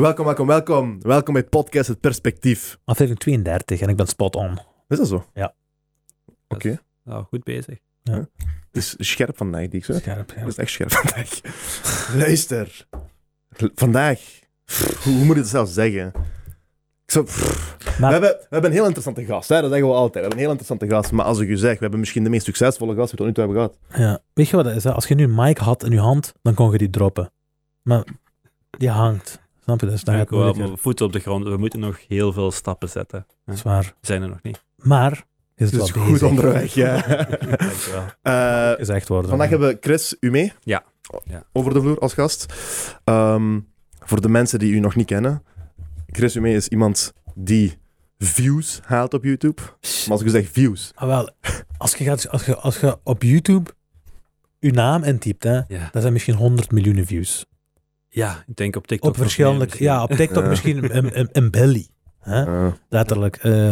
Welkom, welkom, welkom. Welkom bij podcast Het Perspectief. Aflevering 32 en ik ben spot on. Is dat zo? Ja. Oké. Nou, goed bezig. Het is scherp vandaag, die ik zo. Scherp, ja. Het is echt scherp vandaag. Luister. Vandaag. Pff, hoe, moet ik het zelf zeggen? Ik zou, we, hebben, we hebben een heel interessante gast, hè? dat zeggen we altijd. We hebben een heel interessante gast, maar als ik u zeg, we hebben misschien de meest succesvolle gast die we tot nu toe hebben gehad. Ja. Weet je wat het is? hè? Als je nu een mic had in je hand, dan kon je die droppen. Maar die hangt. Snap je? Dus Ik gaat het wel voeten op de grond. We moeten nog heel veel stappen zetten. Dat is waar. We zijn er nog niet. Maar, je Het is wel goed bezig. onderweg, ja. Dankjewel. Eh, Gezegd worden. vandaag hebben we Chris u mee. Ja. Ja. Over de vloer als gast. Ehm, voor de mensen die u nog niet kennen. Chris Ume is iemand die views haalt op YouTube. Maar als ik u zeg views, Ah, wel, als je, gaat, als, je, als je op YouTube je naam intypt, hè, Ja. dat zijn misschien 100 miljoen views. Ja, ik denk op TikTok. Op verschillende, ja, op TikTok misschien een, een, een belly. Hè? Letterlijk. eh,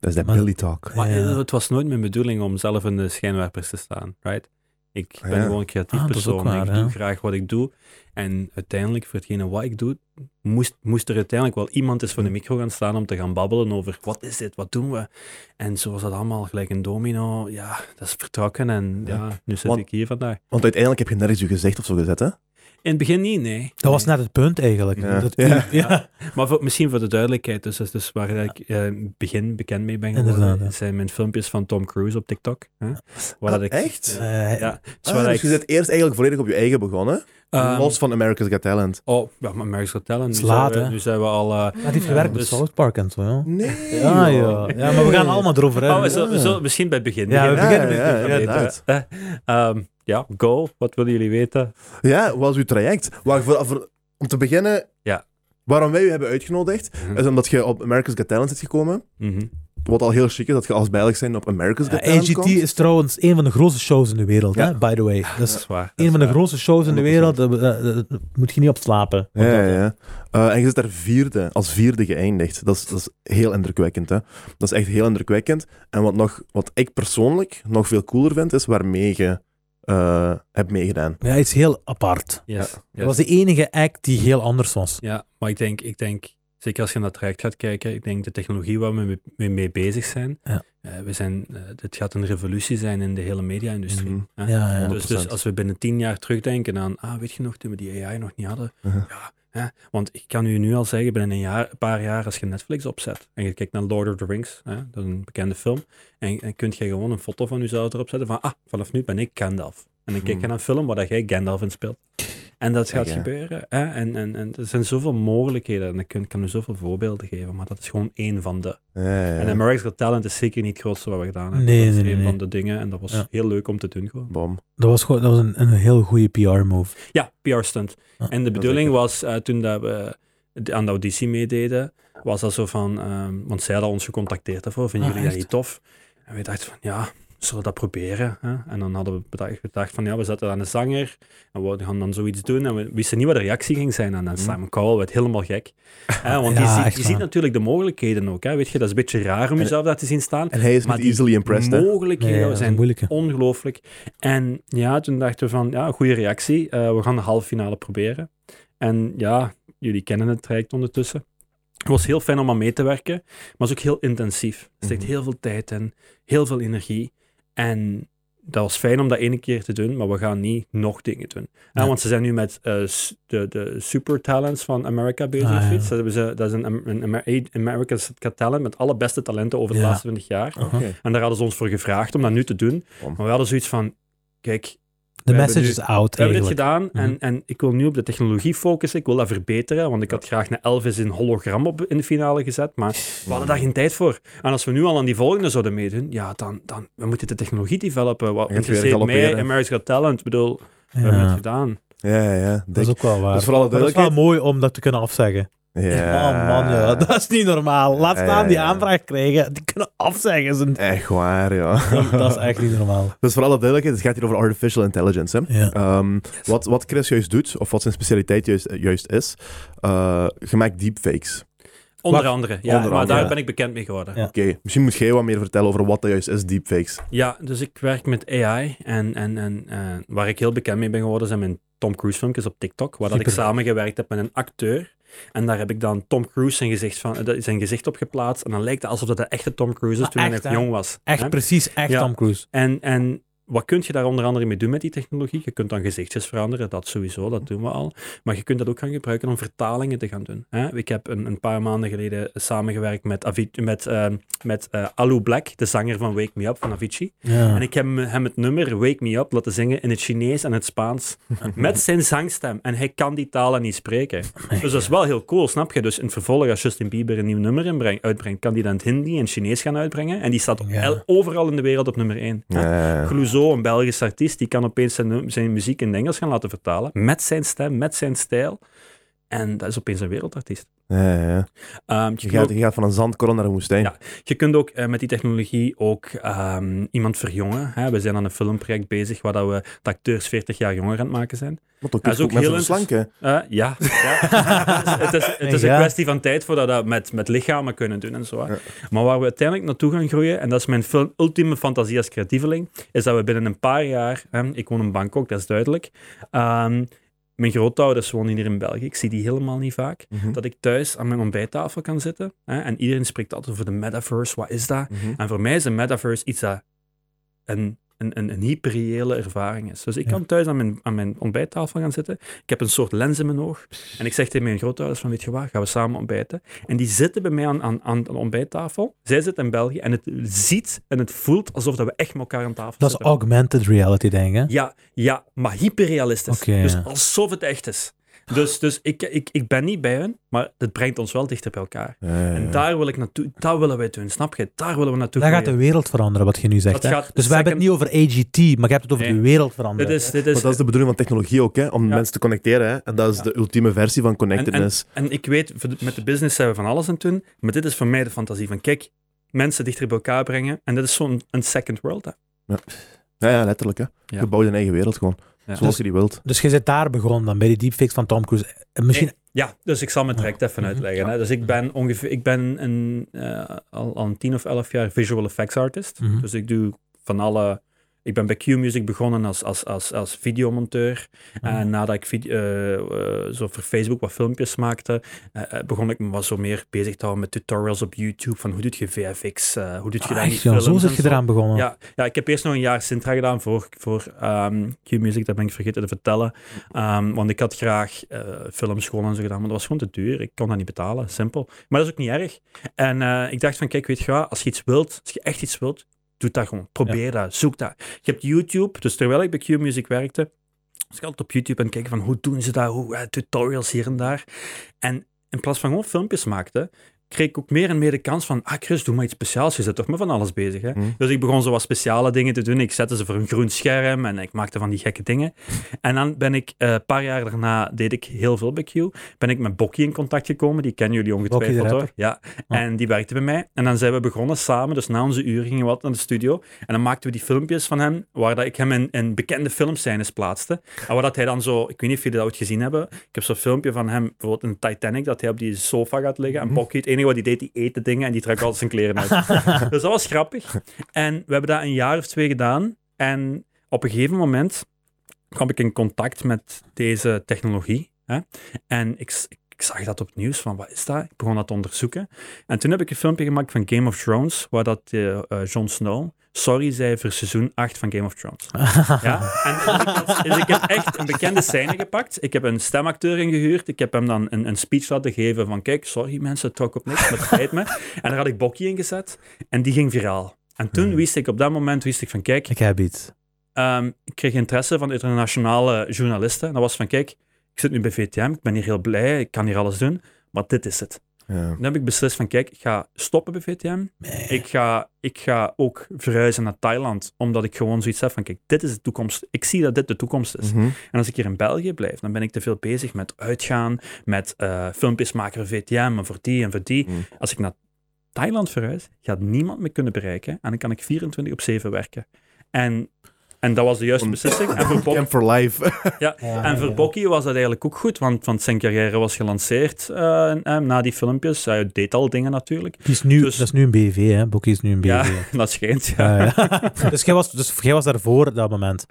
dat is de Billy Talk. Maar eh, het was nooit mijn bedoeling om zelf in de schijnwerpers te staan, right? Ik ben Ja. gewoon een creatief Ah, persoon. waar, ik ja. doe graag wat ik doe. En uiteindelijk, voor hetgene wat ik doe, moest, moest er uiteindelijk wel iemand eens voor de micro gaan staan om te gaan babbelen over wat is dit, wat doen we? En zo was dat allemaal gelijk een domino. Ja, dat is vertrokken en Ja. ja, nu zit Want- ik hier vandaag. Want uiteindelijk heb je nergens je gezicht of zo gezet, hè? In het begin niet, nee. dat was net het punt eigenlijk. Ja. Dat, Ja. ja. Maar voor- misschien voor de duidelijkheid, dus, dus, dus waar ik eh, in het begin bekend mee ben geworden, Inderdaad, ja. zijn mijn filmpjes van Tom Cruise op TikTok. Hè? Waar dat Ah, ik, echt? Ja, Eh, ja. Dus Ah, dus ik, je bent eerst eigenlijk volledig op je eigen begonnen. ehm, los van America's Got Talent. Oh, ja, maar America's Got Talent. Nu, laat, zijn we, nu zijn we al... eh, Maar die heeft gewerkt met dus- South Park en zo, ja. Nee. Ja, ja. ja, maar we gaan allemaal erover oh, hebben. we zullen, we Ja. zullen misschien bij het begin Ja, we beginnen. Ja, met ja, het ja, begin. Eh, ja, go. Wat willen jullie weten? Ja, hoe was uw traject? Wacht, voor, voor- om te beginnen, Ja. waarom wij u hebben uitgenodigd, Mhm. is omdat je op America's Got Talent zit gekomen. Mhm. Wat al heel chic is, dat je als Belg zijn op America's Ja, Got Talent AGT komt. is trouwens een van de grootste shows in de wereld, Ja. hè, by the way. Dat is waar. dat een is van de waar. grootste shows in de 100%. wereld, daar daar- daar- daar moet je niet op slapen. Ja, ja, ja. Eh, en je zit daar vierde, als vierde geëindigd. Dat is, dat is heel indrukwekkend, hè. Dat is echt heel indrukwekkend. En wat, nog, wat ik persoonlijk nog veel cooler vind, is waarmee je eh, hebt meegedaan. Ja, iets heel apart. Yes, Dat yes. was de enige act die heel anders was. Ja, maar ik denk, ik denk, zeker als je naar het traject gaat kijken, ik denk de technologie waar we mee, bezig zijn, Ja. eh, we zijn dit gaat een revolutie zijn in de hele media-industrie. Mhm. Ja, ja. Dus, dus 100%. als we binnen tien jaar terugdenken aan, ah, weet je nog, toen we die AI nog niet hadden, Mhm. ja, want ik kan u nu al zeggen, binnen een, jaar, een paar jaar, als je Netflix opzet en je kijkt naar Lord of the Rings, hè, dat is een bekende film, en, en kunt je gewoon een foto van jezelf erop zetten van, ah, vanaf nu ben ik Gandalf. En dan kijk je Mhm. naar een film waar dat jij Gandalf in speelt. En dat gaat ja. gebeuren. Hè? En, en, en er zijn zoveel mogelijkheden en ik kan, kan er zoveel voorbeelden geven, maar dat is gewoon één van de. Ja, ja. En America's Got Talent is zeker niet het grootste wat we gedaan hebben. Nee, dat is nee, één nee, van de dingen en dat was Ja. heel leuk om te doen gewoon. Bom. Dat was, gewoon, dat was een, een heel goede PR-move. Ja, PR-stunt. Ja, en de bedoeling was, eh, toen dat we aan de auditie meededen, was dat zo van, ehm, want zij hadden ons gecontacteerd daarvoor, vinden Ah, jullie dat echt? niet tof? En we dachten van, ja, zullen we dat proberen? Hè? En dan hadden we bedacht, gedacht van, ja, we zetten aan een zanger en we gaan dan zoiets doen. En we wisten niet wat de reactie ging zijn. En dan Mhm. Simon Cowell werd helemaal gek. Hè, want Ja, je, ziet, je natuurlijk de mogelijkheden ook. Hè? Weet je, dat is een beetje raar om En- jezelf daar te zien staan. En hij is Maar niet die easily impressed, hè. mogelijkheden Nee, zijn ongelooflijk. En ja, toen dachten we van, ja, goede reactie. Eh, we gaan de halve finale proberen. En ja, jullie kennen het traject ondertussen. Het was heel fijn om aan mee te werken, maar het is ook heel intensief. Er steekt Mhm. heel veel tijd in, heel veel energie. En dat was fijn om dat ene keer te doen, maar we gaan niet nog dingen doen. Ja, Ja. want ze zijn nu met eh, de, de super talents van America bezig. Ah, of ja. iets. Dat, hebben ze, dat is een, een, Amer- America's Got Talent met alle beste talenten over de Ja. laatste 20 jaar. Oké. En daar hadden ze ons voor gevraagd om dat nu te doen. Om. Maar we hadden zoiets van, kijk, De We message hebben is out we hebben dit eigenlijk. gedaan en, Mhm. en ik wil nu op de technologie focussen. Ik wil dat verbeteren, want ik had graag een Elvis in hologram op in de finale gezet, maar we hadden daar geen tijd voor. En als we nu al aan die volgende zouden meedoen, ja, dan, dan we moeten de technologie developen. Wat interesseert mij, Got Talent, ik bedoel, we hebben het Ja, gedaan. Ja, ja, ja. dat is ook wel waar. Dus dat is wel mooi om dat te kunnen afzeggen. Ja. Oh man, ja, dat is niet normaal. Laat Ja, staan ja, die aanvraag krijgen. Die kunnen afzeggen. Zijn- Echt waar, ja. Dat is echt niet normaal. Dus voor alle duidelijkheid, het gaat hier over artificial intelligence. Hè? Ja. Ehm, wat, wat Chris juist doet, of wat zijn specialiteit juist, juist is, eh je maakt deepfakes. Onder andere, ja, onder maar andere. daar ben ik bekend mee geworden. Ja. Oké, misschien moet jij wat meer vertellen over wat dat juist is, deepfakes. Ja, dus ik werk met AI en, en, en eh, waar ik heel bekend mee ben geworden zijn mijn Tom Cruise filmpjes op TikTok, waar dat ik samengewerkt heb met een acteur En daar heb ik dan Tom Cruise zijn gezicht, van, eh, zijn gezicht op geplaatst. En dan lijkt het alsof dat de echte Tom Cruise is toen hij nog jong was. Echt hè? precies, echt Ja. Tom Cruise. En, en wat kun je daar onder andere mee doen met die technologie? Je kunt dan gezichtjes veranderen, dat sowieso, dat doen we al. Maar je kunt dat ook gaan gebruiken om vertalingen te gaan doen. Hè? Ik heb een, een paar maanden geleden samengewerkt met, Avi- met, ehm, met eh, Alu Black, de zanger van Wake Me Up van Avicii. Ja. En ik heb hem- het nummer Wake Me Up laten zingen in het Chinees en het Spaans. met zijn zangstem. En hij kan die talen niet spreken. Dus dat is wel heel cool, snap je? Dus in het vervolg, als Justin Bieber een nieuw nummer uitbrengt, kan die dan in het Hindi en Chinees gaan uitbrengen. En die staat Ja. overal in de wereld op nummer 1. Ja. Een Belgisch artiest, die kan opeens zijn, zijn muziek in het Engels gaan laten vertalen. Met zijn stem, met zijn stijl. En dat is opeens een wereldartiest. Ja. Ehm, je, gaat, ook, je gaat van een zandkorrel naar een woestijn. Ja. je kunt ook eh, met die technologie ook ehm, iemand verjongen. Hè? We zijn aan een filmproject bezig waar dat we de acteurs 40 jaar jonger aan het maken zijn. Dat is ook heel verslanken. Eh, ja, ja. het is, het is een kwestie van tijd voordat we dat met, met lichamen kunnen doen en zo. Maar waar we uiteindelijk naartoe gaan groeien, en dat is mijn fil- ultieme fantasie als creatieveling, is dat we binnen een paar jaar, hè, ik woon in Bangkok, dat is duidelijk, ehm, mijn grootouders wonen hier in België, ik zie die helemaal niet vaak, Mhm. dat ik thuis aan mijn ontbijttafel kan zitten hè, en iedereen spreekt altijd over de metaverse, wat is dat? Mhm. En voor mij is een metaverse iets dat een, een, een, een hyperreële ervaring is. Dus ik Ja. kan thuis aan mijn, aan mijn ontbijttafel gaan zitten. Ik heb een soort lens in mijn oog. En ik zeg tegen mijn grootouders van, weet je wat, gaan we samen ontbijten. En die zitten bij mij aan, aan, aan de ontbijttafel. Zij zitten in België en het ziet en het voelt alsof dat we echt met elkaar aan tafel Dat is zitten. augmented reality, denk ik. Ja, ja, maar hyperrealistisch. Dus ja. alsof het echt is. Dus, dus ik, ik, ik ben niet bij hun, maar het brengt ons wel dichter bij elkaar. Ja, ja, ja. En daar wil ik naartoe, daar willen wij doen, snap je? Daar willen we naartoe Dat gaat de wereld veranderen, wat je nu zegt. Dat hè? Dus we hebben het niet over AGT, maar je hebt het over Nee. de wereld Dit veranderen. is, dit dat is de bedoeling van technologie ook, hè? om Ja. mensen te connecteren. Hè? En dat is Ja. de ultieme versie van connectedness. En ik weet, met de business zijn we van alles aan het doen, maar dit is voor mij de fantasie van, kijk, mensen dichter bij elkaar brengen. En dit is zo'n een second world. Hè. Ja, ja, letterlijk. Hè? Ja. Je bouwt een eigen wereld gewoon. Ja. Zoals Dus- je die wilt. Dus je zit daar begonnen dan, bij die deepfakes van Tom Cruise. En misschien... Ja, dus ik zal mijn direct even Mhm. uitleggen. Hè. Dus ik ben, ongeveer, ik ben een, eh, al, al een tien of elf jaar visual effects artist. Mhm. Dus ik doe van alle... Ik ben bij Q-Music begonnen als, als, als, als videomonteur. En nadat ik eh, eh, zo voor Facebook wat filmpjes maakte, eh, begon ik me wat zo meer bezig te houden met tutorials op YouTube. Van hoe doe je VFX, hoe doe je Ah, dat echt, ja, films zo zit je eraan begonnen. Ja, ja, ik heb eerst nog een jaar Sintra gedaan voor, voor ehm, Q-Music, dat ben ik vergeten te vertellen. Ehm, want ik had graag filmschool en zo gedaan, maar dat was gewoon te duur. Ik kon dat niet betalen, simpel. Maar dat is ook niet erg. En ik dacht van, kijk, weet je wat, als je iets wilt, als je echt iets wilt, doe dat gewoon. Probeer dat, zoek dat. Je hebt YouTube, dus terwijl ik bij Q-Music werkte, was ik altijd op YouTube en kijken van, hoe doen ze dat, hoe, eh, tutorials hier en daar. En in plaats van gewoon filmpjes maakte, kreeg ik ook meer en meer de kans van, ah Chris, doe maar iets speciaals, je zit toch met van alles bezig, hè? Hm. Dus ik begon zo wat speciale dingen te doen. Ik zette ze voor een groen scherm en ik maakte van die gekke dingen. En dan ben ik, eh, een paar jaar daarna, deed ik heel veel bij Q, ben ik met Bokkie in contact gekomen. Die kennen jullie ongetwijfeld, hoor. Ja, Oh. en die werkte bij mij. En dan zijn we begonnen samen, dus na onze uren gingen we wat naar de studio. En dan maakten we die filmpjes van hem, waar dat ik hem in, in bekende filmscènes plaatste. En waar dat hij dan zo, ik weet niet of jullie dat ooit gezien hebben, ik heb zo'n filmpje van hem, bijvoorbeeld in Titanic, dat hij op die sofa gaat liggen. En Mhm. Bokkie, het enige wat hij deed, die eten dingen en die trok altijd zijn kleren uit. dus dat was grappig. En we hebben dat een jaar of twee gedaan. En op een gegeven moment kwam ik in contact met deze technologie. Hè? En ik, ik zag dat op het nieuws van, wat is dat? Ik begon dat te onderzoeken. En toen heb ik een filmpje gemaakt van Game of Thrones, waar dat eh, Jon Snow sorry zei voor seizoen 8 van Game of Thrones. Ja? En dus dus ik heb echt een bekende scène gepakt. Ik heb een stemacteur ingehuurd. Ik heb hem dan een, een speech laten geven van kijk, sorry mensen, het trok op niks, maar het spijt me. En daar had ik Bokkie in gezet en die ging viraal. En toen Hmm. wist ik, op dat moment wist ik van kijk, Ik heb iets. Ehm, ik kreeg interesse van internationale journalisten. En dat was van, kijk, ik zit nu bij VTM, ik ben hier heel blij, ik kan hier alles doen, maar dit is het. Ja. Dan heb ik beslist van, kijk, ik ga stoppen bij VTM. Nee. Ik ga, ik ga ook verhuizen naar Thailand, omdat ik gewoon zoiets heb van, kijk, dit is de toekomst. Ik zie dat dit de toekomst is. Mhm. En als ik hier in België blijf, dan ben ik te veel bezig met uitgaan, met eh, filmpjes maken voor VTM en voor die en voor die. Mm. Als ik naar Thailand verhuis, gaat niemand me kunnen bereiken en dan kan ik 24 op 7 werken. En En dat was de juiste beslissing. En voor, Bob, Camp for life. Ja, en voor Bokkie was dat eigenlijk ook goed, want, want zijn carrière was gelanceerd eh, en na die filmpjes. Hij deed al dingen natuurlijk. Is nu, Dus- dat is nu een BV, hè? Bokkie is nu een BV. Ja, dat schijnt. Ja. Ja, ja. dus, jij was, dus jij was daar voor dat moment.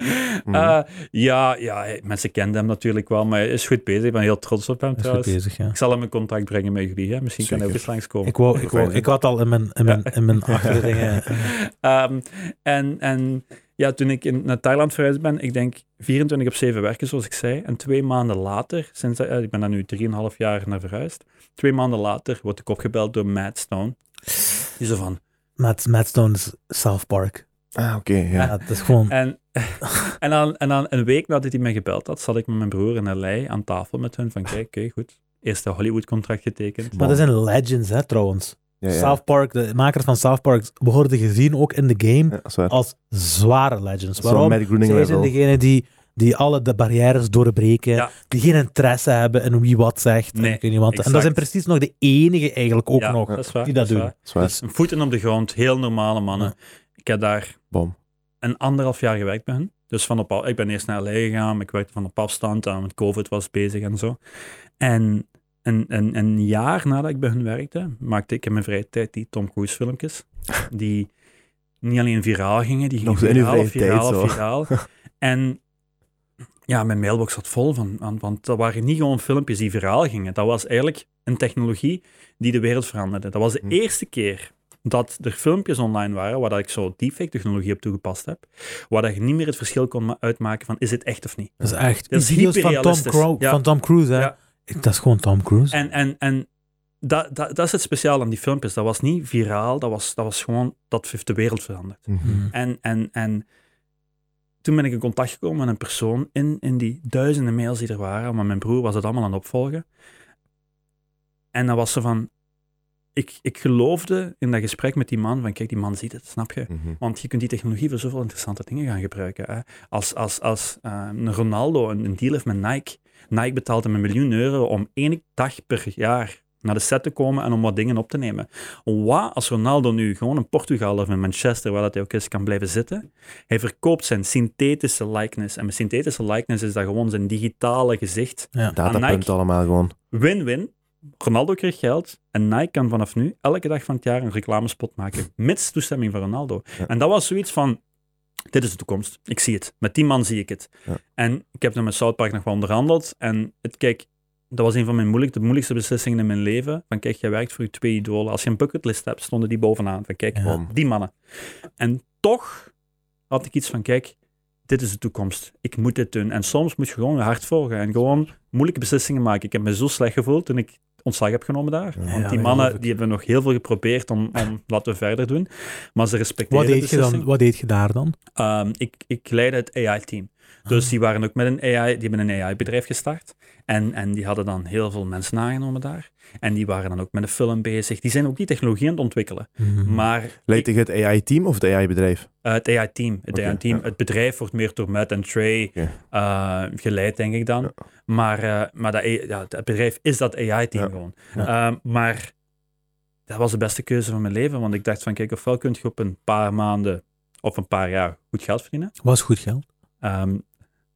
Mhm. Eh, ja, ja, mensen kenden hem natuurlijk wel, maar hij is goed bezig. Ik ben heel trots op hem is goed trouwens. bezig, ja. Ik zal hem in contact brengen met jullie. Hè? Misschien kan hij ook eens langskomen. Ik, wou, ik, wou, ik had al in mijn, in mijn, in mijn achter dingen. Ehm, en, en ja, toen ik in, naar Thailand verhuisd ben, ik denk 24 op 7 werken, zoals ik zei. En twee maanden later, sinds, eh, ik ben daar nu 3,5 jaar naar verhuisd, twee maanden later word ik opgebeld door Matt Stone. Die zo van... Matt, Matt Stone's South Park. Ah, oké, ja. Ja, het is gewoon... En, en, dan, en dan een week nadat hij mij gebeld had, zat ik met mijn broer in L.A. aan tafel met hun van, kijk, oké, goed. Eerste Hollywood-contract getekend. Maar dat zijn legends, hè, trouwens. Ja, ja. South Park, de makers van South Park worden gezien ook in de game Ja, als zware legends. Zo Waarom? Zij zijn level. degene die, die alle de barrières doorbreken, Ja. die geen interesse hebben in wie wat zegt. en Nee, ik weet niet wat. En dat zijn precies nog de enige eigenlijk ook ja, nog. dat is waar. die dat doen. waar. Dat. Dus voeten op de grond, heel normale mannen. Ja. Ik heb daar Bom. een anderhalf jaar gewerkt bij hen. Dus van op, al- ik ben eerst naar LA gegaan, ik werkte van op afstand, aan met COVID was bezig en zo. En een, een, een jaar nadat ik bij hen werkte, maakte ik in mijn vrije tijd die Tom Cruise filmpjes. Die niet alleen viraal gingen, die gingen Nog viraal, vrije tijd, viraal, viraal. En ja, mijn mailbox zat vol van, want dat waren niet gewoon filmpjes die viraal gingen. Dat was eigenlijk een technologie die de wereld veranderde. Dat was de Hm. eerste keer dat er filmpjes online waren waar dat ik zo deepfake technologie op toegepast heb, waar dat je niet meer het verschil kon ma- uitmaken van is het echt of niet. Dat is echt. Dat is van Tom, Ja. van Tom Cruise, hè. Ja. Dat is gewoon Tom Cruise. En, en, en dat, dat, dat is het speciaal aan die filmpjes. Dat was niet viraal, dat was, dat was gewoon, dat heeft de wereld veranderd. Mhm. Hmm. En, en, en toen ben ik in contact gekomen met een persoon in, in die duizenden mails die er waren, maar mijn broer was het allemaal aan het opvolgen. En dan was ze van, ik, ik geloofde in dat gesprek met die man, van kijk, die man ziet het, snap je? Mhm. Want je kunt die technologie voor zoveel interessante dingen gaan gebruiken. Hè? Als, als, als eh, een Ronaldo een, een deal heeft met Nike, Nike betaalt hem een miljoen euro om één dag per jaar naar de set te komen en om wat dingen op te nemen. Wat als Ronaldo nu gewoon in Portugal of in Manchester, waar dat hij ook is, kan blijven zitten? Hij verkoopt zijn synthetische likeness. En met synthetische likeness is dat gewoon zijn digitale gezicht. Ja. Datapunt Nike- allemaal gewoon. Win-win. Ronaldo krijgt geld en Nike kan vanaf nu elke dag van het jaar een reclamespot maken, mits toestemming van Ronaldo. Ja. En dat was zoiets van, dit is de toekomst. Ik zie het. Met die man zie ik het. Ja. En ik heb er met South Park nog wel onderhandeld. En het, kijk, dat was een van mijn moeilijk, de moeilijkste beslissingen in mijn leven. Van kijk, jij werkt voor je twee idolen. Als je een bucketlist hebt, stonden die bovenaan. Van kijk, Ja. Die mannen. En toch had ik iets van, kijk, dit is de toekomst. Ik moet dit doen. En soms moet je gewoon je hart volgen en gewoon moeilijke beslissingen maken. Ik heb me zo slecht gevoeld toen ik ontslag heb genomen daar. Ja. Want die mannen die hebben nog heel veel geprobeerd om, om laten we verder doen. Maar ze respecteren Wat de deed, je dan, wat deed je daar dan? Ehm, ik, ik leidde het AI-team. Dus die waren ook met een AI, die hebben een AI-bedrijf gestart. En, en die hadden dan heel veel mensen aangenomen daar. En die waren dan ook met een film bezig. Die zijn ook die technologie aan het ontwikkelen. Mhm. Maar Leidt je het AI-team of het AI-bedrijf? eh, het AI-team, het, AI-team, ja. het bedrijf wordt meer door Matt en Trey eh, geleid, denk ik dan. Ja. Maar, eh, maar dat, ja, het bedrijf is dat AI-team Ja. gewoon. Ja. Eh, maar dat was de beste keuze van mijn leven, want ik dacht van, kijk, ofwel kun je op een paar maanden of een paar jaar goed geld verdienen. Was goed geld? Ehm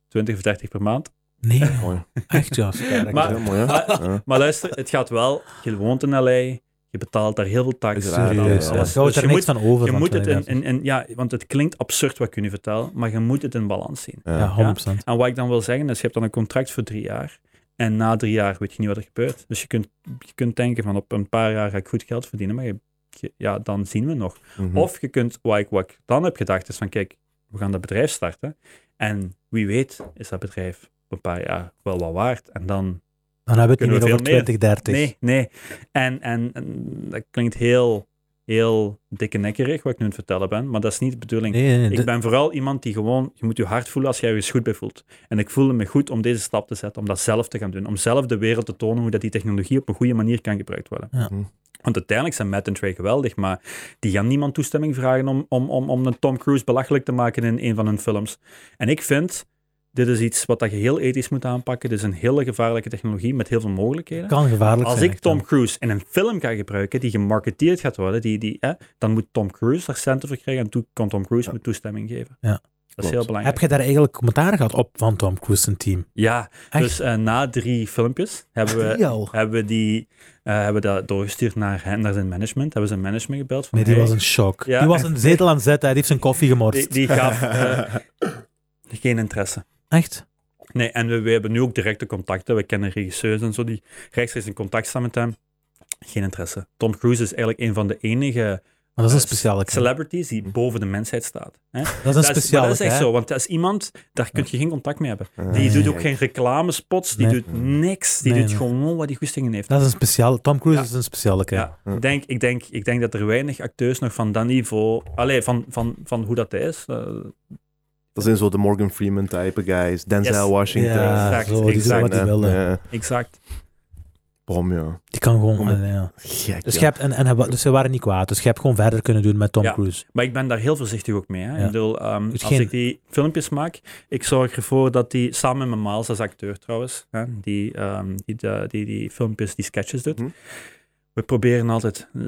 20 of 30 per maand. Nee, Mooi. echt ja. Maar- Heel mooi, hè? Maar- Ja. Maar luister, het gaat wel, je woont in LA, je betaalt daar heel veel tax. Uiteraard, en ja, alles. ja. Je Dus er je moet, van over. je van moet het in, 32. in, in- ja, want het klinkt absurd wat ik je nu vertel, maar je moet het in balans zien. Ja. Ja, 100%. En wat ik dan wil zeggen is, je hebt dan een contract voor drie jaar. En na drie jaar weet je niet wat er gebeurt. Dus je kunt, je kunt denken van op een paar jaar ga ik goed geld verdienen, maar je, je- ja, dan zien we nog. Mhm. Of je kunt, wat ik, wat ik dan heb gedacht, is van kijk, we gaan dat bedrijf starten. En wie weet is dat bedrijf op een paar jaar wel wat waard. En dan Dan hebben we het niet meer over veel meer? 2030. Nee, nee. En, en, en dat klinkt heel, heel dikke nekkerig wat ik nu aan het vertellen ben, maar dat is niet de bedoeling. Nee, nee, nee, Ik ben vooral iemand die gewoon, je moet je hart voelen als jij je ergens goed bij voelt. En ik voelde me goed om deze stap te zetten, om dat zelf te gaan doen. Om zelf de wereld te tonen hoe dat die technologie op een goede manier kan gebruikt worden. Ja. Mhm. Want uiteindelijk zijn Matt en Trey geweldig, maar die gaan niemand toestemming vragen om, om, om, om een Tom Cruise belachelijk te maken in een van hun films. En ik vind, dit is iets wat dat je heel ethisch moet aanpakken. Dit is een hele gevaarlijke technologie met heel veel mogelijkheden. kan gevaarlijk Als zijn. ik echt, Tom. Cruise in een film ga gebruiken die gemarketeerd gaat worden, die, die, hè, dan moet Tom Cruise daar centen voor krijgen en toen kan Tom Cruise Ja. me toestemming geven. Ja. Dat is heel belangrijk. Heb je daar eigenlijk commentaar gehad op van Tom Cruise en team? Ja, Echt? dus eh, na drie filmpjes hebben we, hebben we die eh, hebben dat doorgestuurd naar, hen, naar zijn management. Hebben ze zijn management gebeld. Van, Nee, die hey, was een shock. Ja. Die was een zetel aan het zetten, hij heeft zijn koffie gemorst. die, die gaf eh, geen interesse. Echt? Nee, en we, we hebben nu ook directe contacten. We kennen regisseurs en zo die rechtstreeks in contact staan met hem. Geen interesse. Tom Cruise is eigenlijk een van de enige Maar dat is een Eh, speciale celebrities die boven de mensheid staat. Hè? Dat is een speciale dat is echt hè? zo, want dat is iemand, daar kun je geen contact mee hebben. Ah, Die Nee. doet ook geen reclamespots, die Nee. doet niks. Die Nee, doet nee. gewoon wat hij goestingen heeft. Dat is een speciale... Tom Cruise Ja. is een speciale. Ja, ik denk, ik, denk, ik denk dat er weinig acteurs nog van dat niveau, allee, van, van, van hoe dat hij is. eh, Dat zijn zo de Morgan Freeman type guys. Denzel Yes. Washington. Ja, exact, zo, die doen exact, wat die willen. ja. exact. Bom, ja. Die kan gewoon... Eh, ja. Gek, Dus, ja. hebt, en, en, hij wa- dus ze waren niet kwaad. Dus je hebt gewoon verder kunnen doen met Tom Ja. Cruise. Maar ik ben daar heel voorzichtig ook mee. Hè. Ja. Ik bedoel, ehm, Dus als geen- ik die filmpjes maak, ik zorg ervoor dat die samen met Miles als acteur trouwens, hè, die, ehm, die, de- die die filmpjes, die sketches doet. Mhm. We proberen altijd eh,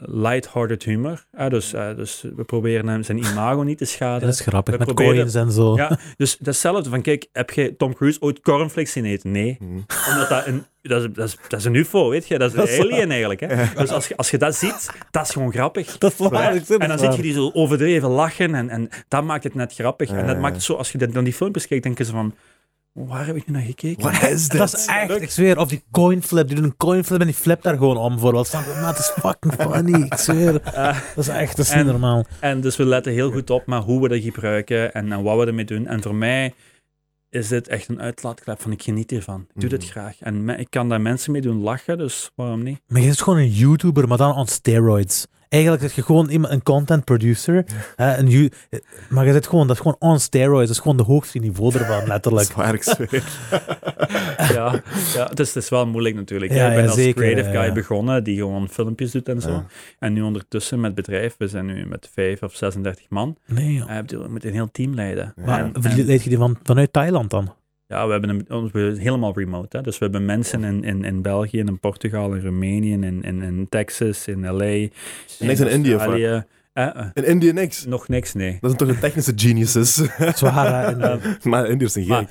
light-hearted humor. dus, eh, dus we proberen hem zijn imago niet te schaden. Dat is grappig, We met proberen- coins en zo. Ja, dus dat is hetzelfde van, kijk, heb je Tom Cruise ooit cornflakes zien eten? Nee. Mhm. Omdat dat een, dat is, dat is, dat is een ufo, weet je? Dat is een alien eigenlijk. Hè? Dus als je, als je dat ziet, dat is gewoon grappig. Dat is waar. En dan zit je die zo overdreven lachen en, en dat maakt het net grappig. En dat Ja. maakt het zo, als je dan die filmpjes kijkt, denk je zo van, waar heb ik nu naar gekeken? Wat is dit? Dat is echt, ik zweer, of die coinflip, die doen een coinflip en die flipt daar gewoon om je? Maar het is fucking funny, ik zweer. Dat is echt, dat is En- niet normaal. en dus we letten heel goed op maar hoe we dat gebruiken en, en wat we ermee doen. En voor mij is dit echt een uitlaatklep van ik geniet hiervan. Ik doe dit Mhm. graag. En me- ik kan daar mensen mee doen lachen, dus waarom niet? Maar je is gewoon een YouTuber, maar dan on steroids. Eigenlijk is je gewoon iemand, een content producer. Hè, een maar je zit gewoon, dat is gewoon on steroids. Dat is gewoon de hoogste niveau ervan, letterlijk. Zwaar, ik zweer. ja, ja het, is, het is wel moeilijk natuurlijk. Ja, ik ben ja, als zeker, creative ja, guy ja. begonnen, die gewoon filmpjes doet en zo. Ja. En nu ondertussen met bedrijf, we zijn nu met 5 of 36 man. Nee, joh. Uh, we moeten een heel team leiden. Maar En- en- leed je die van, vanuit Thailand dan? Ja, we hebben een, ons- we helemaal remote. Hè? Dus we hebben mensen in, in, in België, in Portugal, in Roemenië, in, in, in Texas, in LA. Niks in India. Eh, eh, In India niks. nog niks, nee. Dat zijn toch de technische geniuses. Zwaar, hè, in- maar Indiërs zijn gek.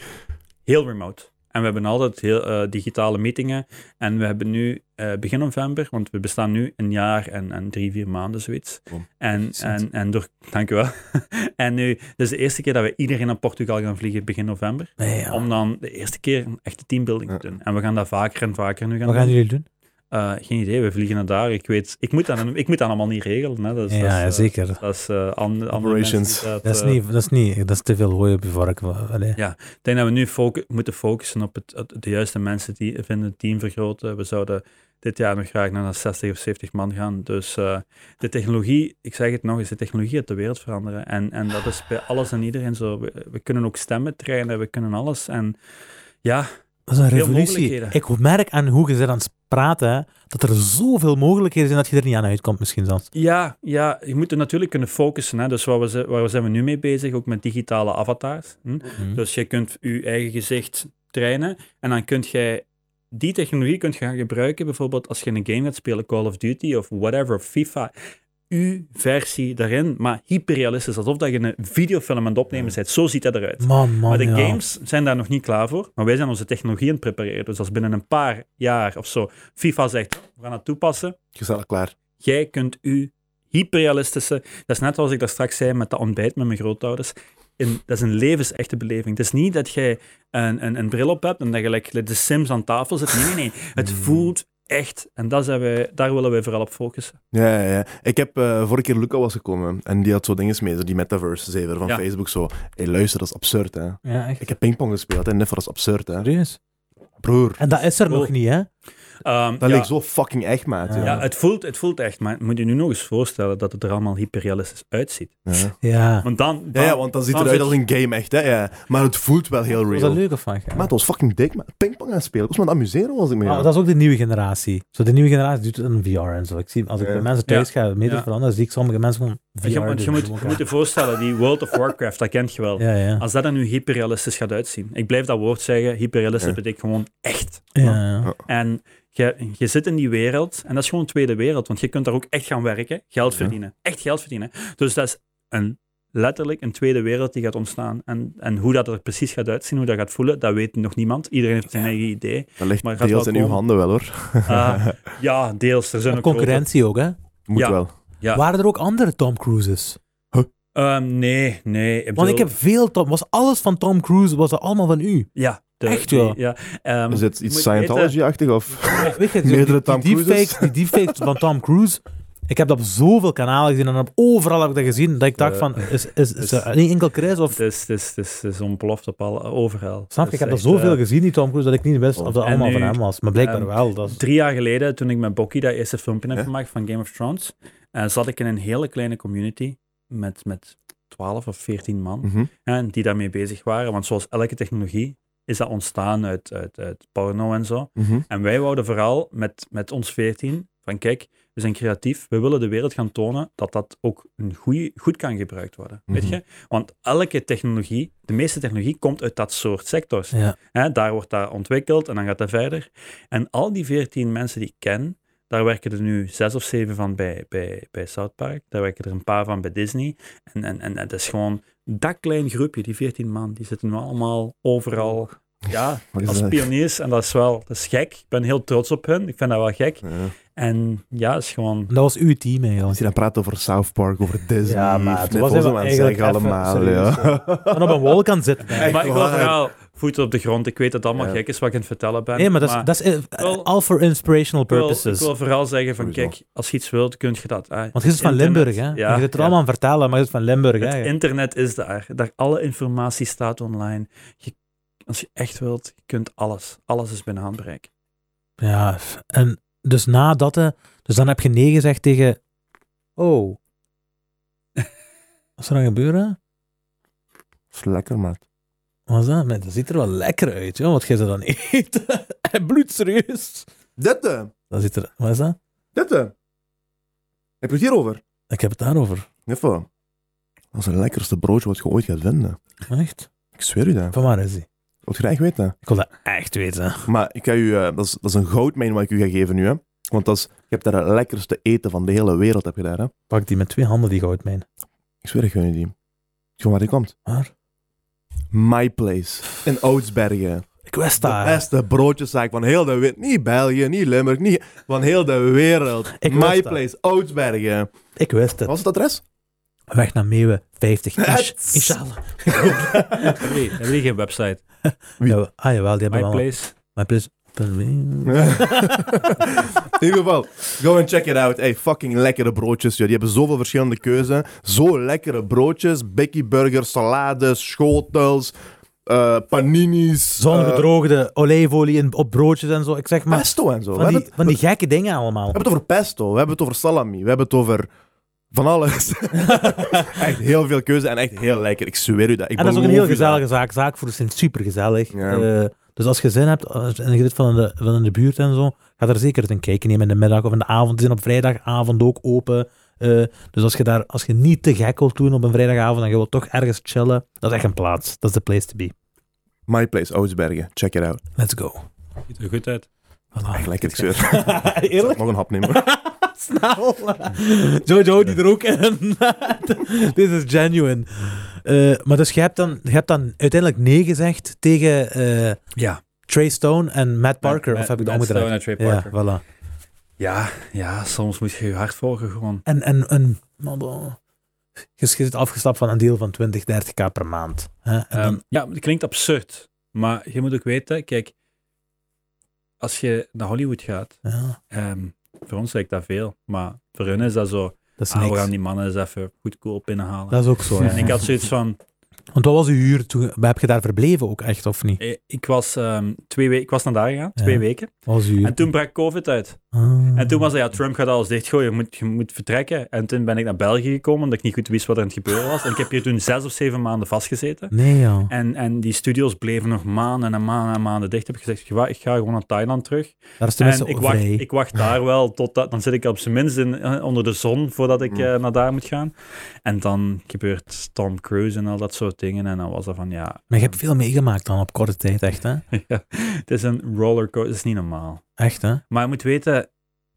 Heel remote. En we hebben altijd heel eh, digitale meetingen. En we hebben nu eh, begin november, want we bestaan nu een jaar en, en drie, vier maanden, zoiets. En, en, en door, dank u wel. en nu, is de eerste keer dat we iedereen naar Portugal gaan vliegen begin november. nee, ja. Om dan de eerste keer een echte teambuilding te doen. En we gaan dat vaker en vaker nu gaan Wat doen. gaan jullie doen? Eh, geen idee, we vliegen naar daar. Ik weet, ik moet dat, ik moet dat allemaal niet regelen. Hè. Dat is, Ja, dat is, ja, eh, zeker. Dat is eh, andere, andere Operations. Dat is, niet, dat, is niet, dat is te veel hooi op je vork. Allee. Ja. Ik denk dat we nu moeten focussen op het, het- de juiste mensen die vinden het team vergroten. We zouden dit jaar nog graag naar 60 of 70 man gaan. Dus eh, de technologie, ik zeg het nog eens, de technologie gaat de wereld veranderen. En, en dat is bij alles en iedereen zo. We, we kunnen ook stemmen trainen, we kunnen alles. En ja, Dat is een revolutie. Ik merk aan hoe je zit aan het praten, hè, dat er zoveel mogelijkheden zijn dat je er niet aan uitkomt misschien zelfs. ja, ja, je moet er natuurlijk kunnen focussen. Hè. Dus waar, we, ze- waar zijn we nu mee bezig? Ook met digitale avatars. Hm? Dus je kunt je eigen gezicht trainen en dan kunt jij die technologie kunt je gaan gebruiken, bijvoorbeeld als je een game gaat spelen, Call of Duty of whatever, FIFA. Uw versie daarin, maar hyperrealistisch, alsof dat je een videofilm aan het opnemen bent. Zo ziet dat eruit. Man, man, maar de ja. games zijn daar nog niet klaar voor, maar wij zijn onze technologie aan het prepareren. Dus als binnen een paar jaar of zo FIFA zegt, we gaan het toepassen, Gezellig klaar. Jij kunt u hyperrealistische, dat is net zoals ik daar straks zei met dat ontbijt met mijn grootouders, in, dat is een levensechte beleving. Het is niet dat jij een, een, een bril op hebt en dat je like, de Sims aan tafel zit. Nee, nee, nee. Het Mm. voelt echt. En dat zijn wij, daar willen wij vooral op focussen. Ja, ja, ja. Ik heb eh, vorige keer Luca was gekomen en die had zo dingen mee, zo die metaverse zever van Ja. Facebook. Zo, hé luister, dat is absurd hè. Ja, echt. Ik heb pingpong gespeeld en dat is absurd hè. Serieus. Broer, En dat is er nog niet, hè? Ehm, dat ja, lijkt zo fucking echt, maat. Ja. Het voelt, het voelt echt. Maar moet je nu nog eens voorstellen dat het er allemaal hyperrealistisch uitziet. Ja. Ja. Want dan... Ja, ja, want dan ziet het dan eruit als een game echt, hè. Ja. Maar het voelt wel heel Was dat real. leuk of wat? Maar het was fucking dik, man. Pingpong gaan spelen. Ik was me aan het amuseren was ik mee. Ah, dat is ook de nieuwe generatie. Zo, de nieuwe generatie doet het in VR en zo. Ik zie, als ik Ja. bij mensen thuis Ja. ga meters Ja. veranderen, zie ik sommige mensen gewoon VR Je, want je doen. moet, je moet je voorstellen, die World of Warcraft, dat kent je wel. Ja, ja. Als dat er nu hyperrealistisch gaat uitzien. Ik blijf dat woord zeggen. Hyperrealistisch Ja. betekent gewoon echt. En je, je zit in die wereld, en dat is gewoon een tweede wereld, want je kunt daar ook echt gaan werken, geld verdienen. Echt geld verdienen. Dus dat is een letterlijk een tweede wereld die gaat ontstaan. En, en hoe dat er precies gaat uitzien, hoe dat gaat voelen, dat weet nog niemand. Iedereen heeft zijn eigen idee. Dat ligt Maar deels in uw handen wel, hoor. Ah, ja, deels. Er zijn ook concurrentie ook, hè? Moet wel. Ja. Waren er ook andere Tom Cruises? Ehm, nee, nee. Ik Want ik heb veel Tom... Was alles van Tom Cruise, was dat allemaal van u? Ja. de- Echt, joh? ja. Ehm, Is het iets Scientology-achtig? Of... Weet je, Meerdere die, Tom die, Cruises? deepfakes, die deepfakes van Tom Cruise, ik heb dat op zoveel kanalen gezien en op overal heb ik dat gezien, dat ik dacht Eh, van, is, is, is dus- er niet enkel Chris of... Het is, het is, het ontploft op al, overal. Snap je? Het Ik heb er is zoveel eh, gezien, die Tom Cruise, dat ik niet wist of dat allemaal van hem was. Maar blijkbaar ehm, wel. Dat Drie jaar geleden, toen ik met Bokkie dat eerste filmpje heb gemaakt van Game of Thrones, eh, zat ik in een hele kleine community met, met 12 of 14 man Mhm. en die daarmee bezig waren. Want zoals elke technologie is dat ontstaan uit, uit, uit porno en zo. Mhm. En wij wouden vooral met, met ons 14 van kijk, we zijn creatief, we willen de wereld gaan tonen dat dat ook een goeie, goed kan gebruikt worden. Weet Mhm. je? Want elke technologie, de meeste technologie, komt uit dat soort sectors. ja. Daar wordt dat ontwikkeld en dan gaat dat verder. En al die 14 mensen die ik ken, daar werken er nu zes of zeven van bij, bij, bij South Park. Daar werken er een paar van bij Disney. En, en, en het is gewoon dat klein groepje, die 14 man, die zitten nu allemaal overal. Ja, als dat? pioniers. En dat is wel dat is gek. Ik ben heel trots op hun. Ik vind dat wel gek. Ja. En ja, het is gewoon. Dat was uw team Als eigenlijk. je dan praat over South Park, over Disney, Ja, maar het was eigenlijk allemaal. serieus, Ja. En op een wol kan zitten. Maar ik wil vooral voeten op de grond. Ik weet dat het allemaal Ja. gek is wat ik aan het vertellen ben. Nee, maar dat is, dat is eh, wel- all for inspirational ik, wil, ik purposes. wil vooral zeggen van, Sowieso. kijk, als je iets wilt, kun je dat. hè. Want je zit van Limburg, hè? Ja, je zit er ja. allemaal aan vertellen, maar je zit van Limburg, hè? Het internet is daar. daar. Alle informatie staat online. Je, als je echt wilt, je kunt alles. Alles is binnen handbereik. Ja, en dus na dat, eh, dus dan heb je nee gezegd tegen. Oh. Wat is er dan gebeuren? Dat is lekker, maat. Wat is dat? Maar dat ziet er wel lekker uit, joh, wat jij ze dan eet. Bloedserieus. Dit, eh, Dat ziet er. Wat is dat? dit. eh. Heb je het hierover? Ik heb het daarover. Niffa. Dat is het lekkerste broodje wat je ooit gaat vinden. Echt? Ik zweer u dat. Van waar is die? Wat je dat echt weten. Ik wil dat echt weten. Maar ik ga u, eh, dat, is, dat is een goudmijn wat ik u ga geven nu, hè. Want dat is, je hebt daar het lekkerste eten van de hele wereld, heb je daar, hè. Pak die met twee handen, die goudmijn. Ik zweer, ik gun je die. Van waar die komt? Waar? My Place. In Oudsbergen. Ik wist De dat. beste broodjeszaak van heel de wereld. Niet België, niet Limburg, niet... Van heel de wereld. Ik My. Place, Oudsbergen. Ik wist Wat het. was het adres? Weg naar Meeuwen, 50. Inch- Het- Inshallah. Hebben die, hebben die geen website? Wie? Ja, ah jawel, die hebben My wel. Place? My place. In ieder geval, go and check it out. Hey, fucking lekkere broodjes. joh. Die hebben zoveel verschillende keuzen. Zo lekkere broodjes. Becky burgers, salades, schotels, eh, paninis. Zongedroogde olijfolie in- op broodjes en zo. Ik zeg eh, maar, pesto en zo. Van die, het, van die gekke dingen allemaal. we hebben het over pesto. We hebben het over salami. We hebben het over van alles. echt heel veel keuze en echt heel lekker. Ik zweer u dat. Ik en dat is ook een heel gezellige zaak. Zaakvoerders zijn super gezellig. Ja. Dus als je zin hebt en je zit van in, de, van in de buurt en zo, ga er zeker eens een kijkje nemen in de middag of in de avond. Die zijn op vrijdagavond ook open. Eh, dus als je, daar, als je niet te gek wilt doen op een vrijdagavond en je wilt toch ergens chillen, dat is echt een plaats. Dat is de place to be. My Place, Oudsbergen. Check it out. Let's go. Ziet er goed uit. Voilà. Echt lekker, ik zweer. Eerlijk? nog een hap nemen. Snel. Jojo, die er ook in. Dit is genuine. Eh, maar dus je hebt, dan, je hebt dan uiteindelijk nee gezegd tegen eh, Ja. Trey Stone en Matt Parker. Matt- of heb ik dat Matt omgedraaid? Stone en Trey Ja, Parker. voilà. Ja, ja, soms moet je je hart volgen gewoon. En, en, en nou, dan- je zit afgestapt van een deel van 20, 30k per maand. Hè? En dan, Ehm, ja, het klinkt absurd. Maar je moet ook weten, kijk, als je naar Hollywood gaat, ja, ehm, voor ons lijkt dat veel. Maar voor hun is dat zo, dat is ah, we gaan die mannen eens even goedkoop binnenhalen. Dat is ook zo. ja. En ik had zoiets van, Want wat was uw huur toen? Heb je daar verbleven ook echt of niet? eh, ik was, ehm, twee weken, ik was naar daar gegaan, twee Ja. weken. Was uw huur? En toen brak COVID uit. Ah. En toen was hij, ja, Trump gaat alles dichtgooien, je moet, je moet vertrekken. En toen ben ik naar België gekomen, omdat ik niet goed wist wat er aan het gebeuren was. En ik heb hier toen zes of zeven maanden vastgezeten. Nee, ja. En, en die studios bleven nog maanden en maanden en maanden dicht. Ik heb gezegd, "Wa- ik ga gewoon naar Thailand terug. Daar is tenminste En ik wacht, ik wacht daar wel tot dat, dan zit ik op zijn minst in, eh, onder de zon voordat ik Mm. eh, naar daar moet gaan. En dan gebeurt Tom Cruise en al dat soort dingen. En dan was dat van, ja, Maar je hebt veel meegemaakt dan op korte tijd, echt hè? ja, het is een rollercoaster, het is niet normaal. Echt hè? Maar je moet weten,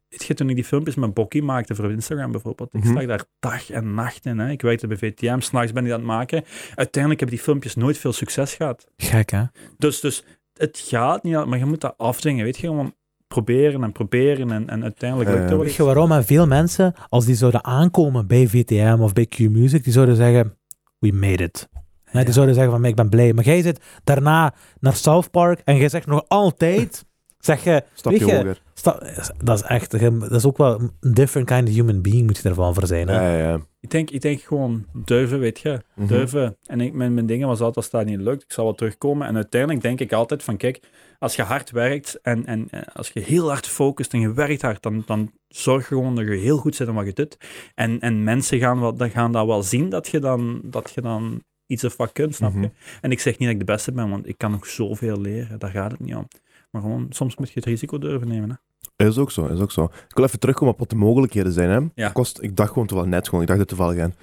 weet je, toen ik die filmpjes met Bokkie maakte voor Instagram bijvoorbeeld, ik lag daar dag en nacht in. Hè. Ik werkte bij VTM, s'nachts ben ik aan het maken. Uiteindelijk hebben die filmpjes nooit veel succes gehad. Gek, hè? Dus, dus het gaat niet, maar je moet dat afdwingen, weet je, gewoon proberen en proberen en, en uiteindelijk Ja, lukt ja. het wel Weet iets. je waarom? En veel mensen, als die zouden aankomen bij VTM of bij Q-Music, die zouden zeggen, we made it. Hè, die Ja. zouden zeggen van, ik ben blij. Maar jij zit daarna naar South Park en jij zegt nog altijd, zeg je, weet je, hoger. sta- dat is echt, dat is ook wel een different kind of human being moet je ervan voor zijn. Hè? Ja, ja. Ik denk, ik denk gewoon durven, weet je. Mhm. Durven. En ik, mijn, mijn dingen was altijd, als dat niet lukt, ik zal wel terugkomen. En uiteindelijk denk ik altijd van, kijk, als je hard werkt en, en eh, als je heel hard focust en je werkt hard, dan, dan zorg gewoon dat je heel goed zit in wat je doet. En, en mensen gaan, wel, dan gaan dat wel zien dat je dan, dat je dan iets of wat kunt, snap je? Mhm. En ik zeg niet dat ik de beste ben, want ik kan nog zoveel leren. Daar gaat het niet om. Maar gewoon, soms moet je het risico durven nemen. Hè? Is ook zo, is ook zo. Ik wil even terugkomen op wat de mogelijkheden zijn. Hè. Ja. Kost, ik dacht gewoon toevallig net gewoon, ik dacht het toevallig aan.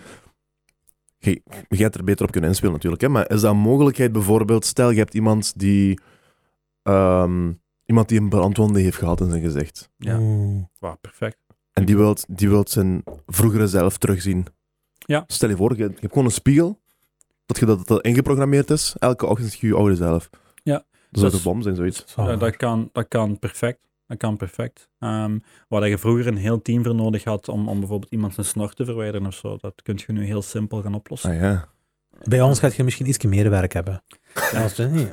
Je, je gaat er beter op kunnen inspelen natuurlijk, hè, maar is dat een mogelijkheid bijvoorbeeld, stel je hebt iemand die, ehm, iemand die een brandwonde heeft gehad in zijn gezicht. Ja. Wauw, perfect. En die wilt, die wilt zijn vroegere zelf terugzien. Ja. Stel je voor, je, je hebt gewoon een spiegel, dat je dat, dat ingeprogrammeerd is. Elke ochtend zie je je oude zelf. Ja. Dat zou Dus- de bom zijn, zoiets. Ja, dat, kan, dat kan perfect. Dat kan perfect. Ehm waar je vroeger een heel team voor nodig had om, om bijvoorbeeld iemand zijn snor te verwijderen of zo, dat kun je nu heel simpel gaan oplossen. Ah ja. Bij ons gaat je misschien iets meer werk hebben. Ja, dat is niet.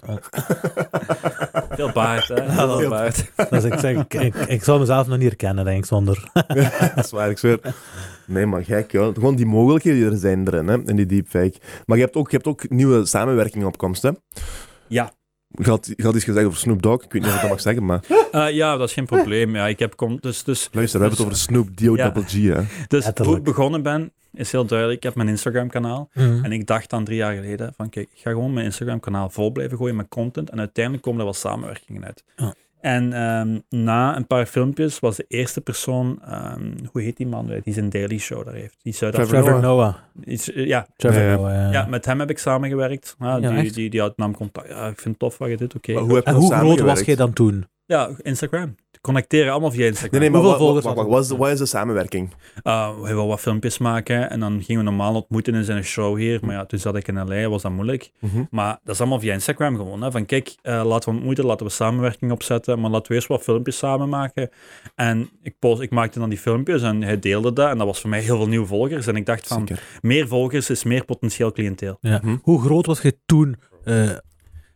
Veel baard, hè? Ja, Veel dat- baard. Dus ik, zeg, ik, ik, ik zou mezelf nog niet herkennen, denk ik, zonder... dat is waar, ik zweer. Nee, maar gek, ja. Gewoon die mogelijkheden die er zijn erin, hè, in die deepfake. Maar je hebt ook, je hebt ook nieuwe samenwerkingen op komst, hè? Ja. Je had, je had iets gezegd over Snoop Dogg. Ik weet niet of ik dat mag zeggen, maar Eh, ja, dat is geen probleem. Ja, ik heb kom, dus, dus, luister, we hebben het over Snoop D-O-double-G, hè. dus hoe ik begonnen ben, is heel duidelijk. Ik heb mijn Instagram-kanaal. Mhm. En ik dacht dan drie jaar geleden van kijk, ik ga gewoon mijn Instagram-kanaal vol blijven gooien met content. En uiteindelijk komen er wel samenwerkingen uit. Ja. En ehm, na een paar filmpjes was de eerste persoon, ehm, hoe heet die man? Die zijn Daily Show daar heeft. Die Trevor Trevor Noah. Iets, eh, ja, Trevor Ja, ja. Noah, ja. ja, met hem heb ik samengewerkt. Ja, Ja, die, echt? die, die had nam contact. Ja, ik vind het tof wat je doet, oké. En hoe groot was jij dan toen? Ja, Instagram. Connecteren allemaal via Instagram. Nee, nee, maar Hoeveel wat, volgers wat, wat, had wat is de, wat is de samenwerking? Uh, hij wil wat filmpjes maken en dan gingen we normaal ontmoeten in zijn show hier. Maar ja, toen zat ik in LA, was dat moeilijk. Mhm. Maar dat is allemaal via Instagram gewoon. Hè? Van kijk, eh, laten we ontmoeten, laten we samenwerking opzetten, maar laten we eerst wat filmpjes samen maken. En ik, post, ik maakte dan die filmpjes en hij deelde dat. En dat was voor mij heel veel nieuwe volgers. En ik dacht van, Zeker. meer volgers is meer potentieel cliënteel. Ja. Mhm. Hoe groot was je toen, eh,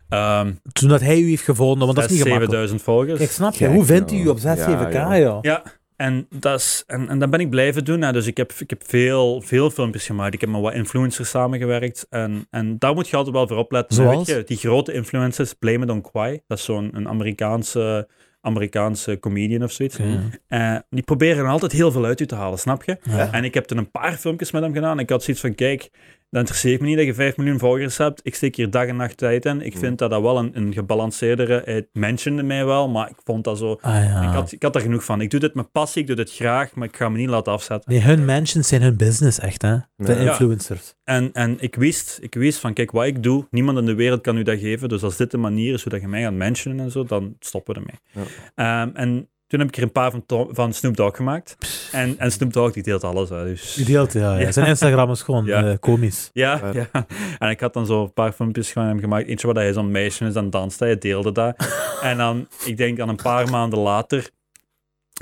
Ehm toen dat hij u heeft gevonden? Want dat is niet 6.000, gemakkelijk. 7.000 volgers. Kijk, snap je? Kijk, Hoe vindt u op 6, Ja, 7k, ja. joh? Ja, en, dat is, en, en dat ben ik blijven doen. Hè. Dus ik heb, ik heb veel, veel filmpjes gemaakt. Ik heb met wat influencers samengewerkt. En, en daar moet je altijd wel voor opletten. Zoals? Weet je, die grote influencers, Blame It On Kwai, dat is zo'n een Amerikaanse, Amerikaanse comedian of zoiets. Eh, die proberen altijd heel veel uit u te halen, snap je? Ja. En ik heb toen een paar filmpjes met hem gedaan. Ik had zoiets van, kijk, dat interesseert me niet dat je 5 miljoen volgers hebt. Ik steek hier dag en nacht tijd in. Ik vind dat dat wel een, een gebalanceerdere... Het mentionde mij wel, maar ik vond dat zo... Ah, ja. Ik, had, ik had er genoeg van. Ik doe dit met passie, ik doe dit graag, maar ik ga me niet laten afzetten. Nee, hun mentions zijn hun business, echt, hè? De Ja. influencers. En, en ik, wist, ik wist van, kijk, wat ik doe, niemand in de wereld kan u dat geven. Dus als dit de manier is hoe dat je mij gaat mentionen en zo, dan stoppen we ermee. Ehm, en toen heb ik er een paar van, van Snoop Dogg gemaakt. En, en Snoop Dogg, die deelt alles. Hè, dus. Die deelt, ja, ja. Zijn Instagram is gewoon Ja. eh, komisch. Ja, Ja. En ik had dan zo een paar filmpjes van hem gemaakt. Eentje waar hij zo'n meisje is, dan danst hij, deelde dat. en dan, ik denk dan een paar maanden later,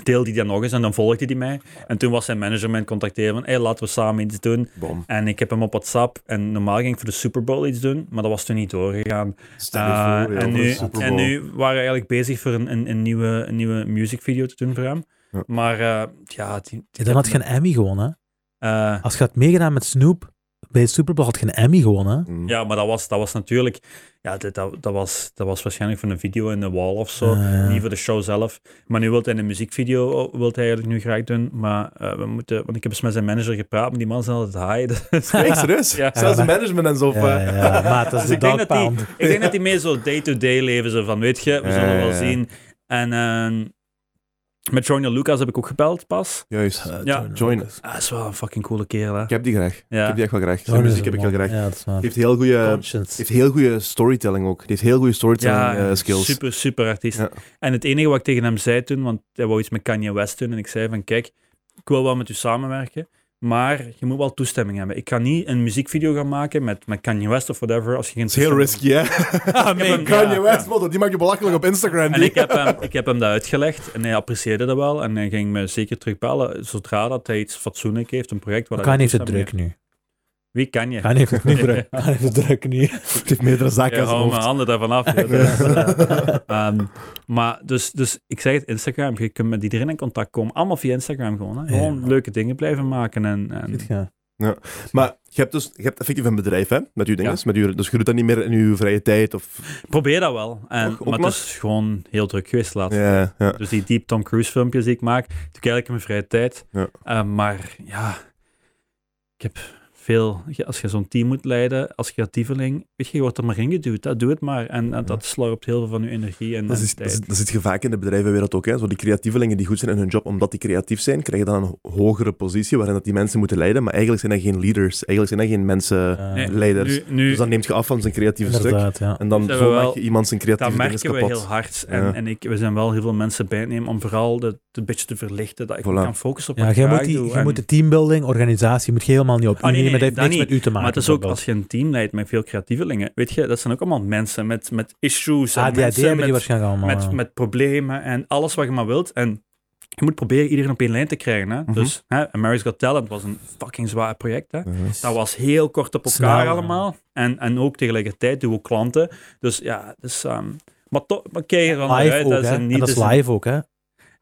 deelde hij dat nog eens en dan volgde hij mij. En toen was zijn manager mij contacteren van, hey, laten we samen iets doen. Bom. En ik heb hem op WhatsApp en normaal ging ik voor de Super Bowl iets doen, maar dat was toen niet doorgegaan. Stel je Uh, voor, ja, en, nu, en nu waren we eigenlijk bezig voor een, een, een nieuwe, een nieuwe musicvideo te doen voor hem. Ja. Maar eh, ja, die, Ja, dan had je een Emmy gewonnen. eh, Als je had meegedaan met Snoop bij het Super Bowl, had je een Emmy gewonnen. Mm. Ja, maar dat was, dat was natuurlijk... Ja, dat, dat, was, dat was waarschijnlijk voor een video in de wall of zo. Ah. Niet voor de show zelf. Maar nu wil hij een muziekvideo wil hij eigenlijk nu graag doen. Maar eh, we moeten... Want ik heb eens met zijn manager gepraat, maar die man is altijd high. Dus, serieus? Ja. Zelfs de management en zo. Ja, eh, ja, maat, dat is dus de ik denk, die, ik denk dat hij meer zo day-to-day leven zo van, weet je, we zullen wel zien. En ehm, Met Joyner Lucas heb ik ook gebeld pas. Juist. Eh, Ja. Lucas. Ah, dat is wel een fucking coole kerel, hè. Ik heb die graag. Ik heb die echt wel graag. Zijn muziek heb ik heel graag. Ja, dat is waar. Die heeft heel goede, heeft heel goede storytelling ook. Die heeft heel goede storytelling Ja, eh, skills. super, super artiest. Ja. En het enige wat ik tegen hem zei toen, want hij wou iets met Kanye West doen, en ik zei van, kijk, ik wil wel met u samenwerken, maar je moet wel toestemming hebben. Ik ga niet een muziekvideo gaan maken met, met Kanye West of whatever, als je geen heel risky, hè? hem- Kanye ja, West, ja. die maakt je belachelijk op Instagram. En ik heb, hem, ik heb hem dat uitgelegd en hij apprecieerde dat wel. En hij ging me zeker terugbellen zodra dat hij iets fatsoenlijk heeft, een project waar Kanye hij heeft het druk nu. Wie kan je? Kanye heeft het niet druk. Kanye heeft het druk nu. Het heeft meerdere zaken Ja, hou mijn handen daarvan af. ja. Dus, maar dus, dus ik zeg het, Instagram, je kunt met iedereen in contact komen. Allemaal via Instagram gewoon. Hè. Gewoon Ja. leuke dingen blijven maken. En, en Goed, ja. Maar je hebt dus je hebt effectief een bedrijf, hè? Met uw dingen. Ja. Met uw, dus je doet dat niet meer in uw vrije tijd. Of... probeer dat wel. En, ook maar het is gewoon heel druk geweest laatst. Ja, ja. Dus die Deep Tom Cruise filmpjes die ik maak, doe ik eigenlijk in mijn vrije tijd. Ja. Eh, maar ja, ik heb veel... Als je zo'n team moet leiden, als creatieveling, weet je, je wordt er maar ingeduwd. Hè? Doe het maar. En, en dat slorpt heel veel van je energie en, Dat, en dat, dat zit je vaak in de bedrijvenwereld ook. Hè? Zo die creatievelingen die goed zijn in hun job, omdat die creatief zijn, krijgen dan een hogere positie waarin dat die mensen moeten leiden. Maar eigenlijk zijn dat geen leaders. Eigenlijk zijn dat geen mensen Nee, leiders. Nu, nu, Dus dan neemt je af van zijn creatieve stuk. Ja. En dan Zijn zo we wel- maak je iemand zijn dat creatieve dingen merken we kapot. heel hard. En, Ja. en ik, we zijn wel heel veel mensen bijnemen om vooral de, de beetje te verlichten, dat ik Voilà. me kan focussen op Ja, wat jij ik moet, die, jij En- moet de teambuilding, organisatie, moet je helemaal niet op Ah, nee, u nemen. nee, dat heeft dat niks niet. met u te maken. Maar het is ook als je een team leidt met veel creatievelingen, weet je, dat zijn ook allemaal mensen met, met issues en ADHD mensen hebben die met, waarschijnlijk allemaal. met, ja. met problemen en alles wat je maar wilt. En je moet proberen iedereen op één lijn te krijgen. Hè? Mhm. Dus hè, America's Got Talent was een fucking zwaar project. Hè? Dat was heel kort op elkaar allemaal. En, en ook tegelijkertijd doen we klanten. Dus ja, dus, ehm, maar toch, maar kijk er dan uit. ook, Dat is een En niet, dat is dus een- live ook, hè.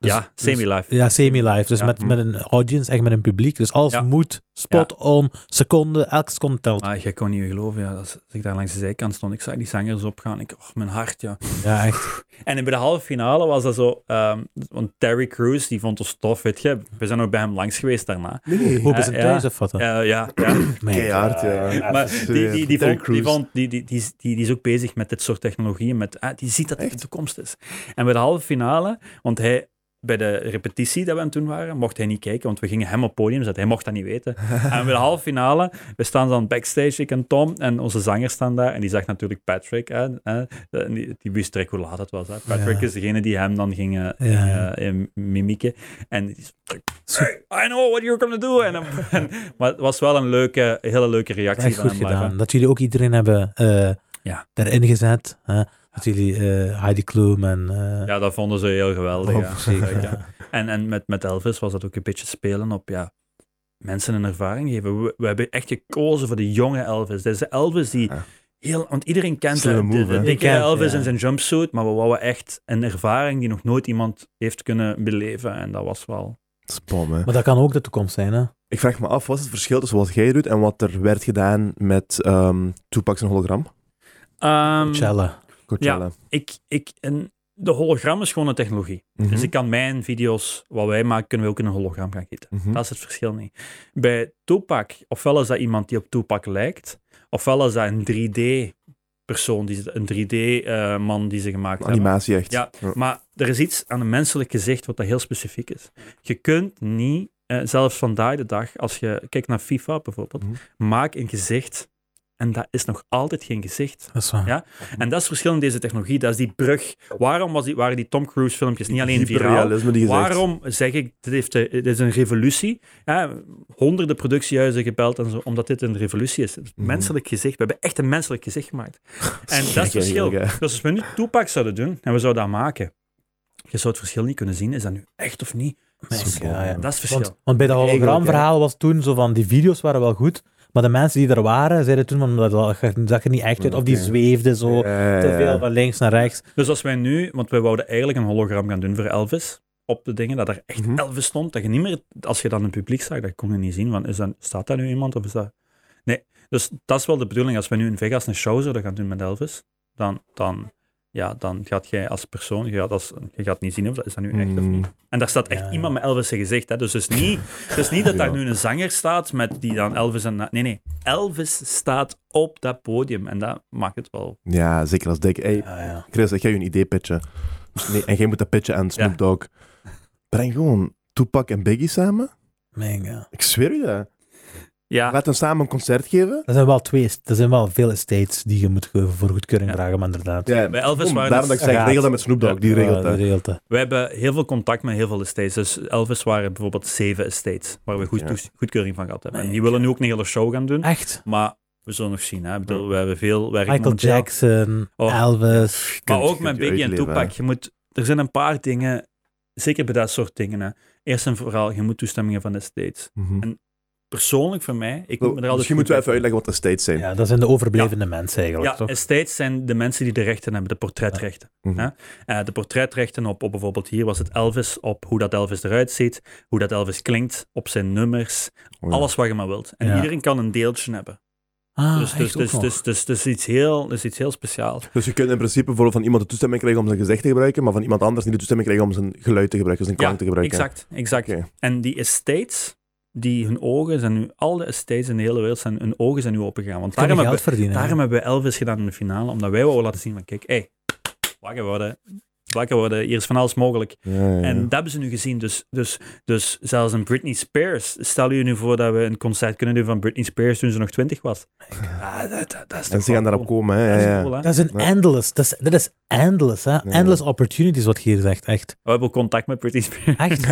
Dus- ja, dus- semi-live. Ja, semi-live. Dus Ja. met, met een audience, echt met een publiek. Dus alles Ja. moet spot on, seconde, elke seconde telt. Maar jij kon niet geloven, ja, als ik daar langs de zijkant stond, ik zag die zangers opgaan, ik, oh, mijn hart, ja. Ja, echt. En bij de halve finale was dat zo, ehm, want Terry Crews, die vond ons tof, weet je. We zijn ook bij hem langs geweest daarna. Nee. Hoe ja. thuis of wat? Eh, ja, ja. Keihard, ja. maar die, die, die, vond, die, vond, die, die, die, is- die, die is ook bezig met dit soort technologieën. Met, ah, die ziet dat het de toekomst is. En bij de halve finale, want hij, bij de repetitie dat we aan toen waren, mocht hij niet kijken, want we gingen hem op podium zetten. Hij mocht dat niet weten. en bij de halve finale, we staan dan backstage, ik en Tom, en onze zanger staan daar. En die zag natuurlijk Patrick. Hè, die, die wist direct hoe laat het was. Hè. Patrick Ja. is degene die hem dan ging, Ja. eh, eh, mimieken. En die is Hey, I know what you're gonna do. En, dan- en- maar het was wel een leuke, hele leuke reactie Echt van goed hem live, hè. gedaan. Dat jullie ook iedereen hebben eh Ja. daarin gezet. Hè? Dat jullie eh, Heidi Klum en... eh, Ja, dat vonden ze heel geweldig. oh, ja. zeker, Ja. En, en met, met Elvis was dat ook een beetje spelen op ja, mensen een ervaring geven. We, we hebben echt gekozen voor de jonge Elvis. Deze Elvis die Ja. heel... Want iedereen kent de, move, de, dikke Kent, Elvis ja. in zijn jumpsuit, maar we wouden echt een ervaring die nog nooit iemand heeft kunnen beleven. En dat was wel... Spom, hè. Maar dat kan ook de toekomst zijn, hè? Ik vraag me af, wat is het verschil tussen wat jij doet en wat er werd gedaan met ehm Tupac zijn hologram? Ehm, Coachella. Coachella. ik, ik, en de hologram is gewoon een technologie. Mhm. Dus ik kan mijn video's, wat wij maken, kunnen we ook in een hologram gaan gieten. Mhm. Dat is het verschil niet. Bij Tupac, ofwel is dat iemand die op Tupac lijkt, ofwel is dat een 3D-persoon, die, ze- een 3D-man die ze gemaakt hebben. Animatie echt. Ja, maar er is iets aan een menselijk gezicht wat dat heel specifiek is. Je kunt niet, eh, zelfs vandaag de dag, als je kijkt naar FIFA bijvoorbeeld, Mhm. maak een gezicht en dat is nog altijd geen gezicht. Dat is waar. Ja, En dat is het verschil in deze technologie, dat is die brug. Waarom was die, waren die Tom Cruise filmpjes niet alleen viraal? Die. Waarom zeg ik, dit, heeft, eh, dit is een revolutie? Ja, honderden productiehuizen gebeld en zo, omdat dit een revolutie is. Het Mhm. Menselijk gezicht, we hebben echt een menselijk gezicht gemaakt. En dat is het verschil. Dus als we nu Tupac zouden doen en we zouden dat maken, je zou het verschil niet kunnen zien, is dat nu echt of niet? Mensen, ja, ja. Dat is het verschil. Want, want bij dat hologramverhaal was toen zo van, die video's waren wel goed, maar de mensen die er waren, zeiden toen van, dat dat zag er niet echt uit, of die Oké. zweefden zo, Ja, te ja, veel van links naar rechts. Dus als wij nu, want wij wouden eigenlijk een hologram gaan doen voor Elvis, op de dingen, dat er echt Mhm. Elvis stond, dat je niet meer, als je dan een publiek zag, dat kon je niet zien, van, is dat, staat daar nu iemand of is dat... Nee, dus dat is wel de bedoeling, als we nu in Vegas een show zouden gaan doen met Elvis, dan, dan, ja, dan gaat jij als persoon, je gaat, als, je gaat niet zien of dat is dat nu echt of Mm. niet. En daar staat echt Ja. iemand met Elvis zijn gezicht, hè. dus het is niet, het is niet dat daar nu een zanger staat met die dan Elvis en... Nee, nee, Elvis staat op dat podium en dat maakt het wel... Ja, zeker als dik. Hey, Ja, ja. Chris, ik ga je een idee pitchen. Nee, en jij moet dat pitchen aan Snoop Ja. Dogg. Breng gewoon Tupac en Biggie samen. God. Ik zweer u dat. Ja, Laat hen samen een concert geven. Er zijn wel twee, er zijn wel veel estates die je moet voor goedkeuring Ja. vragen, maar inderdaad. Ja, Bij Elvis waren daarom dat ik zeg, regel dat met Snoop Dogg. Die regelt Ja, dat. die regelt dat. we hebben heel veel contact met heel veel estates. Dus Elvis waren bijvoorbeeld zeven estates, waar we goed, goedkeuring van gehad hebben. En die willen nu ook een hele show gaan doen. Echt? Maar we zullen nog zien. Hè. Ik bedoel, we hebben veel werk Michael momenteel. Jackson, Oh. Elvis. Maar ook met Biggie en Tupac. Je moet, er zijn een paar dingen, zeker bij dat soort dingen. Hè. Eerst en vooral, je moet toestemmingen van de states. hè. Mhm. En Persoonlijk voor mij, ik moet me er Wel, altijd Misschien moeten we even uitleggen wat de states zijn. Ja, dat zijn de overblevende mensen eigenlijk, Ja, toch? estates zijn de mensen die de rechten hebben, de portretrechten. Mhm. Ja. Eh, de portretrechten op, op bijvoorbeeld hier was het Elvis, op hoe dat Elvis eruit ziet, hoe dat Elvis klinkt, op zijn nummers, Oh ja. alles wat je maar wilt. En Ja. iedereen kan een deeltje hebben. Ah, dus, dus, dus, dus, dus, dus, iets heel, dus iets heel speciaals. Dus je kunt in principe bijvoorbeeld van iemand de toestemming krijgen om zijn gezicht te gebruiken, maar van iemand anders niet de toestemming krijgen om zijn geluid te gebruiken, zijn klank te gebruiken. exact, exact. En die estates, die hun ogen zijn nu, al de estates in de hele wereld, zijn, hun ogen zijn nu opengegaan. Want daarom geld hebben, verdienen. daarom hebben we Elvis gedaan in de finale, omdat wij wouden laten zien van, kijk, hé, hey, wakker worden, wakker worden, hier is van alles mogelijk. Ja, ja, ja. En dat hebben ze nu gezien. Dus, dus, dus zelfs een Britney Spears. Stel je nu voor dat we een concert kunnen doen van Britney Spears toen ze nog twintig was. Ah, dat, dat, dat is En ze gaan daarop cool. komen, hè. Dat is Ja, ja. cool, hè? Dat is een Ja. endless. Dat is, dat is endless, hè? Endless opportunities, wat je hier zegt. Echt. We hebben contact met Britney Spears. Echt.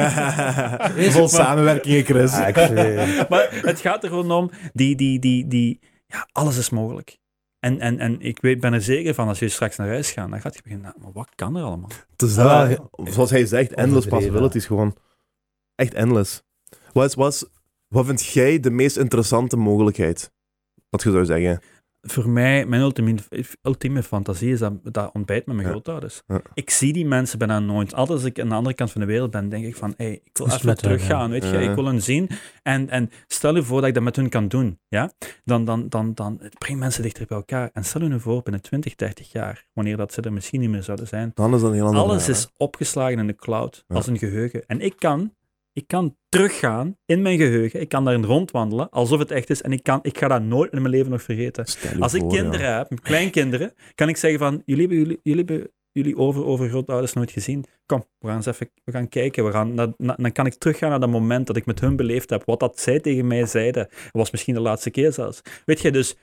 Vol samenwerkingen, Chris. Ah, maar het gaat er gewoon om, die, die, die, die, ja, alles is mogelijk. En, en, en ik weet, ben er zeker van, als je straks naar huis gaat, dan gaat je beginnen, nou, maar wat kan er allemaal? Het is Ah, dat, zoals hij zegt, endless possibilities gewoon. Echt endless. Wat, is, wat, is- wat vind jij de meest interessante mogelijkheid? Wat je zou zeggen. Voor mij, mijn ultieme, ultieme fantasie is dat, dat ontbijt met mijn Ja. grootouders. Ja. Ik zie die mensen bijna nooit. Altijd als ik aan de andere kant van de wereld ben, denk ik van, hey, ik wil even teruggaan, weet je, ik wil hen zien. En, en stel je voor dat ik dat met hun kan doen, ja, dan, dan, dan, dan het brengt mensen dichter bij elkaar. En stel je nu voor, binnen 20, 30 jaar, wanneer dat ze er misschien niet meer zouden zijn, Dan is dat heel alles is opgeslagen in de cloud, Ja. als een geheugen. En ik kan, ik kan teruggaan in mijn geheugen, ik kan daarin rondwandelen, alsof het echt is, en ik, kan, ik ga dat nooit in mijn leven nog vergeten. Als ik voor, kinderen ja. heb, kleinkinderen, kan ik zeggen van, jullie hebben jullie, jullie, hebben jullie over, overgrootouders nooit gezien. Kom, we gaan eens even we gaan kijken. We gaan, na- na- dan kan ik teruggaan naar dat moment dat ik met hun beleefd heb. Wat dat zij tegen mij zeiden, was misschien de laatste keer zelfs. Weet je, dus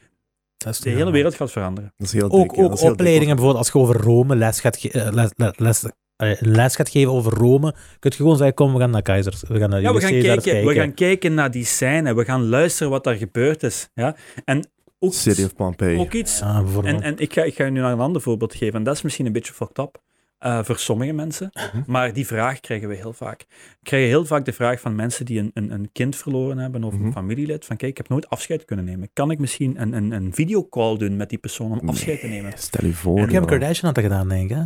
Dat is de hele wereld gaat veranderen. Dat is heel dik, Ook, ja, dat ook is heel dik. opleidingen, bijvoorbeeld als je over Rome les gaat, ge- eh, les, les, les, een les gaat geven over Rome, kun je gewoon zeggen, kom, we gaan naar Keizers. We gaan naar Ja, we gaan, kijken, we gaan kijken naar die scène. We gaan luisteren wat daar gebeurd is. Ja? En ook, City of Pompeii. ook iets Ja. En, en ik, ga, ik ga je nu naar een ander voorbeeld geven. En dat is misschien een beetje fucked up eh, voor sommige mensen. Mhm. Maar die vraag krijgen we heel vaak. We krijgen heel vaak de vraag van mensen die een, een, een kind verloren hebben of Mhm. een familielid. Van kijk, ik heb nooit afscheid kunnen nemen. Kan ik misschien een, een, een videocall doen met die persoon om afscheid te nemen? Stel je voor. En Kim joh. Kardashian had dat gedaan, denk ik. Hè?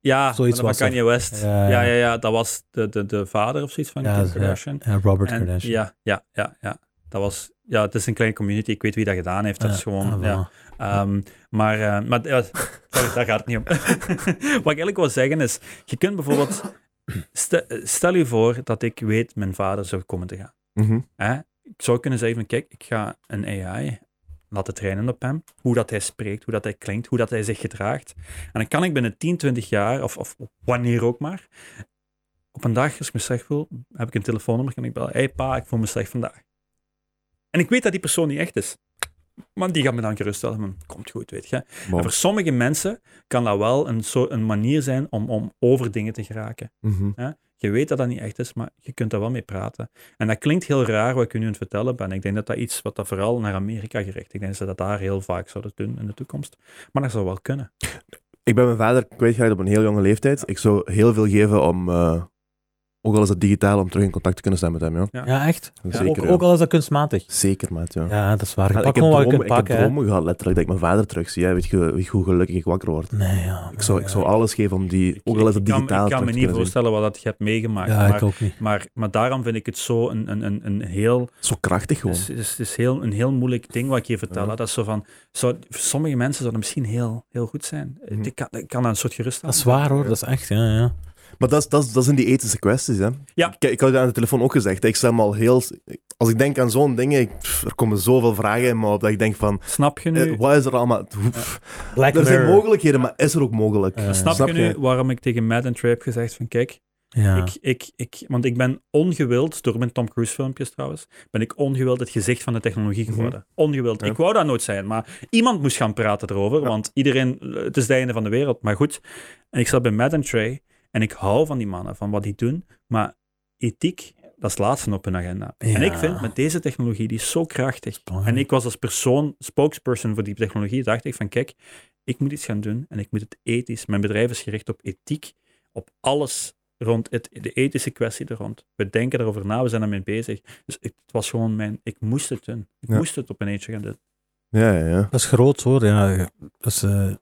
Ja, Zoiets van was. Kanye West. Ja, Ja, ja. ja, ja, dat was de, de, de vader of zoiets van Ja, Kim. Kardashian. Ja, Robert En- Kardashian. Ja, ja, ja, ja. Dat was, ja, het is een kleine community. Ik weet wie dat gedaan heeft. Dat is gewoon, Ah, ja. Ehm, maar maar maar ja, sorry, daar gaat het niet om. Wat ik eigenlijk wil zeggen is, je kunt bijvoorbeeld, stel, stel je voor dat ik weet mijn vader zou komen te gaan. Hè? Ik zou kunnen zeggen van, kijk, ik ga een AI laten trainen op hem, hoe dat hij spreekt, hoe dat hij klinkt, hoe dat hij zich gedraagt. En dan kan ik binnen 10, 20 jaar, of, of wanneer ook maar, op een dag, als ik me slecht voel, heb ik een telefoonnummer, kan ik bellen, hey pa, ik voel me slecht vandaag. En ik weet dat die persoon niet echt is. Maar die gaat me dan geruststellen, van, komt goed, weet je. En voor sommige mensen kan dat wel een, soort, een manier zijn om, om over dingen te geraken. Mhm. Je weet dat dat niet echt is, maar je kunt daar wel mee praten. En dat klinkt heel raar wat ik nu aan het vertellen ben. Ik denk dat dat iets wat dat vooral naar Amerika gericht. Ik denk dat ze dat daar heel vaak zouden doen in de toekomst. Maar dat zou wel kunnen. Ik ben mijn vader kwijtgeraakt op een heel jonge leeftijd. Ik zou heel veel geven om, eh, ook al is het digitaal, om terug in contact te kunnen staan met hem. Ja. Ja. Ja, echt. Zeker, ook, ja. ook al is dat kunstmatig. Zeker, maat. Ja. Ja, dat is waar. Ik heb gewoon wat je dromen, kunt ik heb pakken. hè. dromen gehad, letterlijk, dat ik mijn vader terugzie. Hè. Weet, je, weet je hoe gelukkig ik wakker word? Nee, ja. Ik zou, ik zou alles geven om die, ook al is het ik kan, digitaal, ik kan me terug te niet voorstellen wat dat je hebt meegemaakt. Ja, ik maar, ook niet. maar, maar daarom vind ik het zo een, een, een, een heel Zo krachtig gewoon. Het is, het is, is heel, een heel moeilijk ding wat ik je vertel. Dat is zo van, zou, voor sommige mensen zou dat misschien heel, heel goed zijn. Mhm. Ik kan, ik kan dat een soort gerust Dat is waar hoor, dat is echt, ja, ja. Maar dat, is, dat, is, dat zijn die ethische kwesties, hè. Ja. Ik, ik had het aan de telefoon ook gezegd. Ik stel me al heel... Als ik denk aan zo'n dingen, ik, pff, er komen zoveel vragen in me op dat ik denk van, Snap je nu, eh, wat is er allemaal... pff, Black er zijn mogelijkheden, maar is er ook mogelijk? Ja. snap snap je nu je? waarom ik tegen Matt en Trey heb gezegd van kijk, Ja. Ik, ik, ik, want ik ben ongewild, door mijn Tom Cruise filmpjes trouwens, ben ik ongewild het gezicht van de technologie Mhm. geworden. Ongewild. Ja. Ik wou dat nooit zijn, maar iemand moest gaan praten erover, Ja. want iedereen, het is het einde van de wereld. Maar goed, en ik zat bij Matt en Trey en ik hou van die mannen, van wat die doen, maar ethiek, dat is het laatste op hun agenda. En ik vind met deze technologie, die is zo krachtig. En ik was als persoon, spokesperson voor die technologie, dacht ik van kijk, ik moet iets gaan doen en ik moet het ethisch. Mijn bedrijf is gericht op ethiek, op alles rond het, de ethische kwestie er rond. We denken erover na, we zijn ermee bezig. Dus ik, het was gewoon mijn, ik moest het doen. Ik Ja. moest het op een eentje gaan doen. Ja, ja, ja. Dat is groot hoor. Ja, dat, is, eh,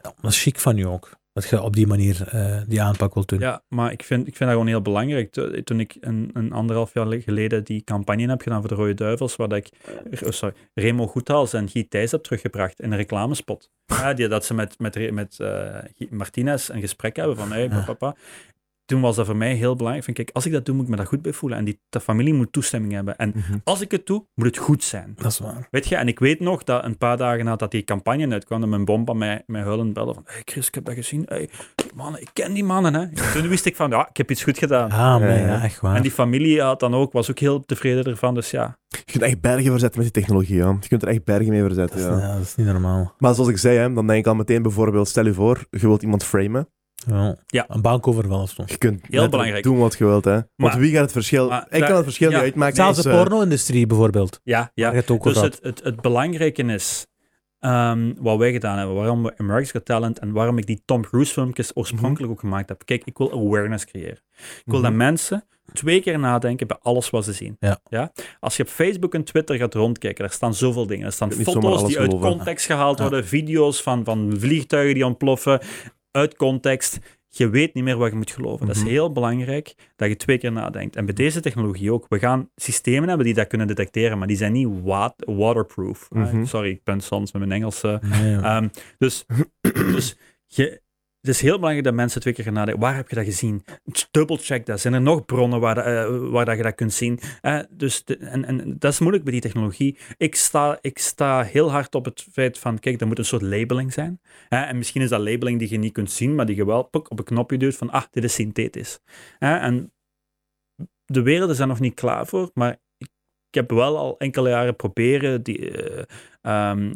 dat is chic van je ook. Dat je op die manier eh, die aanpak wilt doen. Ja, maar ik vind, ik vind dat gewoon heel belangrijk. To- Toen ik een, een anderhalf jaar geleden die campagne heb gedaan voor de Rode Duivels, waar dat ik oh, sorry, Remo Goethals en Guy Thijs heb teruggebracht in een reclamespot. Ja, die, dat ze met, met, met eh, Martinez een gesprek hebben van, hey, papa. Toen was dat voor mij heel belangrijk. Van, kijk, als ik dat doe, moet ik me daar goed bij voelen. En die de familie moet toestemming hebben. En Mhm. als ik het doe, moet het goed zijn. Dat is waar. Weet je, en ik weet nog dat een paar dagen nadat die campagne uitkwam, dat mijn bompa mij, mij huilend belde van, hey Chris, ik heb dat gezien. Hey, mannen, ik ken die mannen. Hè. Toen wist ik van, ja, ik heb iets goed gedaan. Ah, maar Ja, ja, ja. echt waar. En die familie had dan ook, was ook heel tevreden ervan. Dus ja, Je kunt echt bergen verzetten met die technologie, ja. Je kunt er echt bergen mee dat, verzetten, is, ja. ja, dat is niet normaal. Maar zoals ik zei, hè, dan denk ik al meteen bijvoorbeeld, stel je voor, je wilt iemand framen. Ja. Ja. Een bankoverval of zo. Je kunt letterlijk belangrijk. doen wat je wilt, hè. Want Maar- wie gaat het verschil... maar ik kan het verschil ja, niet uitmaken. Zelfs als, de eh, porno-industrie bijvoorbeeld. ja, ja. Daar gaat het ook Dus over het, het, het belangrijke is, ehm, wat wij gedaan hebben, waarom we America's Got Talent en waarom ik die Tom Cruise filmpjes oorspronkelijk ook gemaakt heb. Kijk, ik wil awareness creëren. Ik wil Mhm. dat mensen twee keer nadenken bij alles wat ze zien. Ja. Als je op Facebook en Twitter gaat rondkijken, daar staan zoveel dingen. Er staan foto's die uit geloven. context gehaald Ja. worden, video's van, van vliegtuigen die ontploffen, uit context. Je weet niet meer wat je moet geloven. Dat is Mhm. heel belangrijk dat je twee keer nadenkt. En bij deze technologie ook. We gaan systemen hebben die dat kunnen detecteren, maar die zijn niet wa- waterproof. Mhm. sorry, ik ben soms met mijn Engels. Nee, ja. Ehm, dus dus je, het is heel belangrijk dat mensen twee keer gaan nadenken. Waar heb je dat gezien? Double-check dat. Zijn er nog bronnen waar, eh, waar dat je dat kunt zien? Eh, dus en, en dat is moeilijk bij die technologie. Ik sta, ik sta heel hard op het feit van, kijk, er moet een soort labeling zijn. Eh, en misschien is dat labeling die je niet kunt zien, maar die je wel op een knopje duwt van, ah, dit is synthetisch. En de werelden zijn nog niet klaar voor, maar ik, heb wel al enkele jaren proberen die, eh, ehm,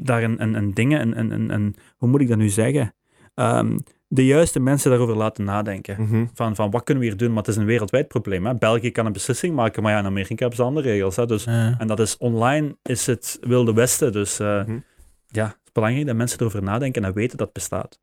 daar een, een, een dingen, een, een, een, een- hoe moet ik dat nu zeggen? Ehm, de juiste mensen daarover laten nadenken. Mhm. Van, van wat kunnen we hier doen? Maar het is een wereldwijd probleem. Hè? België kan een beslissing maken, maar ja, in Amerika hebben ze andere regels. Hè? Dus, Ja. en dat is online, is het Wilde Westen. Dus eh, Mhm. ja, het is belangrijk dat mensen erover nadenken en weten dat het bestaat.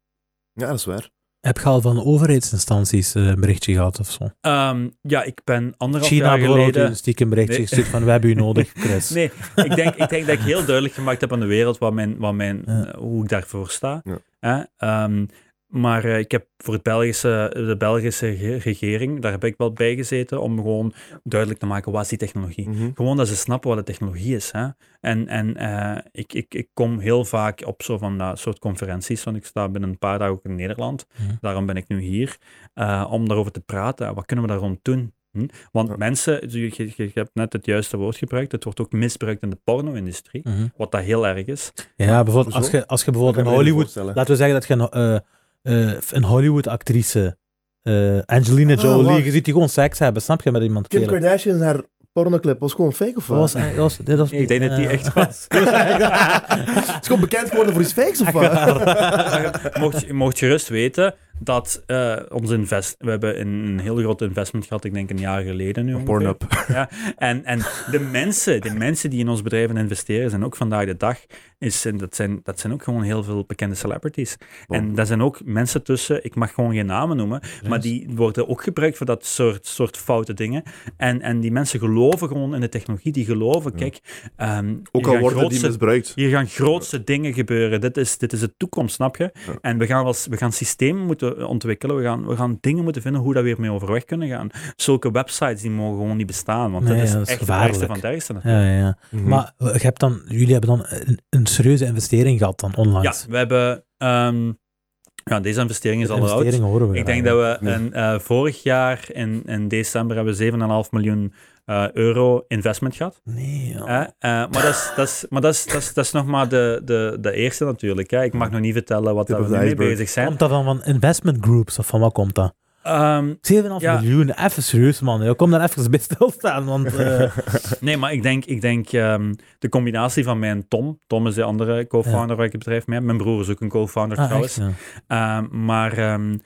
Ja, dat is waar. Heb je al van overheidsinstanties eh, een berichtje gehad of zo? Ehm, ja, ik ben anderhalf China jaar bijvoorbeeld geleden... een stiekem berichtje Nee. gestuurd van we hebben u nodig, Chris. Nee, ik denk, ik denk dat ik heel duidelijk gemaakt heb aan de wereld wat mijn, wat mijn, Ja. eh, hoe ik daarvoor sta. Ja. Ehm, maar eh, ik heb voor het Belgische, de Belgische ge- regering, daar heb ik wel bij gezeten om gewoon duidelijk te maken, wat is die technologie? Mhm. Gewoon dat ze snappen wat de technologie is. Hè? En, en eh, ik, ik, ik kom heel vaak op zo van dat soort conferenties, want ik sta binnen een paar dagen ook in Nederland. Mhm. Daarom ben ik nu hier, eh, om daarover te praten. Wat kunnen we daar rond doen? Hm? Want Ja. mensen, je, je, je hebt net het juiste woord gebruikt, het wordt ook misbruikt in de porno-industrie, Mhm. wat dat heel erg is. Ja, bijvoorbeeld als je, als je bijvoorbeeld in Hollywood... Laten we zeggen dat je een, een Hollywood-actrice, eh, Angelina Ah, Jolie, je ziet die gewoon seks hebben, snap je, met iemand Kim spelen. Kardashian, haar pornoclip, was gewoon fake of wat? was, dat was, dit was, Ik denk dat die eh, echt was. Het is gewoon bekend geworden voor iets fakes of wat? mocht, je- mocht je gerust weten dat eh ons invest... We hebben een, een heel groot investment gehad, ik denk een jaar geleden nu. Pornhub. Ja, en, en de mensen, de mensen die in ons bedrijven investeren, zijn ook vandaag de dag, is, en dat, zijn, dat zijn ook gewoon heel veel bekende celebrities. Bon. En daar zijn ook mensen tussen, ik mag gewoon geen namen noemen, maar die worden ook gebruikt voor dat soort, soort foute dingen. En, en die mensen geloven gewoon in de technologie, die geloven, Ja. kijk, ehm, Ook hier al gaan worden die misbruikt. hier gaan grootste dingen gebeuren. Dit is, dit is de toekomst, snap je? Ja. En we gaan, als, we gaan systemen moeten ontwikkelen. We gaan, we gaan dingen moeten vinden hoe dat weer mee overweg kunnen gaan. Zulke websites die mogen gewoon niet bestaan. Want Nee, dat is dat is echt het ergste gevaarlijk. van het ergste. Ja, ja, ja. Mhm. Maar je hebt dan, jullie hebben dan een, een serieuze investering gehad dan Ja, onlangs. we hebben... ehm, ja, deze investering is De al oud. investeringen horen we Ik denk dat we een, eh, vorig jaar in, in december hebben we 7,5 miljoen eh, euro investment gehad. Nee, ja. Eh, maar dat is, dat is, maar dat is, dat is, dat is nog maar de, de, de eerste natuurlijk. Hè? Ik mag nog niet vertellen wat we mee bezig zijn. Komt dat dan van investment groups of van wat komt dat? Ehm, 7,5 Ja. miljoen, even serieus man. Ja, kom daar even bij stilstaan, want... eh, nee, maar ik denk, ik denk ehm, de combinatie van mij en Tom. Tom is de andere co-founder waar ik het bedrijf mee heb. Mijn broer is ook een co-founder ah, trouwens. echt, ja. Ehm, maar ehm,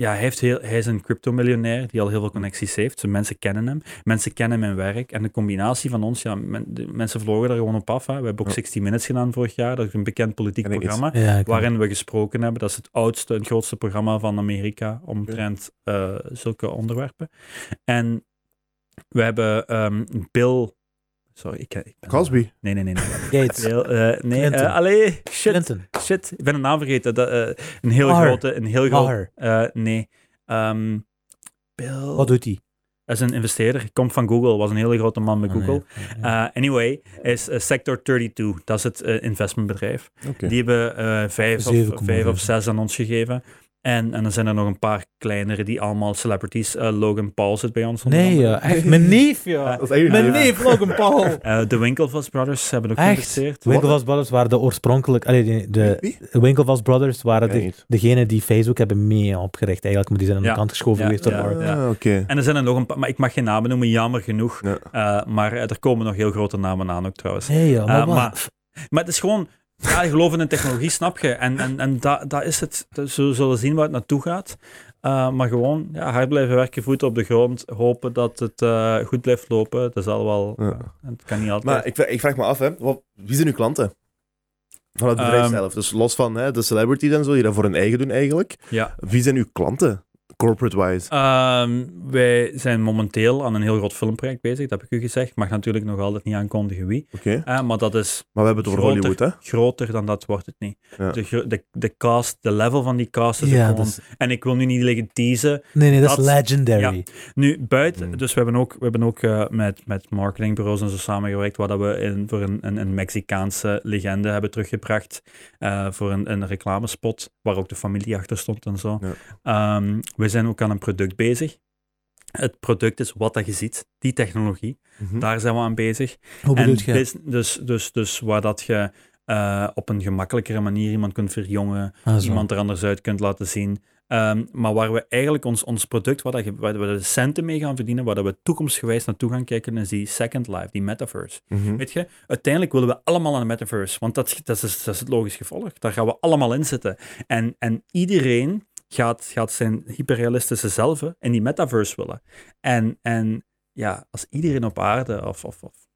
ja, hij, heeft heel, hij is een crypto-miljonair die al heel veel connecties heeft. Dus mensen kennen hem. Mensen kennen mijn werk. En de combinatie van ons, ja, men- de, mensen vlogen er gewoon op af. Hè. We hebben ook Ja. 60 Minutes gedaan vorig jaar. Dat is een bekend politiek programma. Ja, Waarin we gesproken hebben. Dat is het oudste en grootste programma van Amerika omtrent eh, zulke onderwerpen. En we hebben ehm, Bill. Sorry, ik, ik ben. Cosby. Nee, nee, nee. nee. Gates. Bill, eh, nee, Clinton. eh, allee, shit. Clinton. Shit, ik ben de naam vergeten. Dat, eh, een heel grote, een heel eh, nee. Ehm, Bill. Wat doet hij? Dat is een investeerder. Komt van Google. Was een hele grote man met Ah, nee. Google. Eh, anyway, is eh, Sector 32. Dat is het eh, investmentbedrijf. Die hebben eh, vijf, of, 7,5. vijf of zes aan ons gegeven. En, en dan zijn er nog een paar kleinere die allemaal celebrities. Eh, Logan Paul zit bij ons. onder nee, andere. ja, echt. Mijn neef, ja. Dat is eigenlijk Mijn neef, Logan Paul. Eh, de Winklevoss Brothers hebben ook Echt? geïnvesteerd. De Winklevoss Brothers waren de oorspronkelijk... Allee, de, de Brothers waren de, degene die Facebook hebben mee opgericht eigenlijk, maar die zijn aan Ja. de kant geschoven Ja, geweest. Ah, oké. En er zijn er nog een paar, maar ik mag geen namen noemen, jammer genoeg. Ja. Eh, maar er komen nog heel grote namen aan ook trouwens. Nee, ja, maar- Maar het is gewoon, ja, gelooft in technologie, snap je? En, en, en dat dat is het. We zullen zien waar het naartoe gaat. Uh, maar gewoon ja, hard blijven werken, voeten op de grond, hopen dat het uh, goed blijft lopen. Dat zal wel, Ja. uh, het kan niet altijd. Maar ik, vraag- ik vraag me af, hè, wat, wie zijn uw klanten? Van het bedrijf Ehm, zelf. Dus los van hè, de celebrities en zo, die dat voor hun eigen doen eigenlijk. ja. Wie zijn uw klanten? Corporate-wise. Ehm, wij zijn momenteel aan een heel groot filmproject bezig, dat heb ik u gezegd. Mag natuurlijk nog altijd niet aankondigen wie. Oké. Eh, maar dat is Maar we hebben het over Groter. Hollywood, hè? groter dan dat wordt het niet. Ja. De, de, de cast, de level van die cast is ja, gewoon... is, En ik wil nu niet liggen teasen. nee, nee, dat, is legendary. Nu, buiten, Hmm. dus we hebben ook, we hebben ook eh, met, met marketingbureaus en zo samengewerkt, waar dat we in, voor een, een, een Mexicaanse legende hebben teruggebracht, eh, voor een, een reclamespot, waar ook de familie achter stond en zo. Ehm, we zijn ook aan een product bezig. Het product is wat dat je ziet, die technologie. Mhm. Daar zijn we aan bezig. Hoe En bedoel je? bus- dus, dus, dus waar dat je eh, op een gemakkelijkere manier iemand kunt verjongen, Ah, iemand er anders uit kunt laten zien. Ehm, maar waar we eigenlijk ons, ons product, waar, dat je, waar we de centen mee gaan verdienen, waar dat we toekomstgewijs naartoe gaan kijken, is die Second Life, die metaverse. Mhm. Weet je, uiteindelijk willen we allemaal aan de metaverse, want dat, dat, is, dat is het logisch gevolg. Daar gaan we allemaal in zitten. En, en iedereen gaat, gaat zijn hyperrealistische zelf in die metaverse willen. En, en ja, als iedereen op aarde, of, of, of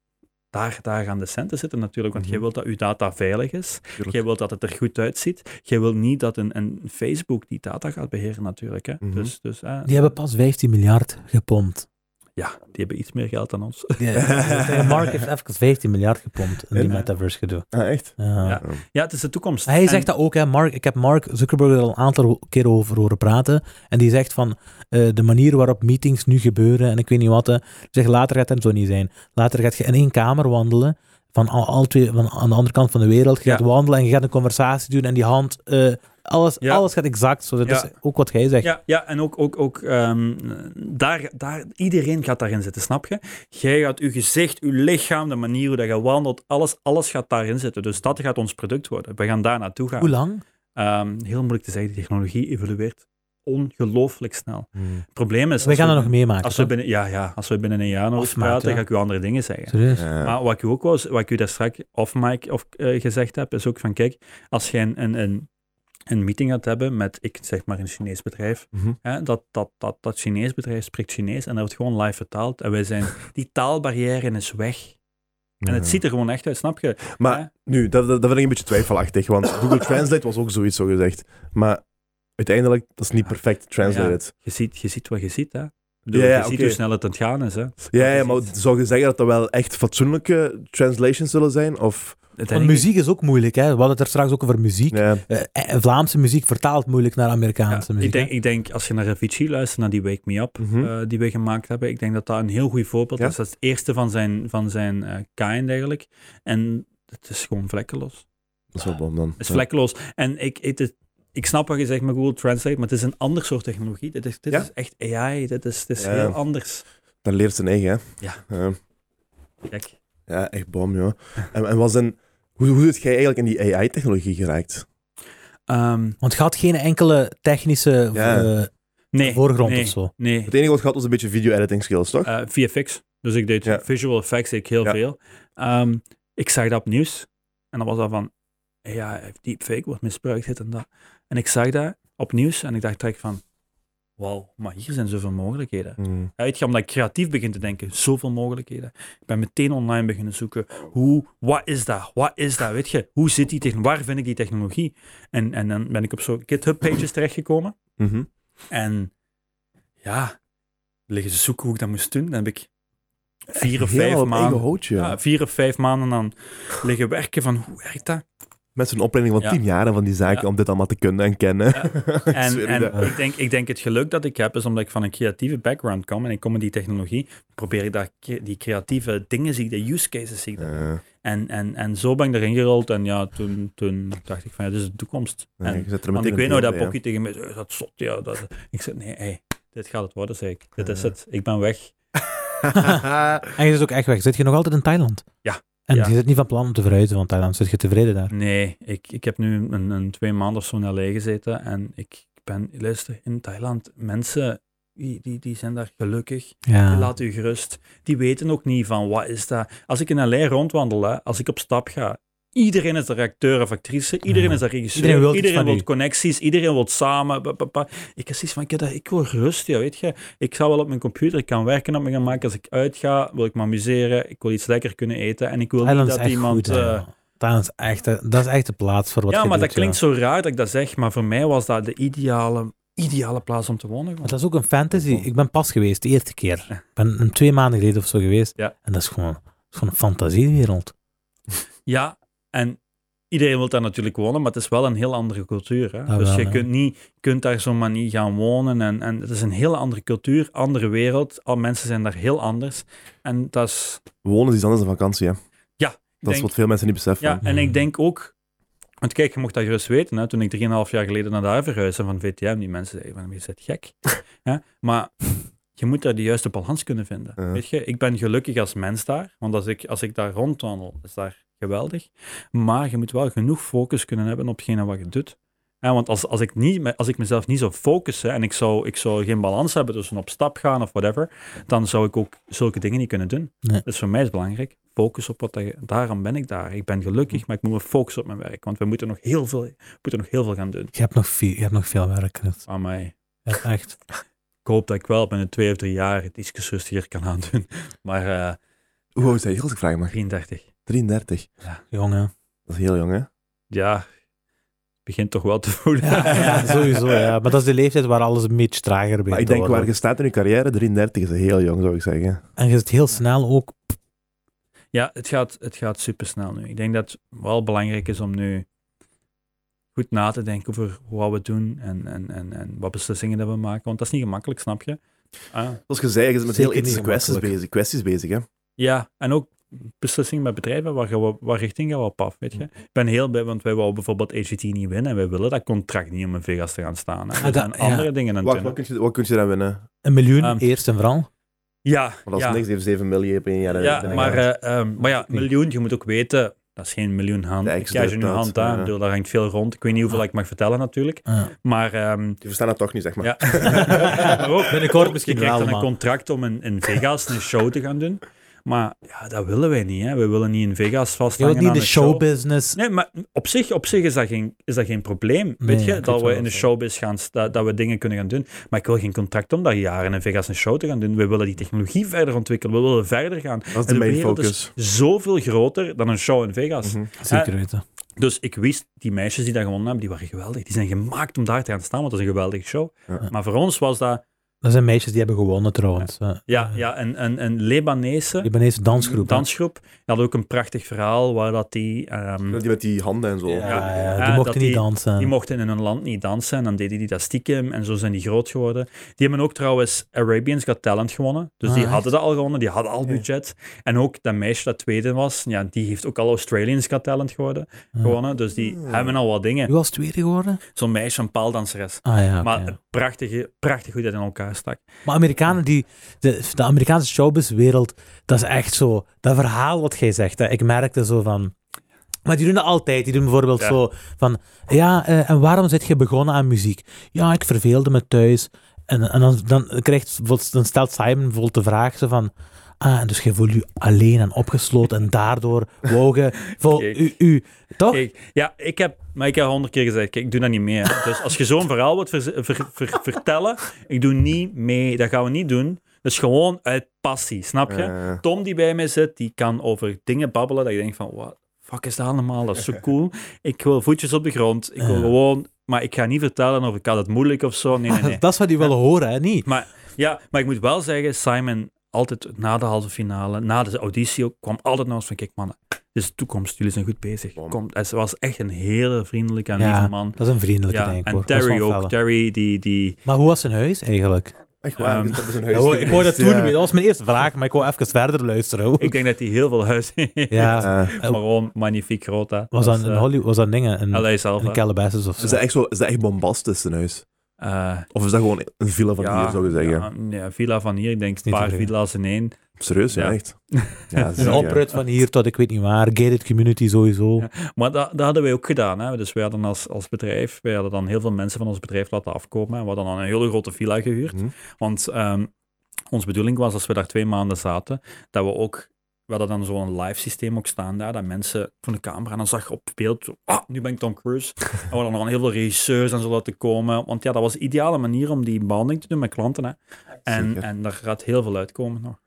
daar, daar gaan de centen zitten natuurlijk, want Mhm. jij wilt dat uw data veilig is. Tuurlijk. Jij wilt dat het er goed uitziet. Jij wilt niet dat een, een Facebook die data gaat beheren natuurlijk. Hè? Mhm. Dus, dus eh, Die hebben pas 15 miljard gepompt. Ja, die hebben iets meer geld dan ons. Ja, Mark heeft even 15 miljard gepompt in die metaverse gedoe. Ah, echt? Ja. Ja. Het is de toekomst. Hij En- zegt dat ook, hè, Mark. Ik heb Mark Zuckerberg er al een aantal keren over horen praten. En die zegt van eh, de manier waarop meetings nu gebeuren en ik weet niet wat. hè. Zeg, later gaat het zo niet zijn. Later gaat je in één kamer wandelen. Van, al, twee, van aan de andere kant van de wereld. Je Ja. gaat wandelen en je gaat een conversatie doen en die hand. eh, alles, Ja. alles gaat exact zo. Dat Ja. is ook wat jij zegt. Ja, ja, en ook, ook, ook ehm, daar, daar, iedereen gaat daarin zitten, snap je? Jij gaat je gezicht, je lichaam, de manier hoe dat je wandelt, alles, alles gaat daarin zitten. Dus dat gaat ons product worden. We gaan daar naartoe gaan. Hoe lang? Ehm, heel moeilijk te zeggen, die technologie evolueert ongelooflijk snel. Mhm. Het probleem is... We gaan we- dat nog meemaken. Als we binnen, ja, ja, als we binnen een jaar nog eens praten, ja. ga ik u andere dingen zeggen. Serieus? Ja. Maar wat ik u ook was, wat ik u daar straks off mic of, eh, gezegd heb, is ook van kijk, als je een, een, een, een meeting gaat hebben met, ik zeg maar een Chinees bedrijf, Mhm. hè, dat, dat, dat, dat Chinees bedrijf spreekt Chinees en dat wordt gewoon live vertaald. En wij zijn, die taalbarrière is weg. En het ziet er gewoon echt uit, snap je? Maar Hè? nu, dat, dat, dat vind ik een beetje twijfelachtig, want Google Translate was ook zoiets zo gezegd. Maar uiteindelijk, dat is niet perfect translated. Je ziet, je ziet wat je ziet, hè? Ik bedoel, Ja, ja, je ziet hoe snel het aan het gaan is, hè? Ja, ja, maar zou je zeggen dat dat wel echt fatsoenlijke translations zullen zijn? Of, Want muziek is ook moeilijk. Hè? We hadden het er straks ook over muziek. ja, Eh, eh, Vlaamse muziek vertaalt moeilijk naar Amerikaanse Ja, muziek. ik, denk, hè? ik denk, als je naar Avicii luistert, naar die Wake Me Up, Mhm. eh, die we gemaakt hebben, ik denk dat dat een heel goed voorbeeld Ja? is. Dat is het eerste van zijn, van zijn eh, kind eigenlijk. En het is gewoon vlekkeloos. dat is wel bom dan. Het is Ja. vlekkeloos. En ik, ik, het- ik snap wat je zegt met Google Translate, maar het is een ander soort technologie. Dit is, dit Ja? is echt AI. Dit is, dit is Ja. heel anders. Dat leert zijn eigen, hè? Ja. Ja, Kijk. ja echt bom, joh. En, en was een, hoe, hoe zit jij eigenlijk in die AI-technologie geraakt? Ehm, Want je had geen enkele technische... Ja. eh, Nee. voorgrond nee, of zo. Nee. Het enige wat gehad was een beetje video-editing skills, toch? Eh, VFX. Dus ik deed Ja. visual effects ik heel Ja. veel. Ehm, ik zag dat op nieuws. En dan was dat van, ja, deepfake wordt misbruikt, dit en dat. En ik zag dat op nieuws en ik dacht direct van, wauw, maar hier zijn zoveel mogelijkheden. Hmm. Weet je, omdat ik creatief begin te denken, zoveel mogelijkheden. Ik ben meteen online beginnen zoeken. Hoe, wat is dat? Wat is dat? Weet je, hoe zit die technologie? Waar vind ik die technologie? En, en dan ben ik op zo'n GitHub-pages terechtgekomen. Mhm. En ja, liggen ze zoeken hoe ik dat moest doen. Dan heb ik vier of vijf maanden. Ja, vier of vijf maanden dan liggen werken van hoe werkt dat? Met zo'n opleiding van Ja. tien jaar en van die zaken Ja. om dit allemaal te kunnen en kennen. Ik En, en ik, denk, ik denk het geluk dat ik heb is omdat ik van een creatieve background kom en ik kom in die technologie, probeer ik daar die creatieve dingen zie, de use cases zie. ik. Eh, En, en, en zo ben ik erin gerold en ja, toen, toen dacht ik van ja, dit is de toekomst. nee, en, je zet er want ik weet beeld dat Pocky tegen mij zei, dat zot, ja. Dat, ik zei, nee, hey, dit gaat het worden, zei ik. Dit is het. Ik ben weg. En je zit ook echt weg. Zit je nog altijd in Thailand? Ja. En Ja. je zit niet van plan om te verhuizen van Thailand. Zit je tevreden daar? Nee, ik, ik heb nu een, een twee maanden of zo in LA gezeten en ik ben, luister, in Thailand, mensen, die, die, die zijn daar gelukkig. Die Ja. laten u gerust. Die weten ook niet van, wat is dat? Als ik in LA rondwandel, hè, als ik op stap ga, iedereen is er acteur of actrice, iedereen is er regisseur, Iedereen wil iedereen, connecties, iedereen wil samen. ba, ba, ba. Ik heb zoiets van, ik, dat, ik wil rust, ja, weet je. Ik ga wel op mijn computer, ik kan werken op mijn gemak. Als ik uitga, wil ik me amuseren, ik wil iets lekker kunnen eten en ik wil niet dat iemand... goed. eh, Thailand is echt, eh, dat is echt de plaats voor wat ja, maar doet, dat klinkt zo raar dat ik dat zeg, maar voor mij was dat de ideale, ideale plaats om te wonen. Maar dat is ook een fantasy. Ik ben pas geweest, de eerste keer. Ik ben een twee maanden geleden of zo geweest. Ja. En dat is gewoon, dat is gewoon een fantasiewereld. Ja, en iedereen wil daar natuurlijk wonen, maar het is wel een heel andere cultuur. Hè? Ah, dus wel, je kunt, niet, kunt daar zomaar niet gaan wonen. En, en het is een hele andere cultuur, andere wereld. Al mensen zijn daar heel anders. En dat is... Wonen is iets anders dan vakantie, hè. Ja, Dat ik is denk, wat veel mensen niet beseffen. ja, en ik denk ook... Want kijk, je mocht dat gerust weten. Hè? Toen ik 3,5 jaar geleden naar daar verhuisde van VTM, die mensen zeiden van, je bent gek. ja? Maar je moet daar de juiste balans kunnen vinden. Ja. Weet je, ik ben gelukkig als mens daar, want als ik, als ik daar rondwandel, is daar geweldig. Maar je moet wel genoeg focus kunnen hebben op hetgene wat je doet. Ja, want als, als, ik niet, als ik mezelf niet zou focussen en ik zou, ik zou geen balans hebben tussen op stap gaan of whatever, dan zou ik ook zulke dingen niet kunnen doen. Nee. Dus voor mij is het belangrijk, focus op wat dat je, daarom ben ik daar. Ik ben gelukkig, maar ik moet me focussen op mijn werk, want we moeten nog heel veel, moeten nog heel veel gaan doen. Je hebt nog veel, je hebt nog veel werk. Aan mij. Ja, echt. Ik hoop dat ik wel binnen twee of drie jaar het iets rustiger kan aandoen. Maar eh Hoe oud zijn je als ik vragen mag? 33. 33. Jongen. Dat is heel jong, hè? Ja, begint toch wel te voelen. Ja, ja, sowieso. Ja. Maar dat is de leeftijd waar alles een beetje trager begint Maar ik denk waar je staat in je carrière, 33 is heel jong, zou ik zeggen. En je zit heel snel ook... Ja, het gaat, het gaat supersnel nu. Ik denk dat het wel belangrijk is om nu goed na te denken over wat we doen en, en, en, en wat beslissingen dat we maken. Want dat is niet gemakkelijk, snap je? Ah, Zoals je zei, je bent met heel ethische kwesties bezig, kwesties bezig, hè? ja, en ook beslissingen met bedrijven, waar, gaan we, waar richting gaan we op af, weet je? Ik ben heel blij, want wij wou bijvoorbeeld AGT niet winnen en wij willen dat contract niet om in Vegas te gaan staan. Hè. Ah, Er dat- zijn ja. andere dingen aan het Wat, doen. wat, kun je, wat kun je dan winnen? Een miljoen, Ehm, eerst en vooral. Ja, Want dat is ja. niks, heeft 7 miljoen op één jaar. Ja, maar, eh, ehm, maar ja, miljoen, je moet ook weten, dat is geen miljoen hand. Ik kijk je nu hand aan, ja. daar hangt veel rond. Ik weet niet hoeveel ik mag vertellen natuurlijk. Ja. Maar, ehm, Die verstaan dat toch niet, zeg maar. ja. maar ook, Binnenkort misschien je krijgt dan een contract om in, in Vegas een show te gaan doen. Maar ja, dat willen wij niet. Hè. We willen niet in Vegas Je vasthangen wilt niet aan de show. showbusiness. Nee, maar op zich, op zich is, dat geen, is dat geen probleem. Nee, weet je, dat we in de showbiz gaan, sta- dat we dingen kunnen gaan doen. Maar ik wil geen contract om daar jaren in Vegas een show te gaan doen. We willen die technologie verder ontwikkelen. We willen verder gaan. Dat is de En main focus. is zoveel groter dan een show in Vegas. Mhm. Zeker weten. Dus ik wist, die meisjes die dat gewonnen hebben, die waren geweldig. Die zijn gemaakt om daar te gaan staan, want dat is een geweldige show. Ja. Maar voor ons was dat, Dat zijn meisjes die hebben gewonnen trouwens. Eh, ja, eh, ja een, een, een Libanese Libanese dansgroep. dansgroep. Die had ook een prachtig verhaal waar dat die... ehm, Die met die handen en zo. Ja, Ja. ja, Ja, die mochten niet die- dansen. Die mochten in hun land niet dansen en dan deden die dat stiekem en zo zijn die groot geworden. Die hebben ook trouwens Arabians Got Talent gewonnen. Dus Ah, die echt? hadden dat al gewonnen, die hadden al Ja. budget. En ook dat meisje dat tweede was, ja, die heeft ook al Australians Got Talent geworden, Ja. gewonnen. Dus die Hmm. hebben al wat dingen. Wie was tweede geworden? Zo'n meisje, een paaldanseres. Ah ja, oké, maar ja. prachtige, prachtig hoe dat in elkaar stak. Maar Amerikanen die... De, de Amerikaanse showbizwereld, dat is echt zo... Dat verhaal wat jij zegt, hè, ik merkte zo van... Maar die doen dat altijd. Die doen bijvoorbeeld Ja. zo van... Ja, eh, en waarom zit je begonnen aan muziek? Ja, ik verveelde me thuis. En, en dan, dan, krijgt, dan stelt Simon bijvoorbeeld de vraag zo van... Ah, en dus jij voelt je alleen en opgesloten en daardoor je... Vol, Kijk. u, u, toch? Kijk, ja, ik heb, maar ik heb honderd keer gezegd, kijk, ik doe dat niet mee. hè. Dus als je zo'n verhaal wilt ver- ver- ver- vertellen, ik doe niet mee, dat gaan we niet doen. Dus gewoon uit passie, snap je? Tom die bij mij zit, die kan over dingen babbelen dat je denkt van, wat fuck is dat allemaal? Dat is zo cool. Ik wil voetjes op de grond. Ik wil gewoon, maar ik ga niet vertellen of ik had het moeilijk of zo. Nee, nee, nee. Dat is wat die willen horen, hè? Niet? Maar, ja, maar ik moet wel zeggen, Simon, altijd na de halve finale, na de auditie kwam altijd naar ons van, kijk mannen, dit is de toekomst, jullie zijn goed bezig. Kom, hij was echt een hele vriendelijke en Ja, lieve man. Dat is een vriendelijke, Ja, denk ik. en hoor. Dat is Terry ook. Terry, die, die... Maar hoe was zijn huis eigenlijk? echt waar, Ehm, dus een huis hoor, ik wou dat toen, ja. dat was mijn eerste vraag, maar ik wou even verder luisteren. hoor. Ik denk dat hij heel veel huis heeft. ja, maar gewoon magnifiek groot, hè. was dat is, in eh, Hollywood, was dat dingen, in, LA zelf, in. Calabasas of is, zo? dat echt zo, is dat echt bombastisch, een huis? Eh, Of is dat gewoon een villa van hier, zou je zeggen? Ja, ja, villa van hier, ik denk een paar villa's in één. Serieus, ja, Ja. echt. Ja, Een oprit van hier tot ik weet niet waar, gated community sowieso. Ja. Maar dat, dat hadden wij ook gedaan. Hè. Dus wij hadden als, als bedrijf, wij hadden dan heel veel mensen van ons bedrijf laten afkomen. En we hadden dan een hele grote villa gehuurd. Mhm. Want ehm onze bedoeling was, als we daar twee maanden zaten, dat we ook... We hadden dan zo'n live systeem ook staan daar, dat mensen van de camera, en dan zag je op beeld, zo, ah, nu ben ik Tom Cruise. En we hadden dan heel veel regisseurs en zo laten komen. Want ja, dat was de ideale manier om die banding te doen met klanten. Hè. En, Zeker. en daar gaat heel veel uitkomen nog.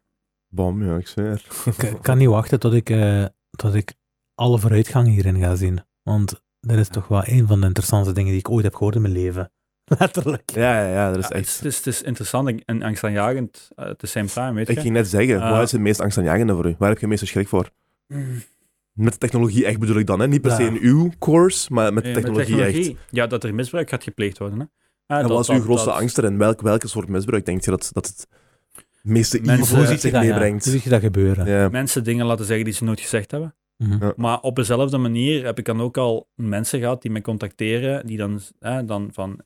Bom, ja, ik zweer. Ik ik kan niet wachten tot ik, eh, tot ik alle vooruitgang hierin ga zien. Want dat is toch wel een van de interessantste dingen die ik ooit heb gehoord in mijn leven. Letterlijk. Ja, ja, ja, dat is Ja, het, is, echt... het, is, het is interessant en- en angstaanjagend uh, at the same time, weet je. Ik ging net zeggen, Ah. wat is het meest angstaanjagende voor u? Waar heb je het meeste schrik voor? Mm. Met de technologie echt bedoel ik dan, hè? Niet per se in uw course, maar met Eh, technologie, echt. Ja, dat er misbruik gaat gepleegd worden. Hè. Ah, En dat- wat is dat- uw grootste dat- angst erin? Welk, welke soort misbruik denk je dat, dat het meeste Mensen- evil Hoe met ziet je zich dat, ja? meebrengt? Hoe zie je dat gebeuren? Ja. Mensen dingen laten zeggen die ze nooit gezegd hebben. Mhm. Ja. Maar op dezelfde manier heb ik dan ook al mensen gehad die me contacteren, die dan, hè, dan van,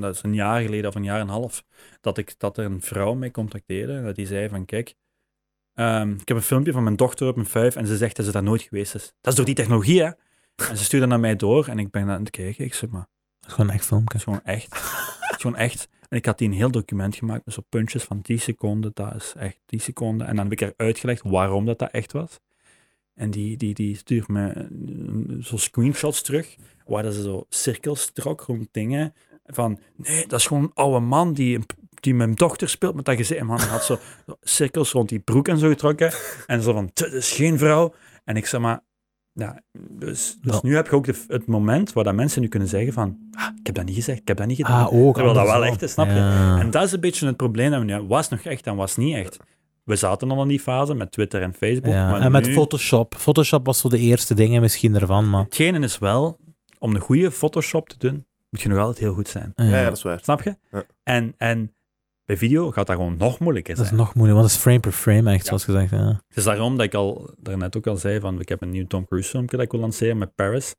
dat is een jaar geleden of een jaar en een half, dat, ik, dat er een vrouw mij contacteerde en dat die zei van, kijk, ehm, ik heb een filmpje van mijn dochter op mijn vijf en ze zegt dat ze daar nooit geweest is. Dat is door die technologie, hè? En ze stuurde dat naar mij door en ik ben aan het kijken. Ik zeg, maar, Dat is gewoon een echt filmpje. dat is gewoon echt. Dat gewoon echt. En ik had die een heel document gemaakt met zo'n puntjes van 10 seconden. Dat is echt 10 seconden. En dan heb ik er uitgelegd waarom dat, dat echt was. En die, die, die stuurt me eh, zo screenshots terug, waar dat ze zo cirkels trok rond dingen. Van, nee, dat is gewoon een oude man die, die mijn dochter speelt met dat gezicht. En man had zo cirkels rond die broek en zo getrokken. En zo van, dit is geen vrouw. En ik zeg maar, ja, dus, dus Ja. nu heb je ook de, het moment waar dat mensen nu kunnen zeggen van, ah, ik heb dat niet gezegd, ik heb dat niet gedaan. Ah, ook. Terwijl dat wel echt is, snap je? Ja. En dat is een beetje het probleem. dat we nu- Was nog echt en was niet echt. We zaten al in die fase met Twitter en Facebook. Ja, maar en met nu- Photoshop. Photoshop was zo de eerste dingen misschien ervan, maar... Hetgene is wel, om een goede Photoshop te doen, moet je nog altijd heel goed zijn. Ja, dat is waar. Snap je? Ja. En, en bij video gaat dat gewoon nog moeilijker dat is zijn. nog moeilijk, want het is frame per frame, echt, Ja. zoals gezegd. Ja. Het is daarom dat ik al daarnet ook al zei van, ik heb een nieuw Tom Cruise filmpje dat ik wil lanceren met Paris.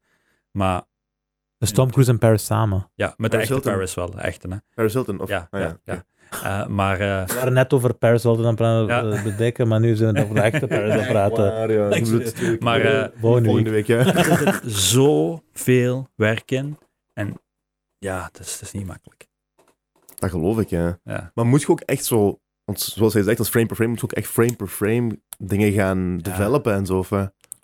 Maar Dus Tom Cruise en Paris samen. ja, met de Paris echte Hilton. Paris wel, de echte. Hè? Paris Hilton, of... Ja, ah, ja, ja. Eh, maar eh, We waren net over Paris Hilton aan Ja. praten, eh, bedekken, maar nu zijn we over de echte Paris aan het praten. Maar, eh, Volgende volgende week, ja. er zit zoveel werk in. En ja, het is, het is niet makkelijk. Dat geloof ik, ja. Ja. Maar moet je ook echt zo... Want zoals hij zegt, als frame per frame, moet je ook echt frame per frame dingen gaan developen en zo. Of,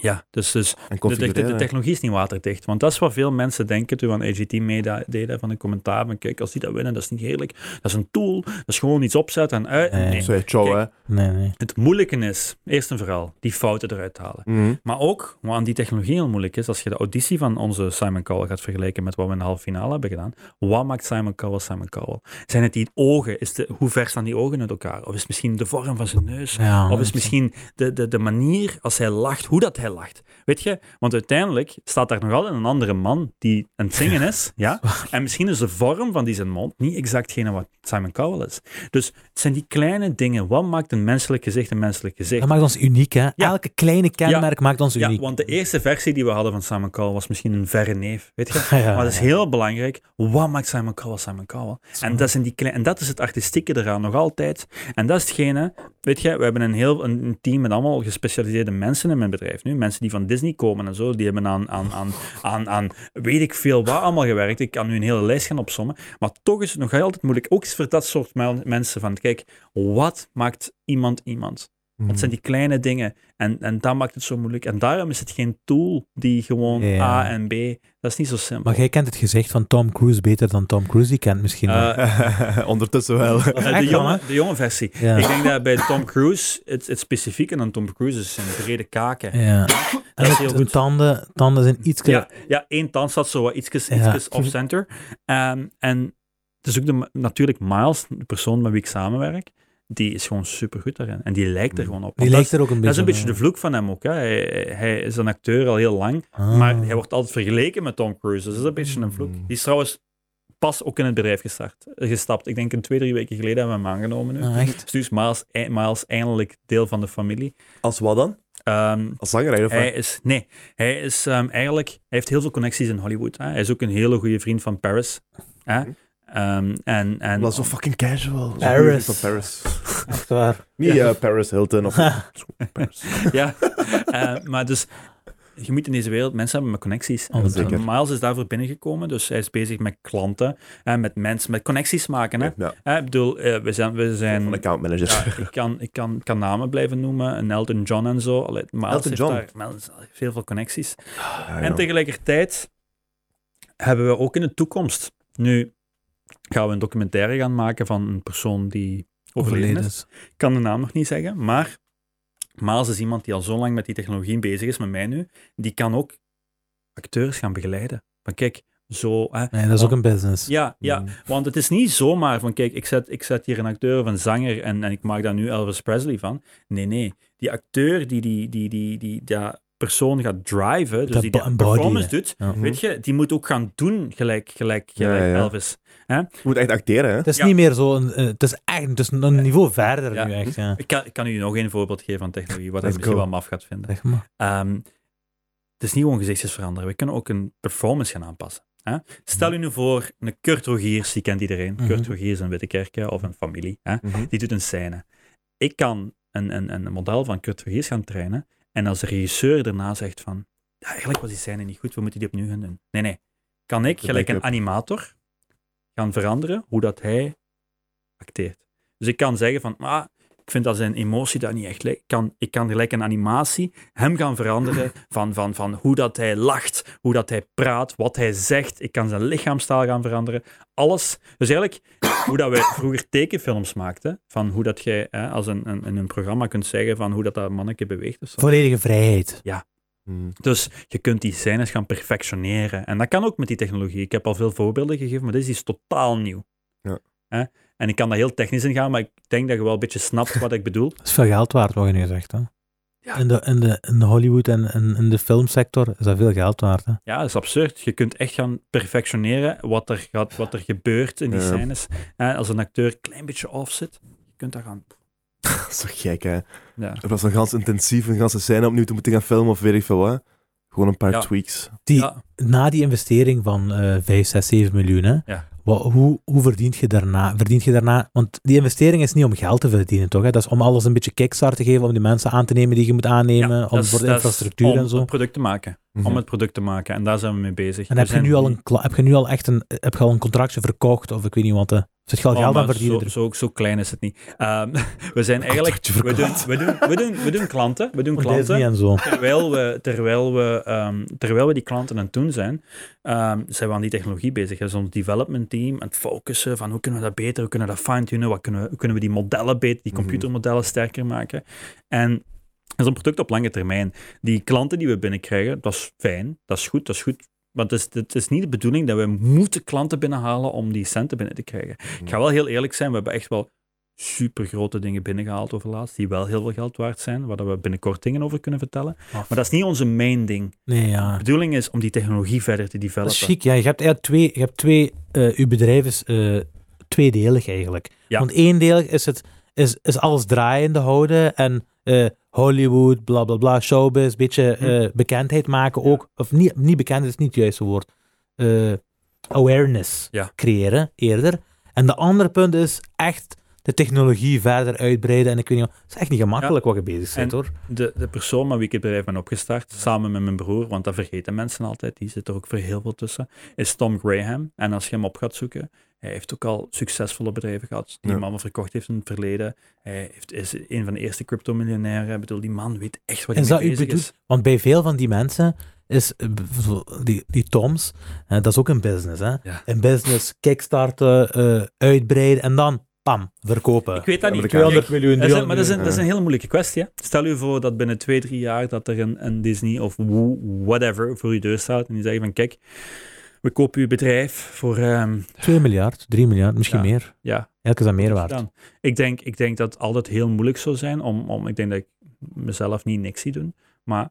Ja, dus, dus de, de, de, de technologie is niet waterdicht. Want dat is wat veel mensen denken toen we aan AGT meededen van een commentaar. Van, kijk, als die dat winnen, dat is niet heerlijk. Dat is een tool. Dat is gewoon iets opzetten en uit. Nee. Nee. Zo, ciao, Kijk. hè. Nee, nee. Het moeilijke is, eerst en vooral, die fouten eruit halen. Mhm. Maar ook, wat aan die technologie heel moeilijk is, als je de auditie van onze Simon Cowell gaat vergelijken met wat we in de halve finale hebben gedaan, wat maakt Simon Cowell Simon Cowell? Zijn het die ogen? Is de, hoe ver staan die ogen uit elkaar? Of is het misschien de vorm van zijn neus? Ja, Of is misschien de, de, de manier als hij lacht, hoe dat hij lacht? Weet je? Want uiteindelijk staat daar nog altijd een andere man die aan het zingen is. ja? En misschien is de vorm van die zijn mond niet exact gene wat Simon Cowell is. Dus het zijn die kleine dingen. Wat maakt een menselijk gezicht een menselijk gezicht? Dat maakt ons uniek, hè? Elke kleine kenmerk maakt ons Ja, uniek. want de eerste versie die we hadden van Simon Cowell was misschien een verre neef, weet je? Ja, Maar dat is ja. heel belangrijk. Wat maakt Simon Cowell Simon Cowell? En dat, is in die klein, en dat is het artistieke eraan nog altijd. En dat is hetgene, weet je, we hebben een heel een, team met allemaal gespecialiseerde mensen in mijn bedrijf nu. Mensen die van Disney komen en zo, die hebben aan, aan, aan, aan, aan weet ik veel wat allemaal gewerkt. Ik kan nu een hele lijst gaan opsommen. Maar toch is het nog altijd moeilijk, ook voor dat soort mensen, van kijk, wat maakt iemand iemand? Mhm. Wat zijn die kleine dingen? En, en dat maakt het zo moeilijk. En daarom is het geen tool die gewoon Ja. A en B, dat is niet zo simpel. Maar jij kent het gezicht van Tom Cruise beter dan Tom Cruise die kent misschien wel. Eh, Ondertussen wel. De, jonge, de jonge versie. Ja. Ik denk dat bij Tom Cruise, het, het specifieke aan Tom Cruise is zijn brede kaken. Ja. Dat En is ook heel de goed. tanden, tanden zijn iets... Ja, ja, één tand staat zo wat ietsjes, Ja. ietsjes off-center. Ehm, en het is ook de, natuurlijk Miles, de persoon met wie ik samenwerk, die is gewoon supergoed daarin. En die lijkt er gewoon op. Die lijkt dat, er ook een is- beetje dat is een beetje de vloek van hem ook. Hè. Hij, hij is een acteur al heel lang, Ah. maar hij wordt altijd vergeleken met Tom Cruise. Dus dat is een beetje een vloek. Mm. Die is trouwens pas ook in het bedrijf gestart, gestapt. Ik denk een twee, drie weken geleden hebben we hem aangenomen nu. Ah, echt? Dus Miles, e- Miles eindelijk deel van de familie. Als wat dan? Ehm, Als zanger hij is, nee, hij is ehm, eigenlijk, hij heeft heel veel connecties in Hollywood. Hè. Hij is ook een hele goede vriend van Paris. Hè. Mhm. Ehm, en, en, is zo fucking casual. Paris. Paris. Echt waar. Niet Ja. eh, Paris Hilton of Paris. ja, Eh, maar dus, je moet in deze wereld mensen hebben met connecties. Oh, En. Miles is daarvoor binnengekomen, dus hij is bezig met klanten, en met mensen, met connecties maken. Hè. Ja, ik bedoel, eh, we zijn, we zijn van accountmanager. Ja, ik kan, ik kan, kan namen blijven noemen, een Elton John en zo. Allee, Miles Elton heeft John. daar Miles heeft heel veel connecties. Ja, En tegelijkertijd hebben we ook in de toekomst, nu gaan we een documentaire gaan maken van een persoon die overleden Overleden is. Ik kan de naam nog niet zeggen, maar Miles is iemand die al zo lang met die technologie bezig is, met mij nu. Die kan ook acteurs gaan begeleiden. Van kijk, zo... Hè, Nee, dat is ook een business. ja, ja, Mm. want het is niet zomaar van, kijk, ik zet, ik zet hier een acteur of een zanger en, en ik maak daar nu Elvis Presley van. Nee, nee. Die acteur die die, die, die, die, dat persoon gaat driven, dus Dat die body, performance doet, Ja. weet je, die moet ook gaan doen gelijk, gelijk, Ja, gelijk ja. Elvis. Je moet echt acteren, hè? Het is Ja. niet meer zo, een, eh, het is echt het is een niveau verder Ja. nu echt. Ja. Ik kan, ik kan u nog één voorbeeld geven van technologie, wat hij Let's misschien wel maf gaat vinden. Ehm, het is niet gewoon gezichtjes veranderen. We kunnen ook een performance gaan aanpassen. Hè? Stel u nu voor, een Kurt Rogiers, die kent iedereen. Mhm. Kurt Rogiers in Wittekerke of een familie. Hè? Mhm. Die doet een scène. Ik kan een, een, een model van Kurt Rogiers gaan trainen en als de regisseur daarna zegt van ja, eigenlijk was die scène niet goed, we moeten die opnieuw gaan doen. Nee, nee. Kan ik, gelijk een animator, gaan veranderen hoe dat hij acteert. Dus ik kan zeggen van, ah, ik vind dat zijn emotie daar niet echt lijkt. Ik kan, ik kan gelijk een animatie hem gaan veranderen van, van, van hoe dat hij lacht, hoe dat hij praat, wat hij zegt. Ik kan zijn lichaamstaal gaan veranderen. Alles. Dus eigenlijk, hoe dat wij vroeger tekenfilms maakten, van hoe dat jij hè, als een, een, in een programma kunt zeggen van hoe dat, dat manneke beweegt. Of zo. Volledige vrijheid. Mm. Dus je kunt die scènes gaan perfectioneren. En dat kan ook met die technologie. Ik heb al veel voorbeelden gegeven, maar dit is iets totaal nieuw. Ja. Hè? En ik kan daar heel technisch in gaan, maar ik denk dat je wel een beetje snapt wat ik bedoel. Dat is veel geld waard, wat je nu zegt. Hè? Ja. In, de, in, de, in de Hollywood en in, in de filmsector is dat veel geld waard. Hè? Ja, dat is absurd. Je kunt echt gaan perfectioneren wat er, gaat, wat er gebeurt in die Ja. scènes. Hè, als een acteur een klein beetje off zit, je kunt dat gaan... Dat is toch gek, hè? Ja. Het was een gans intensief, een ganse scène opnieuw te moeten gaan filmen of weet ik veel wat. Gewoon een paar Ja. tweaks. Die, Ja. Na die investering van eh 5, 6, 7 miljoen, hè, Ja. wat, hoe, hoe verdient je daarna? Verdient je daarna? Want die investering is niet om geld te verdienen, toch? Hè? Dat is om alles een beetje kickstart te geven, om die mensen aan te nemen die je moet aannemen, Ja, om voor de infrastructuur om en zo. het product te maken. Mhm. Om het product te maken. En daar zijn we mee bezig. En heb je, nu al een, heb je nu al echt een, heb je al een contractje verkocht, of ik weet niet wat, eh, zit je al Oh, geld aan verdienen? Zo, zo, zo klein is het niet. Ehm, we zijn eigenlijk... We doen, we, doen, we, doen, we doen klanten. We doen Voor klanten. Disney en zo. Terwijl we, terwijl, we, ehm, terwijl we die klanten aan het doen zijn, ehm, zijn we aan die technologie bezig. Dus ons development team aan het focussen van hoe kunnen we dat beter, hoe kunnen we dat fine-tunen, wat kunnen hoe kunnen we die modellen beter, die Mhm. computermodellen sterker maken. En dat is een product op lange termijn. Die klanten die we binnenkrijgen, dat is fijn, dat is goed, dat is goed. Maar het is, het is niet de bedoeling dat we moeten klanten binnenhalen om die centen binnen te krijgen. Ik ga wel heel eerlijk zijn, we hebben echt wel super grote dingen binnengehaald over laatst, die wel heel veel geld waard zijn, waar we binnenkort dingen over kunnen vertellen. Maar dat is niet onze main ding. Nee, De ja. bedoeling is om die technologie verder te Dat is developen. chic. Ja, je hebt eigenlijk twee, je hebt twee eh uw bedrijf is eh, tweedelig eigenlijk. Ja. Want één deel is, het, is, is alles draaiende houden en eh, Hollywood, bla bla bla, showbiz, beetje Hm. eh, bekendheid maken ook. Of niet, niet bekendheid is niet het juiste woord. Eh, awareness Ja. creëren eerder. En de andere punt is echt de technologie verder uitbreiden. En ik weet niet, het is echt niet gemakkelijk wat je bezig bent, En- hoor. De, de persoon met wie ik het bedrijf ben opgestart, samen met mijn broer, want dat vergeten mensen altijd, die zit er ook voor heel veel tussen, is Tom Graham. En als je hem op gaat zoeken, hij heeft ook al succesvolle bedrijven gehad, die Ja. hem allemaal verkocht heeft in het verleden. Hij heeft, is een van de eerste cryptomiljonairen. Ik bedoel, die man weet echt wat hij Is bezig is. Want bij veel van die mensen is eh, die, die Toms, dat is ook een business. Hè? Ja. Een business, kickstarten, eh, uitbreiden en dan, pam, verkopen. Ik weet dat niet. Amerikanen. 200 miljoen, Dat is, 300 een- maar dat is, een, dat is een hele moeilijke kwestie. Hè? Stel u voor dat binnen twee, drie jaar dat er een, een Disney of whatever voor uw deur staat en die zeggen van kijk, we kopen uw bedrijf voor ehm, 2 miljard, 3 miljard, misschien Ja. meer. ja, Elke is dat meer waard. Ik denk, ik denk dat het altijd heel moeilijk zou zijn om, om ik denk dat ik mezelf niet niks zie doen, maar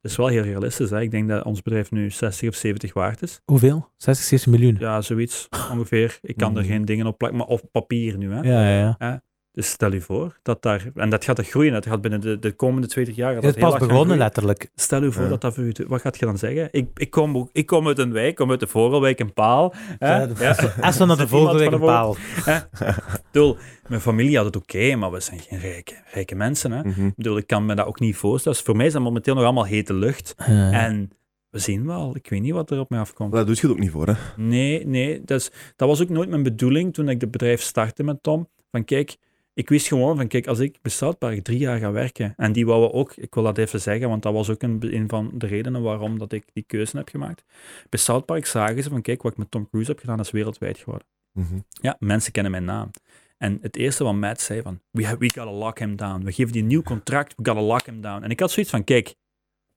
het is wel heel realistisch. Hè? Ik denk dat ons bedrijf nu 60 of 70 waard is. Hoeveel? 60, 70 miljoen. Ja, zoiets ongeveer. Ik kan er Mhm. geen dingen op plakken, maar op papier nu. Hè? Ja, ja, ja. Dus stel u voor dat daar, en dat gaat er groeien, dat gaat binnen de, de komende 20 jaar. Het dat is heel pas begonnen, letterlijk. Stel u voor Ja. dat dat voor u, wat gaat je dan zeggen? Ik, ik, kom, ook- ik kom uit een wijk, ik kom uit de Vogelwijk in Paal. Ja, Ja. Als we naar de iemand een paal. Ik bedoel, mijn familie had het oké, maar we zijn geen rijke, rijke mensen. Hè? Mhm. Ik bedoel, ik kan me dat ook niet voorstellen. Dus voor mij is dat momenteel nog allemaal hete lucht. En we zien wel, ik weet niet wat er op mij afkomt. Dat doet je het ook niet voor, hè? Nee, nee, dat, is, dat was ook nooit mijn bedoeling toen ik het bedrijf startte met Tom. Van kijk, ik wist gewoon van kijk, als ik bij South Park drie jaar ga werken, en die wouden ook, ik wil dat even zeggen, want dat was ook een, een van de redenen waarom dat ik die keuze heb gemaakt. Bij South Park zagen ze van kijk, wat ik met Tom Cruise heb gedaan, is wereldwijd geworden. Mhm. Ja, mensen kennen mijn naam. En het eerste wat Matt zei van, we, have, we gotta lock him down. We geven die een nieuw contract, we gotta lock him down. En ik had zoiets van, kijk,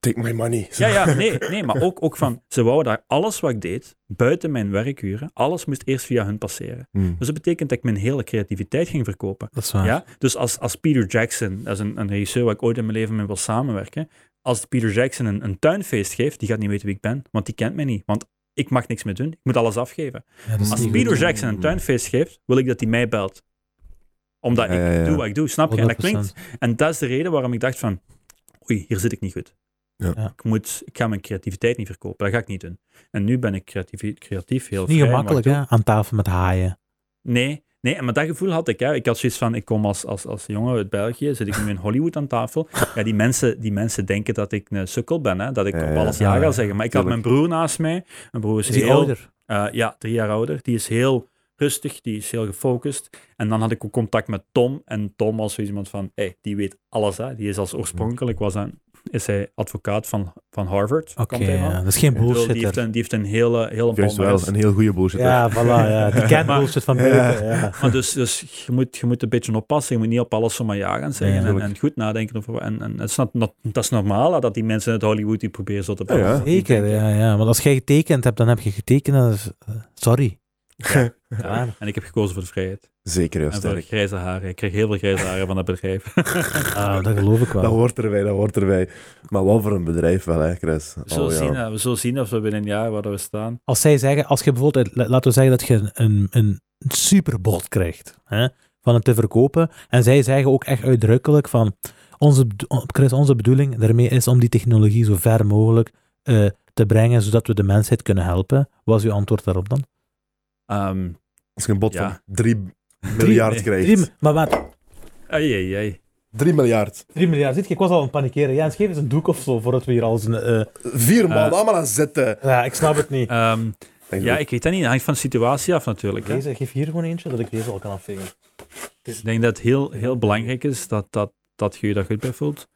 Take my money. ja, ja, nee, nee, maar ook, ook van, ze wouden daar alles wat ik deed, buiten mijn werkuren, alles moest eerst via hun passeren. Mhm. Dus dat betekent dat ik mijn hele creativiteit ging verkopen. dat is waar. Ja? Dus als, als Peter Jackson, dat is een, een regisseur waar ik ooit in mijn leven mee wil samenwerken, als Peter Jackson een, een tuinfeest geeft, die gaat niet weten wie ik ben, want die kent mij niet. Want ik mag niks meer doen, ik moet alles afgeven. Ja, Als Peter goed. Jackson een tuinfeest geeft, wil ik dat hij mij belt. Omdat Ja, ik doe wat ik doe, snap je? En dat 100%. klinkt, en dat is de reden waarom ik dacht van, oei, hier zit ik niet goed. Ja. Ja. Ik, moet, ik ga mijn creativiteit niet verkopen, dat ga ik niet doen. En nu ben ik creatief, creatief heel niet vrij gemakkelijk, doe. hè? Aan tafel met haaien. Nee, nee, maar dat gevoel had ik. Hè. Ik had zoiets van, ik kom als, als, als jongen uit België, zit ik nu in Hollywood aan tafel. Ja, die mensen, die mensen denken dat ik een sukkel ben, hè, dat ik Ja, op alles ja Ja, ga zeggen. Maar ik had mijn broer naast mij. Mijn broer is, Is die heel... ouder? eh, ja, drie jaar ouder. Die is heel rustig, die is heel gefocust. En dan had ik ook contact met Tom. En Tom was zo iemand van, hey, die weet alles. Hè. Die is als oorspronkelijk, was hij, is hij advocaat van, van Harvard. Oké, ja, dat is geen bedoel, Die heeft een, die heeft een hele, hele Juist wel, een heel goede bullshit. Ja, voilà, ja. Die kent bullshit van Ja. buiten, ja. Maar dus, dus je, moet, je moet een beetje oppassen. Je moet niet op alles zomaar ja gaan zeggen. Ja, en, goed nadenken over. En, en het is not- not- dat is normaal dat die mensen uit Hollywood die proberen zo te Ja, ja. Zeker, ja, ja. Want als jij getekend hebt, dan heb je getekend. Eh, sorry. Ja. Ja. En ik heb gekozen voor de vrijheid. Zeker, ja, En voor grijze haren. Ik kreeg heel veel grijze haren van dat bedrijf. Ah, dat geloof ik Dat wel. hoort erbij, dat hoort erbij. Maar wel voor een bedrijf wel, hè, Chris. We zullen, Oh, ja. zien, hè. we zullen zien of we binnen een jaar waar we staan. Als zij zeggen, als je bijvoorbeeld, la- laten we zeggen dat je een, een superbot krijgt hè, van het te verkopen. En zij zeggen ook echt uitdrukkelijk van, onze, Chris, onze bedoeling daarmee is om die technologie zo ver mogelijk eh, te brengen, zodat we de mensheid kunnen helpen. Wat is uw antwoord daarop dan? Ehm Als je een bot Ja. van 3 miljard nee. krijgt. Drie, maar wat? ai, ai, ai. 3 miljard. 3 miljard, zit? Ik was al aan het panikeren. Ja, geef eens een doek of zo, voordat we hier al eens... eh, Vier man, Eh. allemaal aan zitten. ja, ik snap het niet. Ehm, ja, ik. ik weet dat niet. Dat hangt van de situatie af natuurlijk. Hè. Deze, geef hier gewoon eentje, dat ik deze al kan afvegen. Ik denk dat het heel, heel belangrijk is dat, dat, dat je je daar goed bij voelt.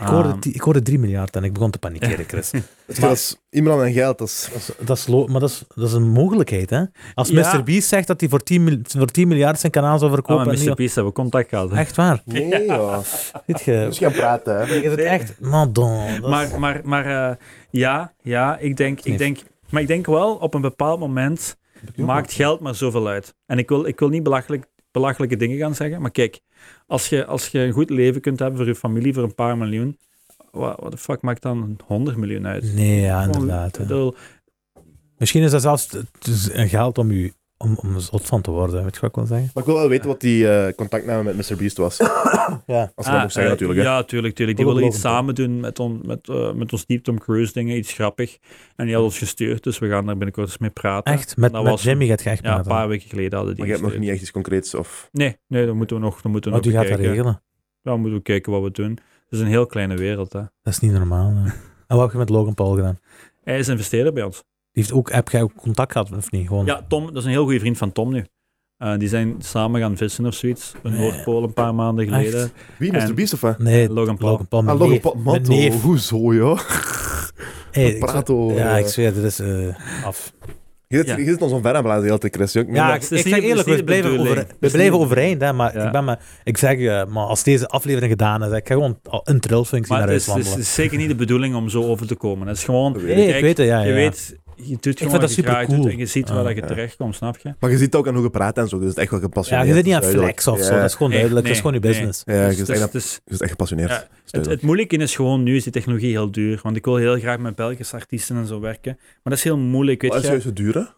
Ik hoorde, Ehm, ik hoorde 3 miljard en ik begon te panikeren, Chris. Dat is aan mijn geld. Dat is, Dat is, is maar dat is, dat is een mogelijkheid, hè? Als Ja. Mr. Beast zegt dat hij voor 10, mil- voor 10 miljard zijn kanaal zou verkopen... met en Mr. Beast hebben we contact gehad. hè. echt waar. nee, ja. Ziet je? Dus gaan praten, hè. Je zit echt... Madon. is- Maar, maar, maar eh, ja, ja ik, denk, ik denk, maar ik denk wel op een bepaald moment maakt geld maar zoveel uit. En ik wil, ik wil niet belachelijk, belachelijke dingen gaan zeggen, maar kijk, als je, als je een goed leven kunt hebben voor je familie voor een paar miljoen, wat de fuck maakt dan 100 miljoen uit? Nee, ja, inderdaad. Misschien is dat zelfs geld om je om, om zot van te worden, weet je wat ik wil zeggen? Maar ik wil wel weten wat die eh, contactname met Mr. Beast was. Ja. Als dat Ah, mag zeggen eh, natuurlijk. hè. Ja, tuurlijk, tuurlijk. Die willen iets samen doen met, on, met, eh, met ons Deep Tom Cruise dingen, iets grappig. En die had ons gestuurd, dus we gaan daar binnenkort eens mee praten. Echt? Met, Dat met was- Jimmy gaat je echt Ja, een paar weken geleden hadden die Maar je hebt nog niet echt iets concreets. Of... Nee, nee, dan moeten we nog, dan moeten we die nog gaat dat kijken. regelen? Ja, dan moeten we kijken wat we doen. Het is een heel kleine wereld, hè. Dat is niet normaal. hè. En wat heb je met Logan Paul gedaan? Hij is investeerder bij ons. Heeft ook, heb jij ook contact gehad of niet? Gewoon, Ja, Tom, dat is een heel goede vriend van Tom nu. Eh, die zijn samen gaan vissen of zoiets. In Nee. Noordpool een paar maanden geleden. Echt? Wie? Mr. En- Beast of wat? Nee, Logan Paul. Logan Paul. Ah, Logan. Paul. Hoezo, joh? Hey, Ja, ik zweer, dit is eh, af. Je zit, Ja. je zit ons omver te Chris. joh. Ik Ja, ik, is ik zeg is eerlijk, we de blijven, over, we is blijven overeind, hè, maar, Ja. ik, ben me, ik zeg je, maar als deze aflevering gedaan is, ik ga gewoon een trilfunctie naar het huis is, het is- wandelen. het is zeker niet de bedoeling om zo over te komen. Het is gewoon, Nee, ik. weet het, ja. je ja. weet, je doet gewoon dat je supercool. doet en je ziet waar Ah, dat je ja. terechtkomt, snap je? Maar je ziet ook aan hoe je praat en zo. Dus het is echt wel ja, gepassioneerd. je zit niet aan flex of zo, Ja. dat is gewoon Nee, duidelijk, dat is gewoon je nee. business. Ja, je Dus echt, het is- je zit echt gepassioneerd. Ja, Het, moeilijke is gewoon, nu is die technologie heel duur. Want ik wil heel graag met Belgische artiesten en zo werken. Maar dat is heel moeilijk, weet Wat is je. juist het dure?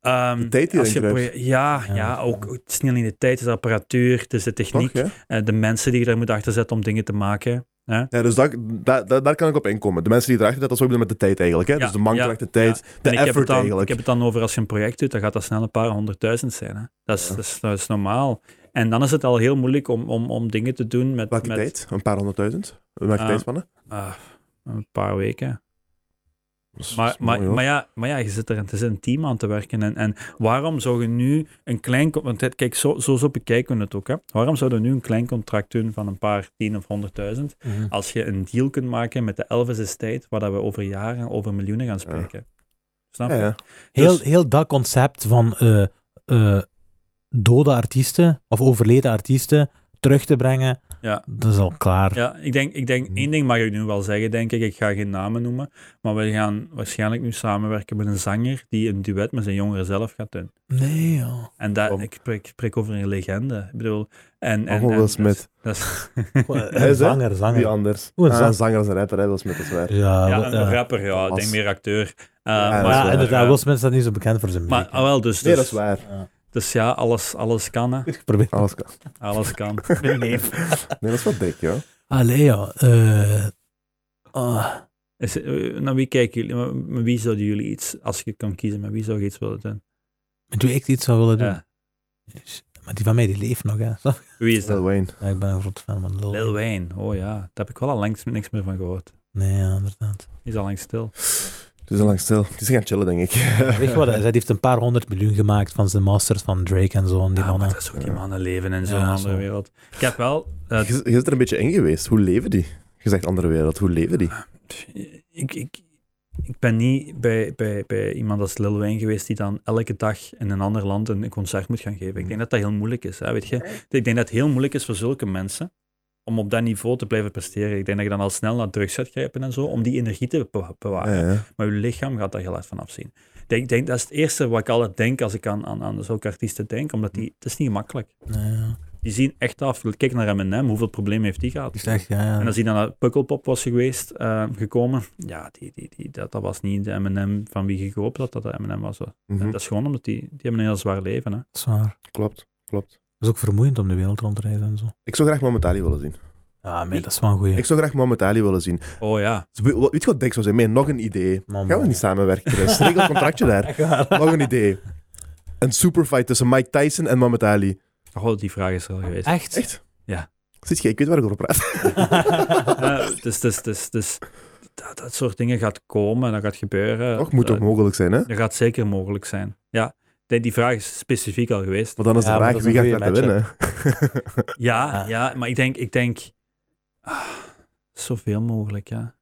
Ehm, de tijd die als je ja, Ja. ja, ook, het is niet alleen de tijd, het is de apparatuur, het is de techniek, Toch, ja? eh, de mensen die je daar moet achter zetten om dingen te maken. Ja, dus dat, dat, dat- daar kan ik op inkomen. De mensen die erachter zitten, dat is ook met de tijd eigenlijk. Hè? Ja, dus de mankracht, de tijd, de ik heb, het effort dan, eigenlijk. ik heb het dan over als je een project doet, dan gaat dat snel een paar honderdduizend zijn. Hè? Dat, is, Ja. dat, is, dat is normaal. En dan is het al heel moeilijk om, om, om dingen te doen met, Welke met tijd? Een paar honderdduizend? Welke Ah, tijdspannen? ah, een paar weken. Is- Maar, dat is mooi, maar, maar, ja, maar ja, je zit er het is een team aan te werken. En, en waarom zou je nu een klein... Want kijk, zo, zo, zo bekijken we het ook. Hè. Waarom zouden we nu een klein contract doen van een paar tien of honderdduizend, Mhm. als je een deal kunt maken met de Elvis Estate, waar dat we over jaren over miljoenen gaan spreken? Snap je? Ja, ja. Heel, Dus- heel dat concept van eh, eh, dode artiesten of overleden artiesten terug te brengen, Ja. dat is al klaar. Ja, ik denk, ik denk Mhm. één ding mag ik nu wel zeggen, denk ik. Ik ga geen namen noemen, maar we gaan waarschijnlijk nu samenwerken met een zanger die een duet met zijn jongeren zelf gaat doen. Nee, joh. En dat, ik, spreek, ik spreek over een legende. Ik bedoel, en, en, en Will dat is- Smith? Dat is, Een hè? zanger, Wie zanger. anders? Oeh, een ah, zang- een zanger als een rapper, hè, Will Smith, dat is waar. Ja, ja, een ja. rapper, ja, ik denk meer acteur. Uh, Ja, maar, dat is Ja, inderdaad, Will Smith staat niet zo bekend voor zijn muziek. maar ah, wel, dus, Nee, dus, dat is waar. Ja. dus ja, alles, alles kan, hè. Ik probeer Alles kan. Alles kan. neef. Nee, dat is wel dik, joh. Allee, ja. eh, ah. Is, eh, naar wie kijken jullie? Met- wie zouden jullie iets, als je kan kiezen, met wie zou je iets willen doen? Met wie ik iets zou willen doen. Ja. Maar die van mij, die leeft nog, hè. Wie is Lil dat? Wayne. Ja, ik ben een groot fan van Lil. Lil Wayne. Oh ja, daar heb ik wel al langs niks meer van gehoord. Nee, ja, inderdaad. Die is al lang stil. Het is al lang stil. Het is gaan chillen, denk ik. Weet je wat, hij heeft een paar honderd miljoen gemaakt van zijn masters van Drake en zo. En die Ja, mannen. dat is ook die mannen leven in zo'n Ja, andere zo. wereld. Ik heb wel... eh, Je, je zit er een beetje in geweest. Hoe leven die? Je zegt andere wereld. Hoe leven die? ik, ik, ik ben niet bij, bij, bij iemand als Lil Wayne geweest die dan elke dag in een ander land een, een concert moet gaan geven. Ik denk dat dat heel moeilijk is. Hè, weet je? Ik denk dat het heel moeilijk is voor zulke mensen om op dat niveau te blijven presteren. Ik denk dat je dan al snel naar drugs gaat grijpen en zo, om die energie te be- bewaren. Ja, ja. Maar je lichaam gaat daar heel hard van afzien. Ik denk, denk, dat is het eerste wat ik altijd denk als ik aan, aan, aan zulke artiesten denk, omdat die, het is niet gemakkelijk. Nee, ja. Die zien echt af. Kijk naar Eminem, hoeveel problemen heeft die gehad? Echt, ja, ja. En als hij dan naar Pukkelpop was geweest, eh, gekomen, ja, die, die, die, dat, dat was niet de M&M van wie je gehoopt had dat de M&M was. Mhm. Dat is gewoon omdat die, die hebben een heel zwaar leven. Hè. Dat is waar. Klopt, klopt. Het is ook vermoeiend om de wereld rond te reizen en zo. Ik zou graag Mohamed Ali willen zien. Ja, maar dat is wel een goeie. Ik zou graag Mohamed Ali willen zien. Oh ja. Dus Weet weet je wat dik zou zijn? Mee, nog een idee. Man, Gaan we niet samenwerken, Chris? Regel een contractje daar. Nog een idee. Een superfight tussen Mike Tyson en Mohamed Ali. Oh, die vraag is er al geweest. Echt? Echt? Ja. Zit je, ik weet waar ik over praat. Dus, dus, dus, dus dat, dat soort dingen gaat komen en dat gaat gebeuren. Toch? Moet toch mogelijk zijn, hè? Dat gaat zeker mogelijk zijn. Ja, die, die vraag is specifiek al geweest. Want dan is de Ja, maar vraag, dat is wie gaat er winnen? Ja, Ja. ja, maar ik denk, ik denk ah, zoveel mogelijk, ja.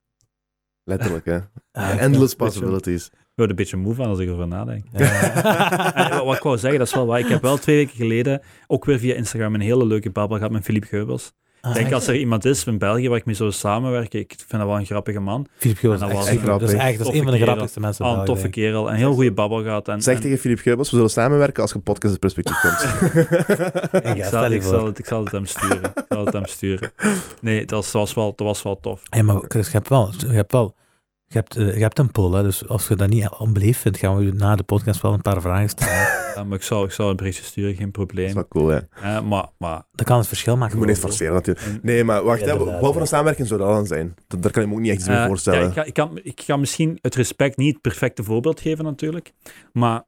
Letterlijk, hè? Ik- Endless possibilities. Ik word een beetje moe van als ik erover nadenk. Ja. En wat ik wou zeggen, dat is wel waar. Ik heb wel twee weken geleden, ook weer via Instagram, een hele leuke babbel gehad met Philippe Geubels. Ah, Ik denk echt? als er iemand is in België waar ik mee zou samenwerken, ik vind dat wel een grappige man. Filip Geubels En is dat echt was super. Dat is grappig. echt dat is een van de grappigste mensen. Al in een toffe kerel, een heel goede babbel gehad. En, Zeg en tegen Philippe Geubels, we zullen samenwerken als je podcast het perspectief komt. Ja, ik, zal, ik, zal het, ik zal het hem sturen. Ik zal het hem sturen. Nee, dat was, was, wel, dat was wel tof. Hey, maar Chris, je hebt wel, je hebt wel Je hebt, eh, je hebt een poll, hè, dus als je dat niet onbeleefd vindt, gaan we je na de podcast wel een paar vragen stellen. Ja, maar ik zal, ik zal een berichtje sturen, geen Dat is probleem. wel cool, hè. Eh, maar, maar Dat kan het verschil Je maken. moet niet forceren, natuurlijk. Nee, maar wacht, Ja, hè, wat voor ja. een samenwerking zou dat dan zijn? Dat, daar kan ik me ook niet echt iets mee Eh, voorstellen. ja, ik, ga, ik, kan, ik ga misschien het respect niet het perfecte voorbeeld geven, natuurlijk. Maar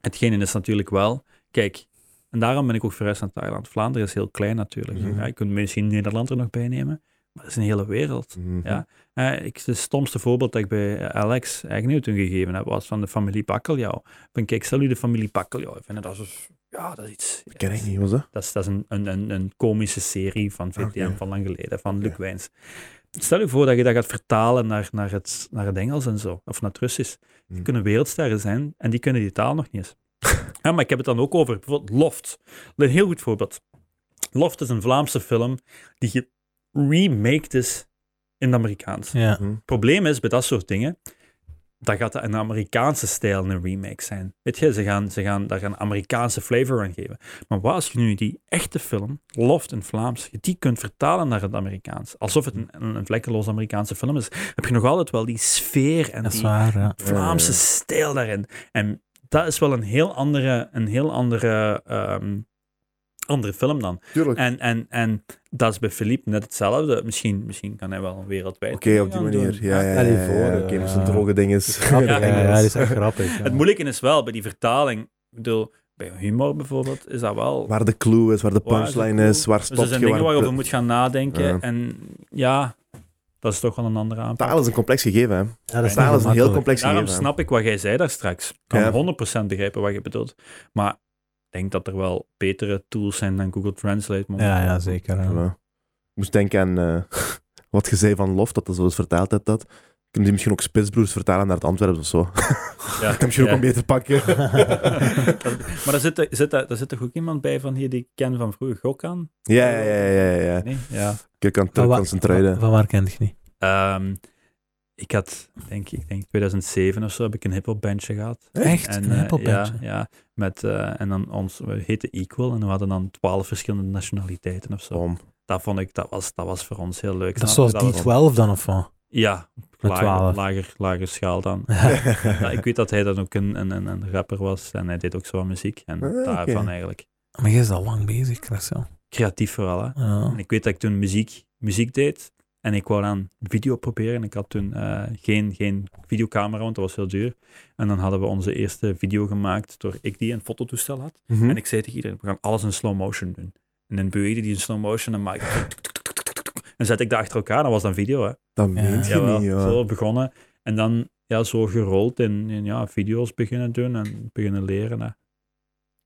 hetgene is natuurlijk wel. Kijk, en daarom ben ik ook verhuisd naar Thailand. Vlaanderen is heel klein natuurlijk. Mhm. Ja, je kunt misschien Nederland er nog bij nemen. Maar het is een hele wereld. Mhm. Ja. Eh, ik, het stomste voorbeeld dat ik bij Alex Agnew toen gegeven heb, was van de familie Pakkeljauw. Van kijk, stel u de familie Pakkeljauw. Ik vind dat is, ja, dat is iets... Dat ken ik niet, was dat? Dat is, dat is een, een, een, een komische serie van VTM van lang geleden, van Luc. Wijns. Stel je voor dat je dat gaat vertalen naar, naar, het, naar het Engels en zo, of naar het Russisch. Die Hmm. kunnen wereldsterren zijn en die kunnen die taal nog niet eens. ja, maar ik heb het dan ook over bijvoorbeeld Loft. Een heel goed voorbeeld. Loft is een Vlaamse film die geremaked is in het Amerikaans. Ja. Mhm. Het probleem is bij dat soort dingen, dat gaat dat een Amerikaanse stijl een remake zijn. Weet je, ze gaan, ze gaan daar een Amerikaanse flavor aan geven. Maar wat als je nu die echte film, Loft in Vlaams, je die kunt vertalen naar het Amerikaans, alsof het een, een, vlekkeloos Amerikaanse film is, heb je nog altijd wel die sfeer en die waar, ja. Vlaamse Ja, ja. stijl daarin. En dat is wel een heel andere, een heel andere, ehm, andere film dan. Tuurlijk. En, en, en dat is bij Philippe net hetzelfde. Misschien, misschien kan hij wel wereldwijd. Oké, op die manier. doen. Ja, ja, ja. je ja, voor, ja, ja. Oké, met zijn droge dinges. Grappig, Ja, ja, ja, Engels. dat is echt grappig. ja. Het moeilijke is wel, bij die vertaling, ik bedoel, bij humor bijvoorbeeld, is dat wel... Waar de clue is, waar de Waar is punchline clue? is, waar Dus stop er zijn je, dingen waar... waarover je moet gaan nadenken. Ja. En ja, dat is toch wel een andere aanpak. Taal is een complex gegeven, hè. Ja, dat is Taal is een heel complex Daarom gegeven. hè. snap ik wat jij zei daar straks. Ik kan Ja. 100% begrijpen wat je bedoelt. Maar denk dat er wel betere tools zijn dan Google Translate. momenteel. Ja, ja, zeker. ja. Voilà. Ik moest denken aan eh, wat je zei van Loft, dat je zo eens vertaald hebt dat. Kunnen die misschien ook Spitsbroers vertalen naar het Antwerpen of zo? Ja. Dat kan misschien ook een beter pakken. maar daar zit, zit, er- daar zit toch ook iemand bij van hier die ik ken van vroeger, Gokkan? ja, ja, ja, ja, ja. Nee? Ja. Ik kan Van terug waar- concentreren. Van, van waar kent je niet? Ehm, ik had, denk ik, denk 2007 of zo, heb ik een hip-hop bandje gehad. Echt? En, een eh, hiphopbandje? Ja, ja met, eh, en dan ons, we heten Equal en we hadden dan twaalf verschillende nationaliteiten of zo. Bom. Dat vond ik, dat was, dat was voor ons heel leuk. Dat is zoals was- D12 dan, of wat? Ja, Met lager, 12. lager, lager schaal dan. Ja, ik weet dat hij dan ook een, een, een, rapper was en hij deed ook zo muziek. En Ah, daarvan eigenlijk Maar je is al lang bezig, Christel. creatief vooral. Hè. Ja. En ik weet dat ik toen muziek, muziek deed en ik wou dan video proberen. En ik had toen eh, geen, geen videocamera, want dat was heel duur. En dan hadden we onze eerste video gemaakt door ik die een fototoestel had. Mhm. En ik zei tegen iedereen, we gaan alles in slow motion doen. En dan beweegde die in slow motion en maakte. En zet ik dat achter elkaar, dat was dan video, hè. Dat Ja. meent je Jawel, niet, ja. zo begonnen. En dan ja, zo gerold in, in ja, video's beginnen doen en beginnen leren. Hè.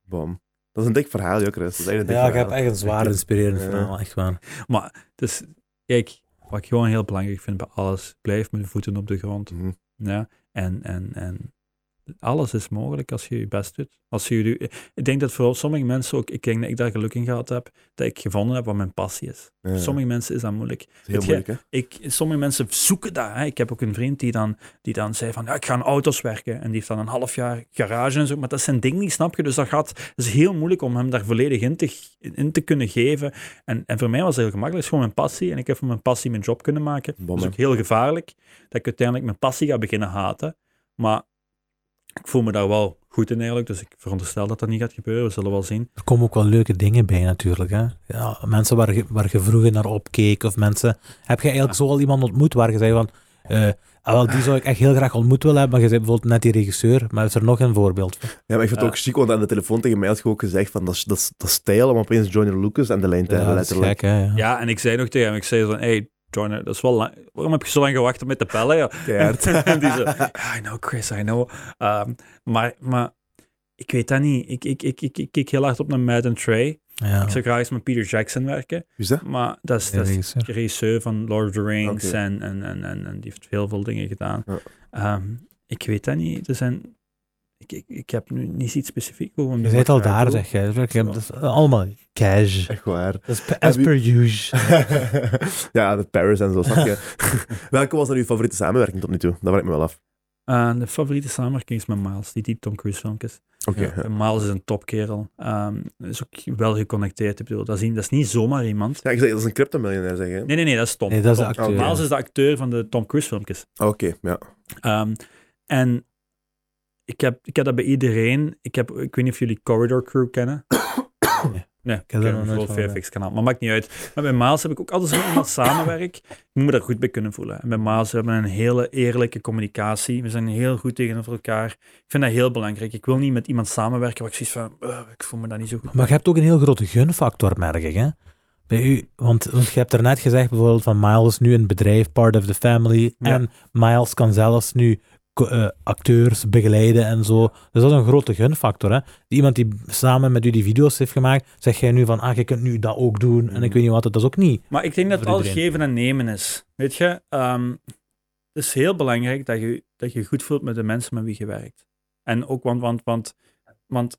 Bom. Dat is een dik verhaal, joh, Chris. Dat is echt een dik Ja, ik verhaal. heb echt een zwaar inspirerend Ja. verhaal, echt waar. Maar dus, kijk, wat ik gewoon heel belangrijk vind bij alles, blijf met de voeten op de grond. Mhm. Ja? En, en, en alles is mogelijk als je je best doet. Als je, je- ik denk dat voor sommige mensen ook, ik denk dat ik daar geluk in gehad heb, dat ik gevonden heb wat mijn passie is. Ja, Voor sommige mensen is dat moeilijk. is heel moeilijk, hè. ik, sommige mensen zoeken dat. Hè. Ik heb ook een vriend die dan, die dan zei van, ja, ik ga aan auto's werken. En die heeft dan een half jaar garage en zo. Maar dat is zijn ding niet, snap je? Dus dat gaat, het is heel moeilijk om hem daar volledig in te, in te kunnen geven. En, en voor mij was het heel gemakkelijk. Het is gewoon mijn passie. En ik heb van mijn passie mijn job kunnen maken. Bom, dat is ook heel gevaarlijk. Dat ik uiteindelijk mijn passie ga beginnen haten. Maar ik voel me daar wel goed in eigenlijk. Dus ik veronderstel dat dat niet gaat gebeuren. We zullen wel zien. Er komen ook wel leuke dingen bij natuurlijk. Hè? Ja, mensen waar je, waar je vroeger naar opkeek, of mensen... Heb je eigenlijk zo al iemand ontmoet waar je zei van... eh, ah, wel, die zou ik echt heel graag ontmoet willen hebben, maar je zei bijvoorbeeld net die regisseur, maar is er nog een voorbeeld van? Ja, maar ik vind het Ja. ook chic, want aan de telefoon tegen mij had je ook gezegd van, dat is, dat is, dat is stijl om opeens Johnny Lucas aan de lijn te Ja, hebben, dat is letterlijk. gek, hè? Ja. Ja, en ik zei nog tegen hem, ik zei van, hey, Joyner, dat is wel lang. Waarom heb je zo lang gewacht om met te bellen? Ja? En die zo, ja, I know, Chris, I know. Ehm, maar, maar ik weet dat niet. Ik, ik, ik, ik, ik kijk heel hard op naar Matt en Trey. Ja. Ik zou graag eens met Peter Jackson werken. Is dat? Maar dat is, dat de regisseur van Lord of the Rings en, en, en, en, en die heeft heel veel dingen gedaan. Ja. Ehm, ik weet dat niet. Er zijn... Ik, ik, ik heb nu niet iets specifiek over Je bent al daar, zeg jij. Dus ik heb- Dat is allemaal cash. Echt waar. Dat is pe- as wie- per usual. ja, met Paris en zo, snap je? Welke was dan uw favoriete samenwerking tot nu toe? Dat vraag ik me wel af. Eh, de favoriete samenwerking is met Miles, die, die Tom Cruise filmpjes. Oké. Ja. Miles is een topkerel. Ehm is ook wel geconnecteerd. Ik bedoel, dat, is, niet- dat is niet zomaar iemand. Ja, ik zeg, dat is een crypto-miljonair, zeg je. Nee, nee, nee, dat is Tom. Nee, dat is de Tom. acteur. Miles is de acteur van de Tom Cruise filmpjes. Oké, ja. Ehm, en ik heb, ik heb dat bij iedereen. Ik, heb, ik weet niet of jullie Corridor Crew kennen. Nee, ik heb daar nog een nooit VFX kanaal, maar maakt niet uit. Maar bij Maas heb ik ook altijd zo met iemand samenwerk. Ik moet me daar goed bij kunnen voelen. En bij Maas hebben we een hele eerlijke communicatie. We zijn heel goed tegenover elkaar. Ik vind dat heel belangrijk. Ik wil niet met iemand samenwerken waar ik zoiets van, "Ugh, ik voel me daar niet zo goed. Maar je hebt ook een heel grote gunfactor, merk ik. Hè? Bij u, want, want je hebt er net gezegd bijvoorbeeld van Miles is nu een bedrijf, part of the family. Ja. En Miles kan zelfs nu eh, acteurs begeleiden en zo. Dus dat is een grote gunfactor. Hè? Iemand die samen met u die video's heeft gemaakt, zeg jij nu van, ah, je kunt nu dat ook doen. En ik weet niet wat, dat is ook niet. Maar ik denk dat het Voor al iedereen. geven en nemen is. Weet je, ehm, het is heel belangrijk dat je dat je goed voelt met de mensen met wie je werkt. En ook, want, want, want, want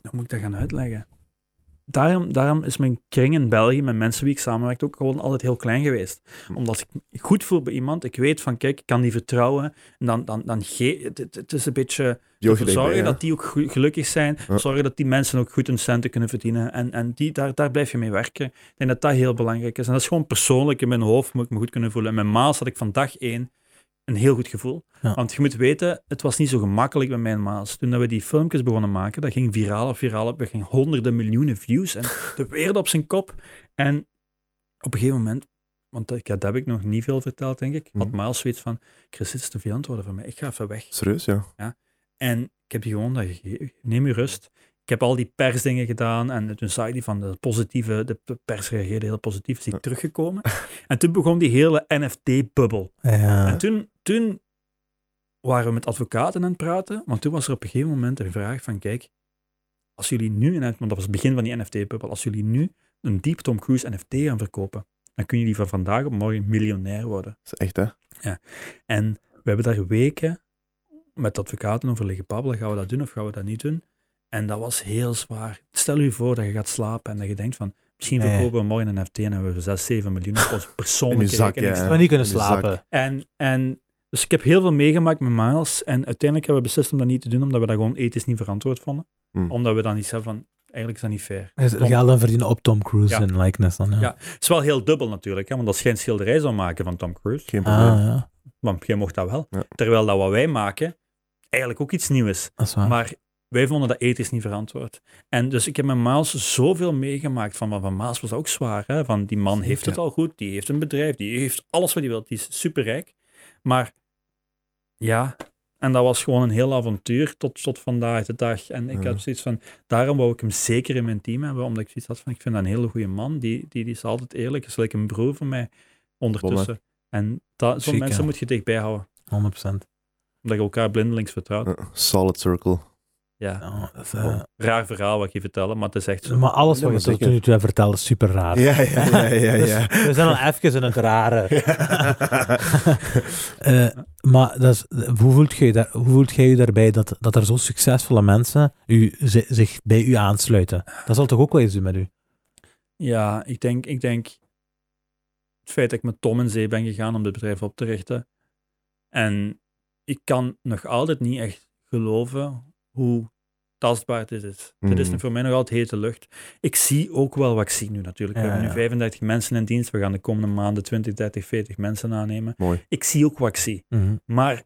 hoe moet ik dat gaan uitleggen? Daarom, daarom is mijn kring in België, met mensen wie ik samenwerk, ook gewoon altijd heel klein geweest. Omdat ik goed voel bij iemand, ik weet van, kijk, ik kan die vertrouwen. En dan, dan, dan ge- het, het- is een beetje zorgen dat die ook gelukkig zijn, Ja. zorgen dat die mensen ook goed hun centen kunnen verdienen. En, en die, daar, daar blijf je mee werken. Ik denk dat dat heel belangrijk is. En dat is gewoon persoonlijk in mijn hoofd, moet ik me goed kunnen voelen. En met Maas had ik van dag één een heel goed gevoel. Ja. Want je moet weten, het was niet zo gemakkelijk met mijn Maas. Toen we die filmpjes begonnen maken, dat ging viraal op viraal op. Dat ging honderden miljoenen views en de wereld op zijn kop. En op een gegeven moment, want dat, ja, dat heb ik nog niet veel verteld, denk ik, had Mhm. Miles zoiets van, Chris, dit is te veel antwoorden van mij. Ik ga even weg. Serieus, ja. En ik heb die gewoon dat gegeven. Neem je rust. Ik heb al die persdingen gedaan en toen zei hij van de positieve, de pers reageerde heel positief, is hij teruggekomen. en toen begon die hele NFT-bubbel. Ja. En toen, toen waren we met advocaten aan het praten, want toen was er op een gegeven moment een vraag van, kijk, als jullie nu, want dat was het begin van die NFT-bubbel, als jullie nu een Deep Tom Cruise NFT gaan verkopen, dan kunnen jullie van vandaag op morgen miljonair worden. Dat is echt, hè. En we hebben daar weken met advocaten over liggen babbelen. Gaan we dat doen of gaan we dat niet doen? En dat was heel zwaar. Stel je voor dat je gaat slapen en dat je denkt van, misschien Nee. verkopen we morgen een NFT en hebben we 6, 7 miljoen op onze persoonlijke In je zak, rekening ja. Maar niet kunnen slapen. En, en dus ik heb heel veel meegemaakt met Miles en uiteindelijk hebben we beslist om dat niet te doen, omdat we dat gewoon ethisch niet verantwoord vonden. Hmm. Omdat we dan niet zelf van, eigenlijk is dat niet fair. Dus Tom- Geld aan verdienen op Tom Cruise Ja. en likeness dan. Ja. Ja. Het is wel heel dubbel natuurlijk, hè, want als jij een schilderij zou maken van Tom Cruise, Geen probleem. Ah, ja. want jij mocht dat wel. Ja. Terwijl dat wat wij maken eigenlijk ook iets nieuws is. Dat is waar. Maar wij vonden dat ethisch niet verantwoord. En dus ik heb met Maas zoveel meegemaakt. Van, van, Maas was ook zwaar. Hè? Van die man heeft het Ja. al goed. Die heeft een bedrijf. Die heeft alles wat hij wil. Die is superrijk. Maar ja, en dat was gewoon een heel avontuur tot, tot vandaag de dag. En ik Ja. had zoiets van, daarom wou ik hem zeker in mijn team hebben. Omdat ik zoiets had van, ik vind dat een hele goede man. Die, die, die is altijd eerlijk. Is like een broer van mij ondertussen. En dat, zo'n mensen moet je dichtbij houden. 100%. Omdat je elkaar blindelings vertrouwt. Solid circle. Ja. Dat is, eh, Raar verhaal wat ik je vertellen, maar het is echt zo. maar alles wat je tot nu toe hebt verteld is super raar. Ja, ja, ja, ja. ja. Dus we zijn al even in het rare. Eh, maar dat is, hoe, voelt jij daar, hoe voelt jij je daarbij dat, dat er zo succesvolle mensen u, zi- zich bij u aansluiten? Dat zal toch ook wel iets doen met u? Ja, ik denk, ik denk het feit dat ik met Tom in zee ben gegaan om dit bedrijf op te richten. En ik kan nog altijd niet echt geloven hoe tastbaar dit is. Dit is Mhm. voor mij nog altijd hete lucht. Ik zie ook wel wat ik zie nu natuurlijk. We Ja, hebben nu ja. 35 mensen in dienst. We gaan de komende maanden 20, 30, 40 mensen aannemen. Mooi. Ik zie ook wat ik zie. Mhm. Maar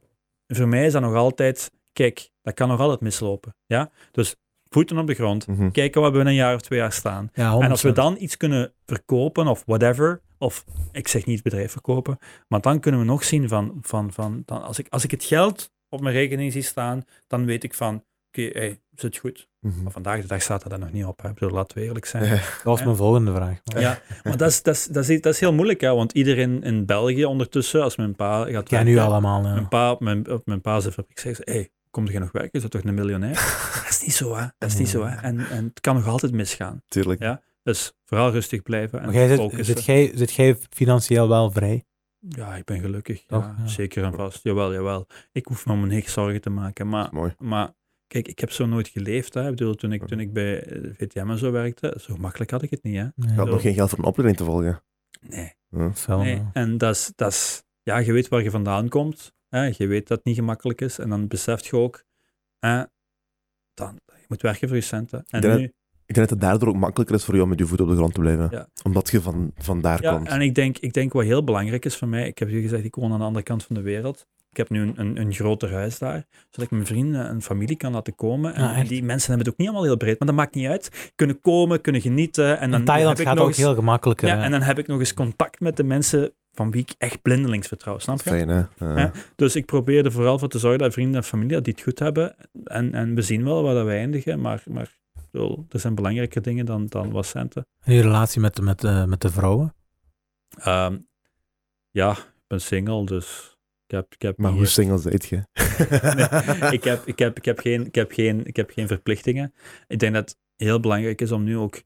voor mij is dat nog altijd, kijk, dat kan nog altijd mislopen. Ja? Dus voeten op de grond, Mhm. kijken wat we in een jaar of twee jaar staan. Ja, En als we 100%. dan iets kunnen verkopen of whatever, of ik zeg niet het bedrijf verkopen, maar dan kunnen we nog zien van, van, van dan als, ik, als ik het geld op mijn rekening zie staan, dan weet ik van, oké, hey, zit goed. Mhm. Maar vandaag de dag staat er dan nog niet op. Hè. Ik bedoel, laten we eerlijk zijn. Ja. Dat was mijn volgende vraag. Ja, maar dat is, dat, is, dat, is, dat is heel moeilijk, hè, want iedereen in België ondertussen, als mijn pa gaat werken, allemaal. Ja. Mijn pa op mijn, op mijn pa zijn fabriek zegt, hé, hey, kom je nog werken? Is dat toch een miljonair? dat is niet zo, hè. Dat is niet zo, hè. En, en het kan nog altijd misgaan. Tuurlijk. Ja. Dus vooral rustig blijven en Maar jij zit, focussen. zit, jij, zit jij financieel wel vrij? Ja, ik ben gelukkig. Toch? Ja, Ja. Zeker en vast. Jawel, jawel. Ik hoef me om niks zorgen te maken. Maar, Mooi. maar kijk, ik heb zo nooit geleefd. Hè. Ik bedoel, toen ik, toen ik bij eh, VTM en zo werkte, zo makkelijk had ik het niet. Hè. Je had Zo. nog geen geld voor een opleiding te volgen. Nee. Ja. Hetzelfde. nee. En dat is, dat is, ja, je weet waar je vandaan komt. Hè? Je weet dat het niet gemakkelijk is. En dan beseft je ook, hè, dan, je moet werken voor je centen. En denk nu, Ik denk dat het daardoor ook makkelijker is voor jou om met je voet op de grond te blijven. Ja. Omdat je van, van daar ja, komt. en ik denk, ik denk wat heel belangrijk is voor mij, ik heb je gezegd, ik woon aan de andere kant van de wereld. Ik heb nu een, een, een groter huis daar, zodat ik mijn vrienden en familie kan laten komen. En, Ah, die mensen hebben het ook niet allemaal heel breed, maar dat maakt niet uit. Kunnen komen, kunnen genieten. En dan In Thailand heb ik gaat nog ook eens, heel gemakkelijker. ja, hè. en dan heb ik nog eens contact met de mensen van wie ik echt blindelings vertrouw, snap je? Fijn, hè? Ja. Ja. Dus ik probeer er vooral voor te zorgen dat vrienden en familie dat die het goed hebben. En, en we zien wel waar dat we eindigen, maar, maar bedoel, er zijn belangrijke dingen dan, dan wat centen. En je relatie met, met, eh, met de vrouwen? Ehm, ja, ik ben single, dus ik heb, ik heb Maar hoe single zijt je? ik, heb, ik, heb, ik, heb geen, ik, heb geen, ik heb geen verplichtingen. Ik denk dat het heel belangrijk is om nu ook,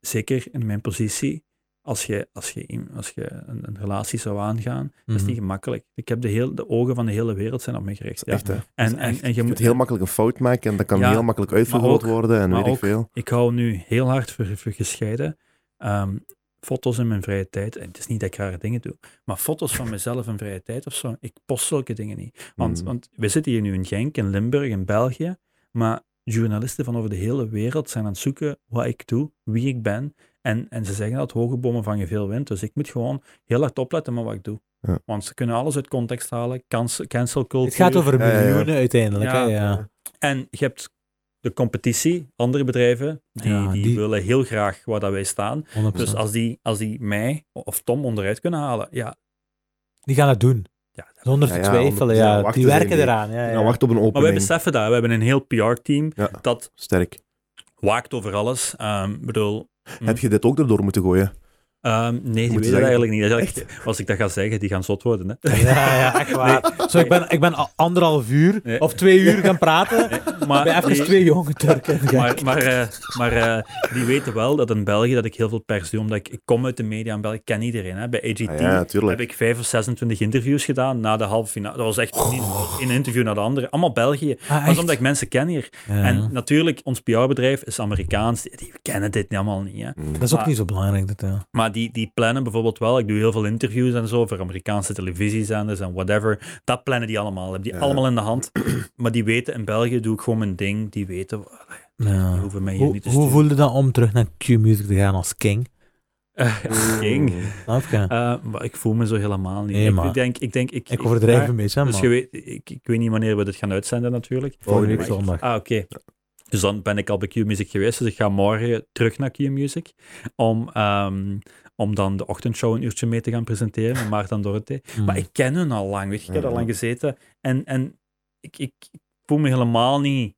zeker in mijn positie, als je, als je, als je een, een relatie zou aangaan, dat is Mhm. niet gemakkelijk. Ik heb de, heel, de ogen van de hele wereld zijn op me gericht. Ja. Echt, hè? En, en, en je Je moet heel makkelijk een fout maken en dat kan Ja, heel makkelijk uitvergroot worden en weet ik veel. Ik hou nu heel hard voor, voor gescheiden. Ehm, foto's in mijn vrije tijd. En het is niet dat ik rare dingen doe. Maar foto's van mezelf in vrije tijd of zo. Ik post zulke dingen niet. Want, Mm. want we zitten hier nu in Genk, in Limburg, in België. Maar journalisten van over de hele wereld zijn aan het zoeken wat ik doe, wie ik ben. En, en ze zeggen dat hoge bomen vangen veel wind. Dus ik moet gewoon heel hard opletten met wat ik doe. Ja. Want ze kunnen alles uit context halen. Cancel, cancel culture. Het gaat over Ja, ja, ja. miljoenen uiteindelijk. Ja. Hè? Ja. En je hebt de competitie, andere bedrijven, die, Ja, die, die- willen heel graag waar dat wij staan. 100%. Dus als die, als die mij of Tom onderuit kunnen halen, ja. Die gaan het doen. ja Zonder te ja, twijfelen. 100% Ja, die werken die. eraan. Ja, ja. Nou, wacht op een Maar wij opening. beseffen dat. We hebben een heel PR-team Ja. dat Sterk. waakt over alles. Ehm, bedoel. Heb je dit ook erdoor moeten gooien? Ehm, nee, die weten dat eigenlijk niet. Dat als ik dat ga zeggen, die gaan zot worden. Hè. Ja, ja, echt waar. Zo, ik, ben, ik ben anderhalf uur Nee. of twee uur gaan praten. Maar, bij even twee jonge Turken. maar, maar, eh, maar eh, die weten wel dat in België dat ik heel veel pers doe, omdat ik, ik kom uit de media in België, ik ken iedereen. Hè. Bij AGT Ah, ja, heb ik vijf of 26 interviews gedaan na de halve finale. Dat was echt niet een interview na de andere. Allemaal België. Ah, Dat is echt? omdat ik mensen ken hier. Ja. En natuurlijk, ons PR-bedrijf is Amerikaans. Die, die kennen dit allemaal niet. Hè. Mm. dat is ook maar- niet zo belangrijk. Dat, ja. Maar die, die plannen bijvoorbeeld wel. Ik doe heel veel interviews en zo voor Amerikaanse televisiezenders en whatever. Dat plannen die allemaal. Heb die Ja. allemaal in de hand. Maar die weten, in België doe ik gewoon mijn ding. Die weten, die Ja. hoeven mij hier Hoe, niet te hoe voelde dat om terug naar Q-Music te gaan als king? Eh, King. Eh, maar ik voel me zo helemaal niet. Nee, ik, maar- ik denk, ik denk, ik, ik overdrijf ja, een beetje, hè, Dus maar je weet, ik, ik weet niet wanneer we dit gaan uitzenden natuurlijk. volgende week week. zondag. Ah, oké. Dus dan ben ik al bij Q-Music geweest, dus ik ga morgen terug naar Q-Music om, ehm, om dan de ochtendshow een uurtje mee te gaan presenteren met Maarten Dorothee. Mm. Maar ik ken hun al lang, weet je, ik heb al Mhm. lang gezeten en, en ik, ik, ik voel me helemaal niet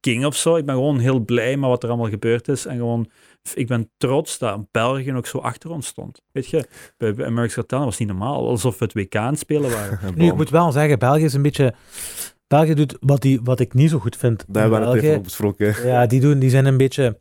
king of zo. Ik ben gewoon heel blij met wat er allemaal gebeurd is en gewoon, ik ben trots dat België ook zo achter ons stond. Weet je, bij, bij America's Got Talent was het niet normaal, alsof we het WK aan het spelen waren. Nu, ik moet wel zeggen, België is een beetje... België doet wat, die, wat ik niet zo goed vind. Daar hebben we het even op besproken. Ja, die, doen, die zijn een beetje...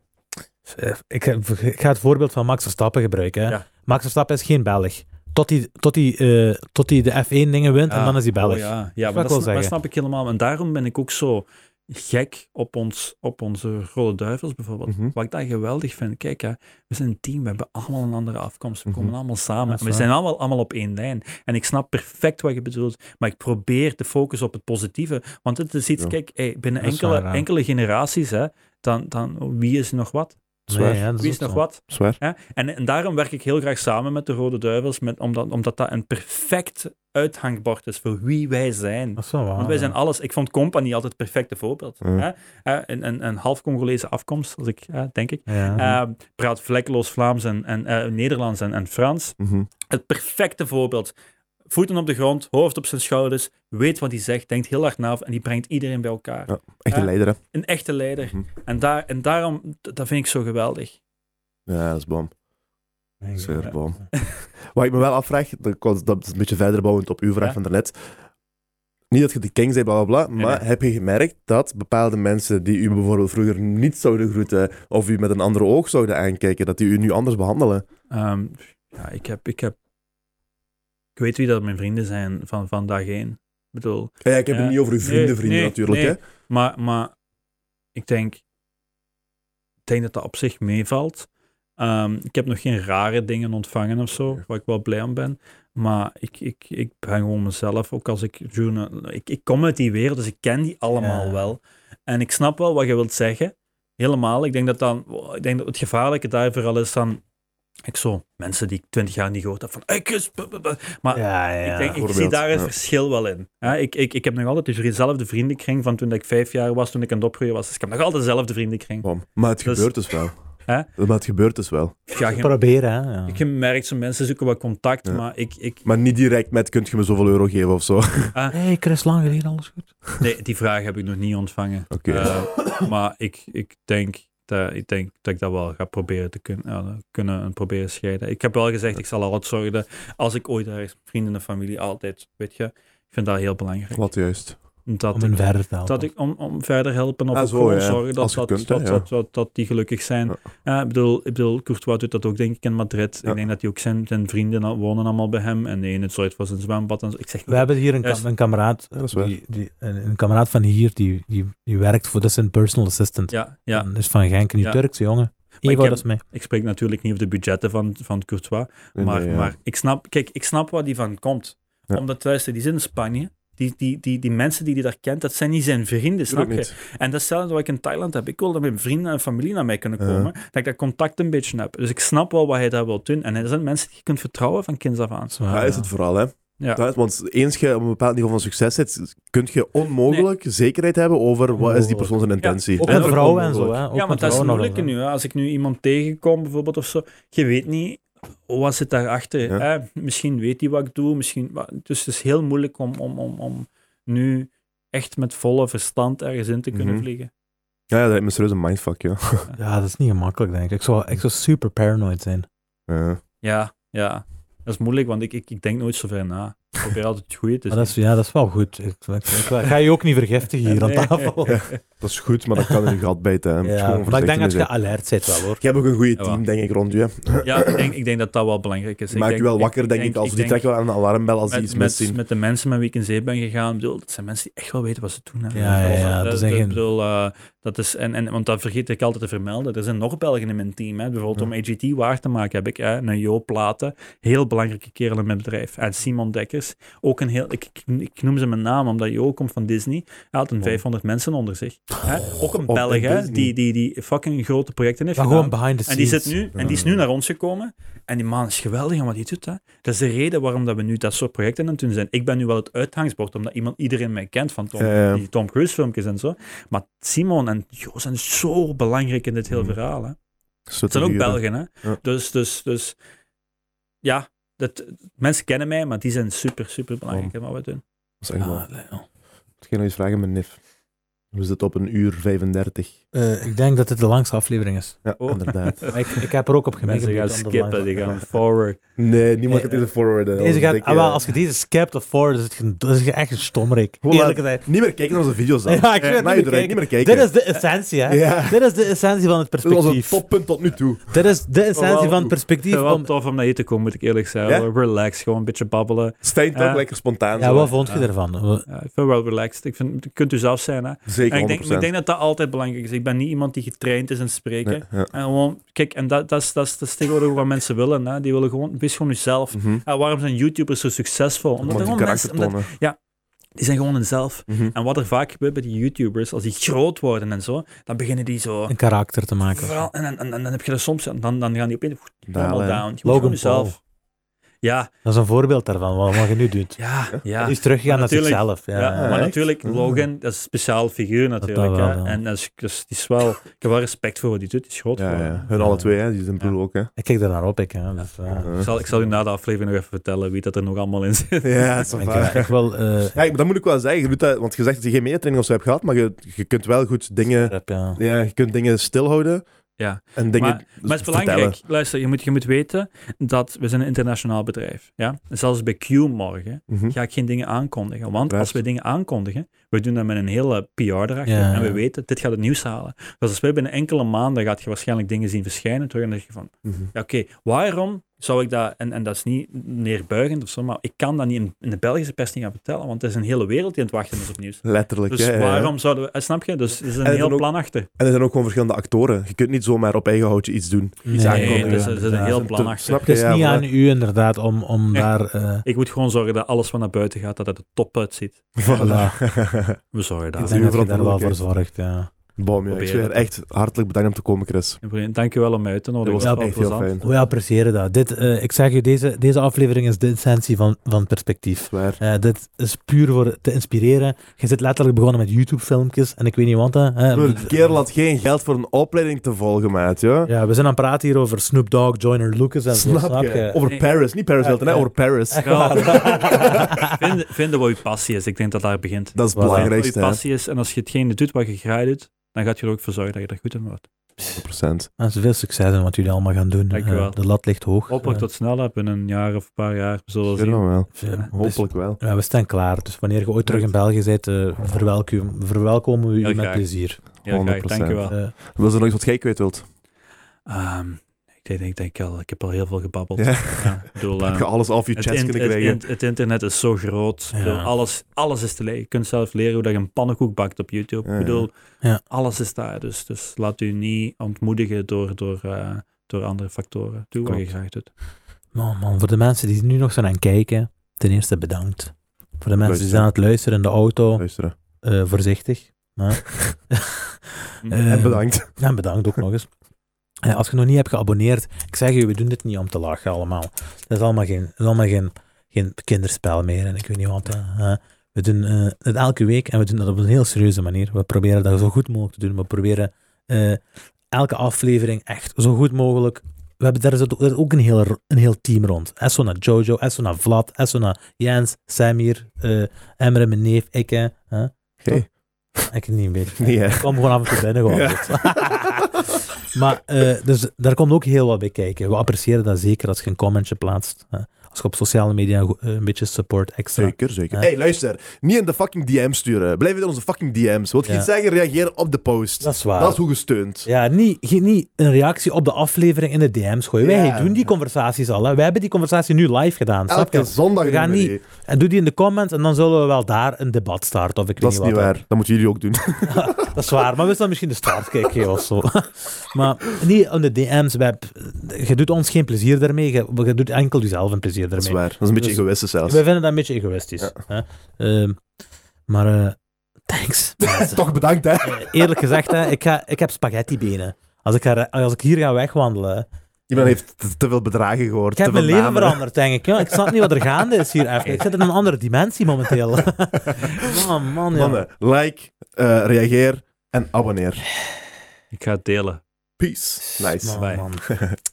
Ik, ik ga het voorbeeld van Max Verstappen gebruiken. Hè. Ja. Max Verstappen is geen Belg. Tot hij tot die, eh, tot die de F1 dingen wint en dan is hij Belg. Oh, ja, ja dat, snap ik helemaal. En daarom ben ik ook zo gek op, ons, op onze Rode Duivels bijvoorbeeld. Mhm. Wat ik daar geweldig vind. Kijk, hè, we zijn een team, we hebben allemaal een andere afkomst. We Mhm. komen allemaal samen. We zijn allemaal, allemaal op één lijn. En ik snap perfect wat je bedoelt. Maar ik probeer te focussen op het positieve. Want het is iets, Ja. kijk, hey, binnen enkele, waar, enkele generaties, hè, dan, dan wie is nog wat? Zwaar. ja, Wie is nog zo. wat? Zwaar. Hè? En, en daarom werk ik heel graag samen met de Rode Duivels, met, omdat, omdat dat een perfect uithangbord is voor wie wij zijn. Dat is wel waar. Want wij ja. zijn alles. Ik vond Company altijd het perfecte voorbeeld. Ja. Hè? Een, een, een half Congolese afkomst, als ik, denk ik. Ja. Eh, praat vlekkeloos Vlaams en, en eh, Nederlands en, en Frans. Mhm. Het perfecte voorbeeld. Voeten op de grond, hoofd op zijn schouders, weet wat hij zegt, denkt heel hard na en die brengt iedereen bij elkaar. Ja, echt een Ja. leider, hè? Een echte leider. Mhm. En, daar, en daarom, dat vind ik zo geweldig. Ja, dat is bom. Zeer ja. bom. Wat ik me wel afvraag, dat, is een beetje verder bouwend op uw vraag Ja. van daarnet. Niet dat je de king zei, bla bla bla, maar nee. heb je gemerkt dat bepaalde mensen die u bijvoorbeeld vroeger niet zouden groeten of u met een andere oog zouden aankijken, dat die u nu anders behandelen? Ehm, ja, ik heb, ik heb... Ik weet wie dat mijn vrienden zijn van, van dag één. Ik bedoel, Ja, ik heb Ja. het niet over uw vrienden, Nee, vrienden nee, natuurlijk. nee. Hè? maar, maar ik denk, ik denk dat dat op zich meevalt. Ehm, ik heb nog geen rare dingen ontvangen of zo, waar ik wel blij om ben. Maar ik, ik, ik ben gewoon mezelf, ook als ik journal... Ik, ik kom uit die wereld, dus ik ken die allemaal Ja. wel. En ik snap wel wat je wilt zeggen. Helemaal. Ik denk dat, dan, ik denk dat het gevaarlijke daar vooral is dan... Ik zo, mensen die ik twintig jaar niet gehoord heb, van... Maar Ja, ja. ik, denk, ik zie daar het ja. verschil wel in. Ja, ik, ik, ik heb nog altijd dezelfde vriendenkring van toen ik vijf jaar was, toen ik aan het opgroeien was. Dus ik heb nog altijd dezelfde vriendenkring. Maar het Dus- gebeurt dus wel. Hè? Maar het gebeurt dus wel. Ja, je, Proberen, hè. Ja. ik merk zo mensen zoeken wat contact, Ja. maar ik... ik Maar niet direct met, kunt je me zoveel euro geven of zo? Oké. hey, Chris, lang geleden, alles goed? nee, die vraag heb ik nog niet ontvangen. Eh, maar ik, ik, denk ik denk dat ik dat wel ga proberen te kunnen, ja, kunnen en proberen scheiden. Ik heb wel gezegd, ik zal altijd zorgen dat als ik ooit ergens vrienden en familie altijd, weet je, ik vind dat heel belangrijk. Wat juist. Dat Om ik- verder te helpen. Dat ik om, om verder helpen of Ah, ook zo, gewoon ja. zorgen dat, dat, kunt, dat, dat, dat, dat die gelukkig zijn. Ja. Ja. ik, bedoel, ik bedoel, Courtois doet dat ook denk ik in Madrid. Ja. Ik denk dat hij ook zijn, zijn vrienden wonen allemaal bij hem. En de ene zorgt voor zijn zwembad. En zo. Ik zeg, We hebben hier een, kam- een kameraad, is die, die, een, kameraad van hier, die, die, die werkt voor, dat is een personal assistant. ja, ja, Dat is van Genk, een Ja. Turkse jongen. ik heb- is ik spreek natuurlijk niet over de budgetten van, van Courtois. Nee, maar, nee, ja. maar ik snap, kijk, ik snap waar die van komt. Ja. Omdat, luister, die zit in Spanje. Die, die, die, die mensen die hij daar kent, dat zijn niet zijn vrienden, snap je? En dat is hetzelfde wat ik in Thailand heb. Ik wil dat mijn vrienden en familie naar mij kunnen Ja. komen. Dat ik dat contact een beetje heb. Dus ik snap wel wat hij daar wil doen. En er zijn mensen die je kunt vertrouwen van kinds af aan. Dat is ja. het vooral, hè. Ja. Dat is- want eens je op een bepaald niveau van succes zit, kun je onmogelijk zekerheid hebben over wat is die persoon zijn intentie. Ook is met vrouwen en zo, hè. Ook ja, want dat is het moeilijke nu. Hè. Als ik nu iemand tegenkom, bijvoorbeeld of zo, je weet niet wat zit daarachter. Ja. Hè? Misschien weet hij wat ik doe, misschien... Dus het is heel moeilijk om, om, om, om nu echt met volle verstand ergens in te kunnen Mhm. vliegen. Ja, ja, dat is een serieuze mindfuck, ja. Ja, dat is niet gemakkelijk, denk ik. Ik zou, ik zou super paranoid zijn. Ja. Ja, ja. Dat is moeilijk, want ik, ik, ik denk nooit zo ver na. Ik probeer altijd het goede te dat is, ja, dat is wel goed. Ik, ik, ik ga je ook niet vergiftigen hier aan tafel. Dat is goed, maar dat kan in je gat bijten. hè. Ja, maar ik denk dat je alert bent wel, hoor. Je hebt ook een goede Ja, team, denk ik, rond je. Ja, ik denk, ik denk dat dat wel belangrijk is. Ik maakt je wel wakker, denk ik. Als die denk- trekken wel aan een alarmbel als die iets met, met, met de mensen met wie ik in zee ben gegaan, ik bedoel, dat zijn mensen die echt wel weten wat ze doen. Hè. Ja, ja, ja, Dat, dat zijn dat- geen- ik bedoel, eh, dat is, en, en, want dat vergeet ik altijd te vermelden. Er zijn nog Belgen in mijn team. Hè. Bijvoorbeeld Ja. om AGT waar te maken heb ik hè, een Jo Platen, heel belangrijke kerel in mijn bedrijf. En Simon Dekkers, ook een heel, ik, ik, ik noem ze mijn naam omdat Jo komt van Disney. Hij had een Oh. 500 mensen onder zich. Hè. Ook een Belg hè, die, die, die fucking grote projecten heeft Maar gedaan. gewoon behind the En die, scenes. zit nu, en die is nu naar ons gekomen. En die man is geweldig aan wat hij doet. Hè. Dat is de reden waarom dat we nu dat soort projecten aan het doen zijn. Ik ben nu wel het uitgangsbord, omdat iemand, iedereen mij kent van Tom, die Tom Cruise filmpjes en zo. Maar Simon en Jo zijn zo belangrijk in dit hele Mhm. verhaal. Hè. Het zijn ook. Belgen. Hè. Ja. Dus, dus, dus ja, dat, mensen kennen mij, maar die zijn super, super belangrijk in wat we doen. Dat is echt wel. Ah. Ik ga nog eens vragen, mijn nif. We zitten op een uur 35. Eh, ik denk dat dit de langste aflevering is. Ja, Oh. inderdaad. Ik, ik heb er ook op Mensen gemerkt. gaan skippen, die gaan forward. Nee, niemand gaat deze forwarden. Deze gaat, Ik, ah, wel, eh, als je deze skipt of voor, is het, is echt een gezegd. Niet meer kijken naar onze video's dan. Ja, ik het niet je meer niet kijken. meer kijken. Dit is de essentie, hè? Ja. Dit is de essentie van het Dit was perspectief. toppunt tot nu toe. Dit is de essentie wel- van het perspectief. Het is wel Van, tof om naar je te komen, moet ik eerlijk zeggen. Ja? Relax, gewoon een beetje babbelen. Stijn toch Ja. lekker spontaan. ja, wat vond je ervan? Ik vind wel relaxed. Ik vind, je kunt u zelf zijn. Hè. Zeker En ik, denk, 100%. maar ik denk dat dat altijd belangrijk is. Ik ben niet iemand die getraind is in spreken. Nee, ja. En gewoon, kijk, en dat, dat, is, dat, is, dat is tegenwoordig wat mensen willen. Hè. Die willen gewoon, wees gewoon jezelf. Mhm. En waarom zijn YouTubers zo succesvol? Omdat, er die gewoon karakter mensen, omdat, tonen. die zijn gewoon hunzelf. Mhm. En wat er vaak gebeurt bij die YouTubers, als die groot worden en zo, dan beginnen die zo... een karakter te maken. Vooral, en, en, en, en dan heb je er soms, dan, dan gaan die opeens helemaal down. Je moet Logan gewoon jezelf. Ja, Dat is een voorbeeld daarvan, wat, je nu doet. ja, ja. Die is teruggegaan naar zichzelf. Ja, Ja, ja. maar echt? natuurlijk. Logan, dat is een speciaal figuur natuurlijk. wel. En dat is, dus, die is wel, ik heb wel respect voor wat hij doet, die is groot Ja, voor ja. Hun alle twee, hè. die zijn broer ook. Hè. Ik kijk daar naar op, ik. Hè. Dus. Ja. Ik zal, ik zal u na de aflevering nog even vertellen wie dat er nog allemaal in zit. Ja, dat is Ik, wil... eh, Ja, ik- dat moet ik wel zeggen. Je doet dat, want je zegt dat je geen medetraining of zo hebt gehad, maar je, je kunt wel goed dingen, rap, ja, je kunt dingen stilhouden. Ja. En dingen Maar, maar het is belangrijk, luister, je moet, je moet weten dat we zijn een internationaal bedrijf. Ja? En zelfs bij Q morgen Mhm. ga ik geen dingen aankondigen. Want als we dingen aankondigen, we doen dat met een hele PR erachter. Ja. En we weten, dit gaat het nieuws halen. Dus als wij binnen enkele maanden gaat je waarschijnlijk dingen zien verschijnen, terug en dan denk je van, Mhm. ja, oké, waarom zou ik dat, en, en dat is niet neerbuigend of zo, maar ik kan dat niet in, in de Belgische pers niet gaan vertellen, want er is een hele wereld die aan het wachten is op nieuws. Letterlijk. Dus ja, ja, ja. waarom zouden we, snap je? Dus er is een En er heel ook- plan achter. En er zijn ook gewoon verschillende actoren. Je kunt niet zomaar op eigen houtje iets doen. Iets Nee, dus er zit een heel plan achter. snap Het is Ja, niet aan u inderdaad om, om Ja. daar... eh, Ik moet gewoon zorgen dat alles wat naar buiten gaat, dat het er top uitziet. Voilà. We zorgen daar. is denk uw dat je daar wel voor zorgt, ja. Bom, ja. Ik zweer echt hartelijk bedankt om te komen, Chris. Dank je wel om mij uit te Dat nodigen. was Dat echt was heel plezant. fijn. We appreciëren dat. Dit, eh, ik zeg je, deze, deze aflevering is de essentie van, van perspectief. Zwaar. Eh, dit is puur voor te inspireren. Je zit letterlijk begonnen met YouTube-filmpjes en ik weet niet wat. Hè. Broer, Die kerel had geen geld voor een opleiding te volgen, maat. Ja? ja, we zijn aan het praten hier over Snoop Dogg, Joyner Lucas en zo. Snap je? Over Paris. Niet Paris Hilton, hè? Over Paris. Echt. Vinden, wat je passie is. Ik denk dat daar begint. Dat is het Voilà. Wat je belangrijkste, hè. passie is en als je hetgene doet wat je graag doet, dan gaat je er ook voor zorgen dat je er goed in wordt. 100%. En veel succes in wat jullie allemaal gaan doen. Dank je wel. Eh, de lat ligt hoog. Hopelijk Eh, tot snel, hè. binnen een jaar of een paar jaar. We zullen Ik zien. wel. wel. eh, dus- Hopelijk wel. ja, we staan klaar. Dus wanneer je ooit terug in België bent, eh, verwelkom, verwelkomen we u met plezier. Heel graag, 100%. dank je wel. Eh, Was er nog iets wat jij kwijt wilt? Ehm, ik, denk, ik, denk al, ik heb al heel veel gebabbeld. Ja. Ja, bedoel, Heb je alles af je chest kunnen het, krijgen? in- het internet is zo groot. Bedoel, alles, alles is te leren. Je kunt zelf leren hoe dat je een pannenkoek bakt op YouTube. Ja, Ik bedoel, Ja. alles is daar. Dus, dus laat u niet ontmoedigen door, door, eh, door andere factoren. Doe wat je graag doet. Man, man, voor de mensen die nu nog zijn aan het kijken, ten eerste bedankt. Voor de mensen die zijn aan het luisteren in de auto, Luisteren. eh, voorzichtig. Ja. Eh, En bedankt. Ja, bedankt ook nog eens. Eh, als je nog niet hebt geabonneerd, ik zeg je, we doen dit niet om te lachen allemaal. Dat is allemaal geen, dat is allemaal geen, geen kinderspel meer en ik weet niet wat. Eh, we doen eh, het elke week en we doen dat op een heel serieuze manier. We proberen dat zo goed mogelijk te doen. We proberen elke aflevering echt zo goed mogelijk. We hebben daar zit ook- een heel, een heel team rond. Esso naar Jojo, Esso naar Vlad, Esso naar Jens, Samir, Emre, mijn neef, ik. Oké. Ik niet beetje. Nee. Ik kwam gewoon af en toe binnen. Gewoon. maar eh, dus daar komt ook heel wat bij kijken. We appreciëren dat zeker als je een commentje plaatst. Als je op sociale media eh, een beetje support extra. Zeker, zeker. Ja. hey, luister. Niet in de fucking DM's sturen. Blijf in onze fucking DM's. Wat je Ja. iets zeggen, reageer op de post. Dat is waar. Dat is hoe gesteund. Ja, niet, geen- niet een reactie op de aflevering in de DM's gooien. Wij doen die conversaties al. Hè. Wij hebben die conversatie nu live gedaan. Snap Elke je? zondag We gaan niet-. En doe die in de comments en dan zullen we wel daar een debat starten. Of ik Dat weet is niet waar. Dat moeten jullie ook doen. Dat is waar, maar we zullen misschien de start kijken of zo. maar niet in de DM's. Je doet ons geen plezier daarmee. Je, je doet enkel jezelf een plezier Dat is waar. Dat is een beetje Dus- egoïstisch zelfs. Wij vinden dat een beetje egoïstisch. Hè? Ehm, maar eh, thanks. Toch bedankt, hè. Eh, eerlijk gezegd, hè, ik, ga, ik heb spaghetti-benen. Als ik, ga, als ik hier ga wegwandelen. Iemand heeft te, te veel bedragen gehoord. Ik heb te mijn leven namen. veranderd, denk ik. Ja, ik snap niet wat er gaande is hier even. Ik zit in een andere dimensie momenteel. man, man, ja. Mannen, like, eh, reageer en abonneer. Ik ga het delen. Peace. Nice. Man, Bye. man.